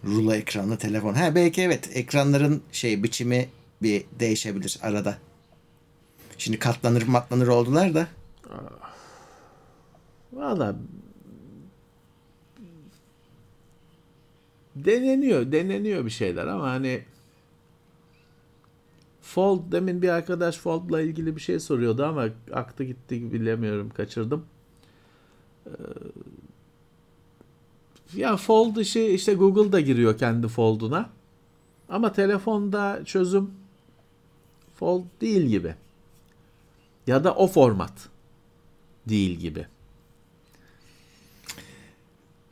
Rulo ekranlı telefon. Ha belki evet ekranların şey biçimi bir değişebilir arada. Şimdi katlanır matlanır oldular da. Valla deneniyor, deneniyor bir şeyler ama hani Fold demin bir arkadaş Fold'la ilgili bir şey soruyordu ama aktı gitti bilemiyorum kaçırdım. Ee, ya Fold işi işte Google da giriyor kendi Fold'una. Ama telefonda çözüm Fold değil gibi. Ya da o format değil gibi.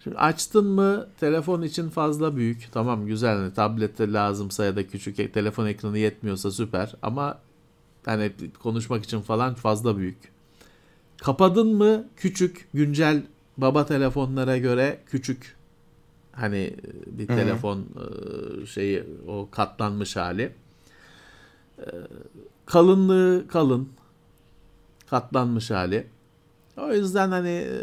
Şimdi açtın mı telefon için fazla büyük. Tamam güzel. Hani tablette lazımsa ya da küçük telefon ekranı yetmiyorsa süper. Ama hani konuşmak için falan fazla büyük. Kapadın mı küçük güncel baba telefonlara göre küçük. Hani e, bir telefon e, şeyi o katlanmış hali. E, Kalınlığı kalın. Katlanmış hali. O yüzden hani e,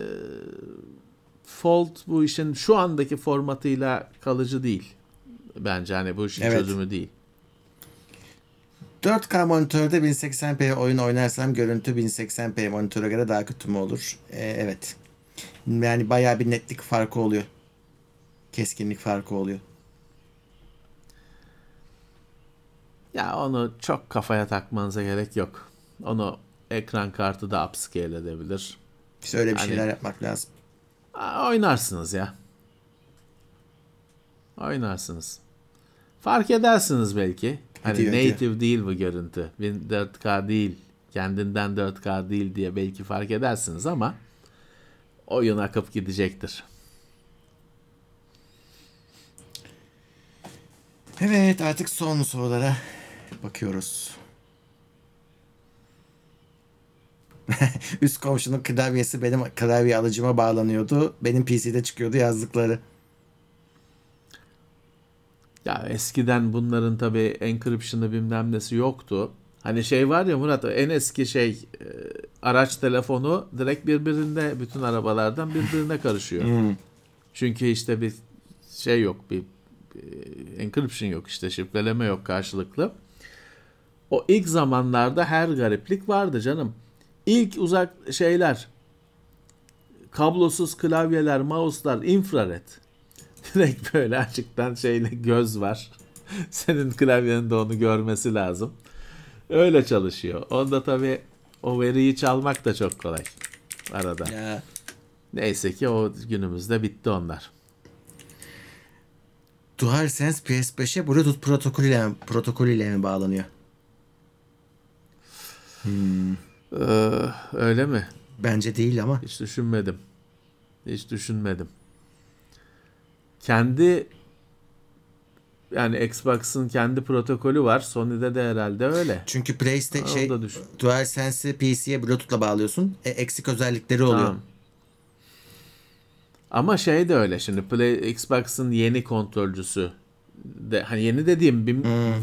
Fold bu işin şu andaki formatıyla kalıcı değil. Bence hani bu işin Evet. çözümü değil. 4K monitörde 1080p oyun oynarsam görüntü 1080p monitöre göre daha kötü mü olur? Ee, evet. Yani bayağı bir netlik farkı oluyor. Keskinlik farkı oluyor. Ya onu çok kafaya takmanıza gerek yok. Onu ekran kartı da upscale edebilir. İşte öyle bir Hani- şeyler yapmak lazım. Oynarsınız ya. Oynarsınız. Fark edersiniz belki. Hani ediyor. native değil bu görüntü. 4K değil. Kendinden 4K değil diye belki fark edersiniz ama oyun akıp gidecektir. Evet artık son sorulara bakıyoruz. Üst komşunun klavyesi benim klavye alıcıma bağlanıyordu. Benim PC'de çıkıyordu yazdıkları. Ya eskiden bunların tabi encryption'ı bilmem nesi yoktu. Hani şey var ya Murat en eski şey e, araç telefonu direkt birbirinde bütün arabalardan birbirine karışıyor. Çünkü işte bir şey yok bir, bir encryption yok işte şifreleme yok karşılıklı. O ilk zamanlarda her gariplik vardı canım. İlk uzak şeyler kablosuz klavyeler, mouse'lar infrared. Direkt böyle açıktan şeyle göz var. Senin klavyenin de onu görmesi lazım. Öyle çalışıyor. Onda tabii o veriyi çalmak da çok kolay arada. Ya Neyse ki o günümüzde bitti onlar. DualSense PS5'e Bluetooth protokolüyle mi, protokolüyle mi bağlanıyor? Ee, öyle mi? Bence değil ama. Hiç düşünmedim. Hiç düşünmedim. Kendi yani Xbox'ın kendi protokolü var. Sony'de de herhalde öyle. Çünkü PlayStation şey. DualSense'i PC'ye Bluetooth'la bağlıyorsun. E, eksik özellikleri oluyor. Tamam. Ama şey de öyle şimdi Play, Xbox'ın yeni kontrolcüsü de hani yeni dediğim bir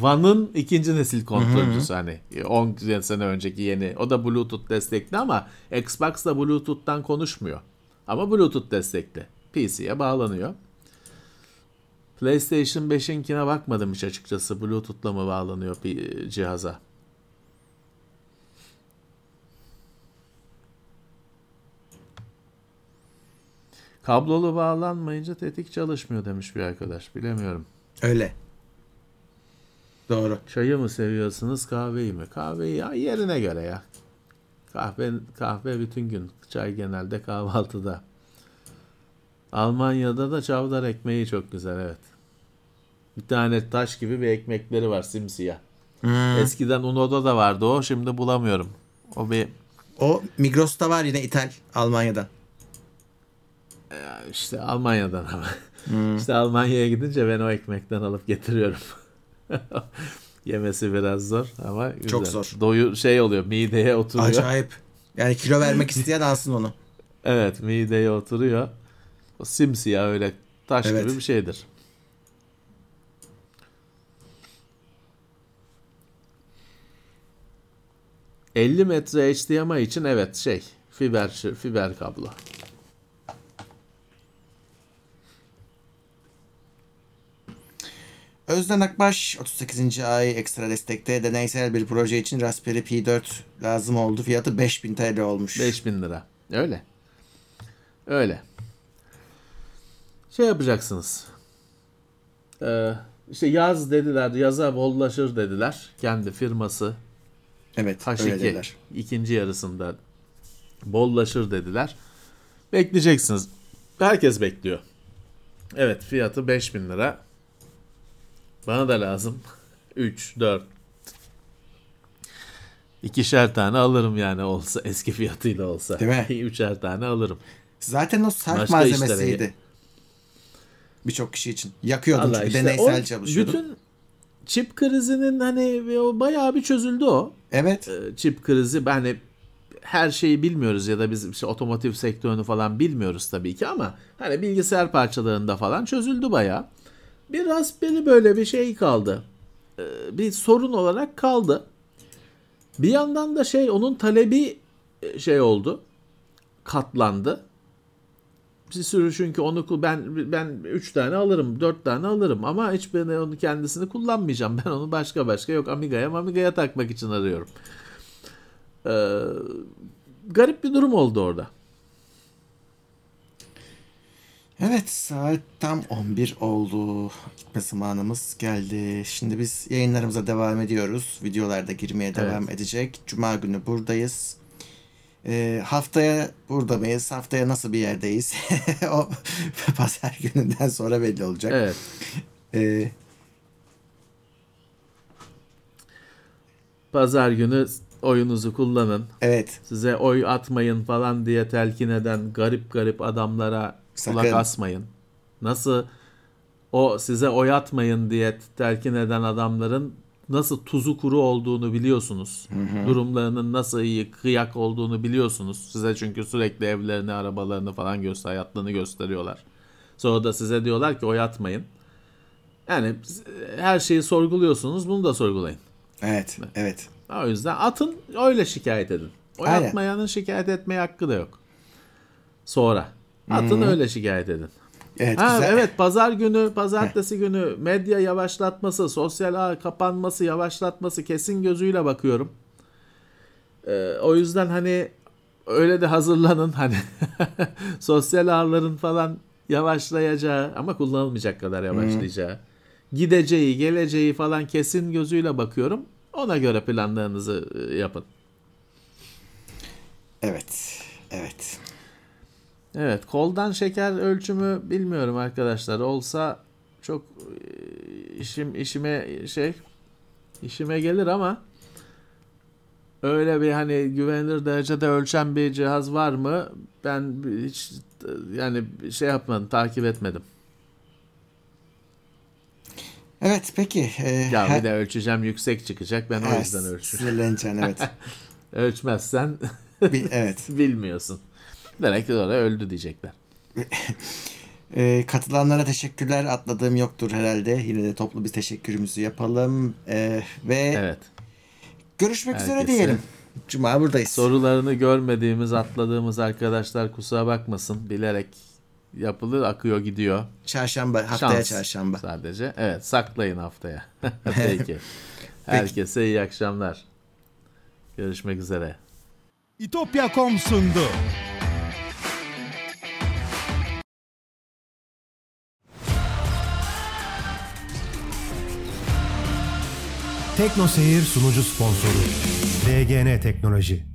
One'ın ikinci nesil kontrolcüsü hani 10 sene önceki yeni. O da Bluetooth destekli ama Xbox da Bluetooth'tan konuşmuyor. Ama Bluetooth destekli. PC'ye bağlanıyor. PlayStation 5'inkine bakmadım hiç açıkçası. Bluetooth'la mı bağlanıyor bir cihaza? Kablolu bağlanmayınca tetik çalışmıyor demiş bir arkadaş. Bilemiyorum. Öyle. Doğru. Çayı mı seviyorsunuz kahveyi mi? Kahveyi ya yerine göre ya. Kahve kahve bütün gün. Çay genelde kahvaltıda. Almanya'da da çavdar ekmeği çok güzel evet. Bir tane taş gibi bir ekmekleri var simsiyah. Eskiden Uno'da da vardı o şimdi bulamıyorum. O bir O Migros'ta var yine ithal Almanya'dan. işte Almanya'dan ama. İşte Almanya'ya gidince ben o ekmekten alıp getiriyorum. Yemesi biraz zor ama güzel. Çok zor. Doyu şey oluyor mideye oturuyor. Acayip. Yani kilo vermek isteyen alsın onu. Evet mideye oturuyor. O simsiyah öyle taş Evet. gibi bir şeydir. ...50 metre HDMI için evet şey... ...fiber fiber kablo. Özden Akbaş 38. ay ekstra destekte deneysel bir proje için Raspberry Pi 4 lazım oldu. Fiyatı 5000 TL olmuş. 5000 lira. Öyle. Öyle. Şey yapacaksınız. Ee, işte yaz dediler, yaza bollaşır dediler. Kendi firması Evet öyle H2 dediler. ikinci yarısında bollaşır dediler. Bekleyeceksiniz. Herkes bekliyor. Evet fiyatı 5000 lira. Bana da lazım. 3, 4. İkişer tane alırım yani olsa eski fiyatıyla olsa. Değil mi? Üçer tane alırım. Zaten o sarf Başka malzemesiydi. işlere- Birçok kişi için. Yakıyordun Allah çünkü işte deneysel o çalışıyordun. Bütün çip krizinin hani o bayağı bir çözüldü o. Evet. Ee, çip krizi hani her şeyi bilmiyoruz ya da biz işte otomotiv sektörünü falan bilmiyoruz tabii ki ama hani bilgisayar parçalarında falan çözüldü bayağı. Bir Raspberry böyle bir şey kaldı. Ee, bir sorun olarak kaldı. Bir yandan da şey onun talebi e, şey oldu. Katlandı. Bir sürü çünkü onu ben ben 3 tane alırım, 4 tane alırım ama hiçbirini onu kendisini kullanmayacağım. Ben onu başka başka yok Amiga'ya Amiga'ya takmak için arıyorum. Ee, garip bir durum oldu orada. Evet saat tam 11 oldu. Gitme zamanımız geldi. Şimdi biz yayınlarımıza devam ediyoruz. Videolarda girmeye devam edecek. Cuma günü buradayız. Ee, haftaya burada mıyız? Haftaya nasıl bir yerdeyiz? o pazar gününden sonra belli olacak. Evet. Ee, Pazar günü oyunuzu kullanın. evet. Size oy atmayın falan diye telkin eden garip garip adamlara kulak Sakın. asmayın. Nasıl o size oy atmayın diye telkin eden adamların nasıl tuzu kuru olduğunu biliyorsunuz. Durumlarının nasıl iyi kıyak olduğunu biliyorsunuz. Size çünkü sürekli evlerini, arabalarını falan göster, hayatlarını gösteriyorlar. Sonra da size diyorlar ki oy atmayın. Yani her şeyi sorguluyorsunuz, bunu da sorgulayın. Evet. Evet. O yüzden atın öyle şikayet edin. Oy Aynen. atmayanın şikayet etmeye hakkı da yok. Sonra. Atın öyle şikayet edin. Evet. Ha, güzel. evet pazar günü, pazartesi günü medya yavaşlatması, sosyal ağ kapanması, yavaşlatması kesin gözüyle bakıyorum. Ee, o yüzden hani öyle de hazırlanın hani sosyal ağların falan yavaşlayacağı ama kullanılmayacak kadar yavaşlayacağı. Gideceği, geleceği falan kesin gözüyle bakıyorum. Ona göre planlarınızı e, yapın. Evet. Evet. Evet, koldan şeker ölçümü bilmiyorum arkadaşlar. Olsa çok e, işim işime şey işime gelir ama öyle bir hani güvenilir derecede ölçen bir cihaz var mı? Ben hiç e, yani şey yapmadım, takip etmedim. Evet peki. Ee, Ya bir de ölçeceğim yüksek çıkacak. Ben o Evet, yüzden ölçüyorum. Sinirleneceksin evet. Ölçmezsen evet. bilmiyorsun. Demek ki oraya öldü diyecekler. Ee, katılanlara teşekkürler. Atladığım yoktur herhalde. Yine de toplu bir teşekkürümüzü yapalım. Ee, ve Evet. görüşmek üzere Herkese- diyelim. Cuma buradayız. Sorularını görmediğimiz, atladığımız arkadaşlar kusura bakmasın. Bilerek yapılır, akıyor gidiyor. Çarşamba, haftaya Şans çarşamba. Sadece. Evet, saklayın haftaya. Peki. Herkese iyi akşamlar. Görüşmek üzere. İtopya.com sundu. Tekno Seyir sunucu sponsoru DGN Teknoloji.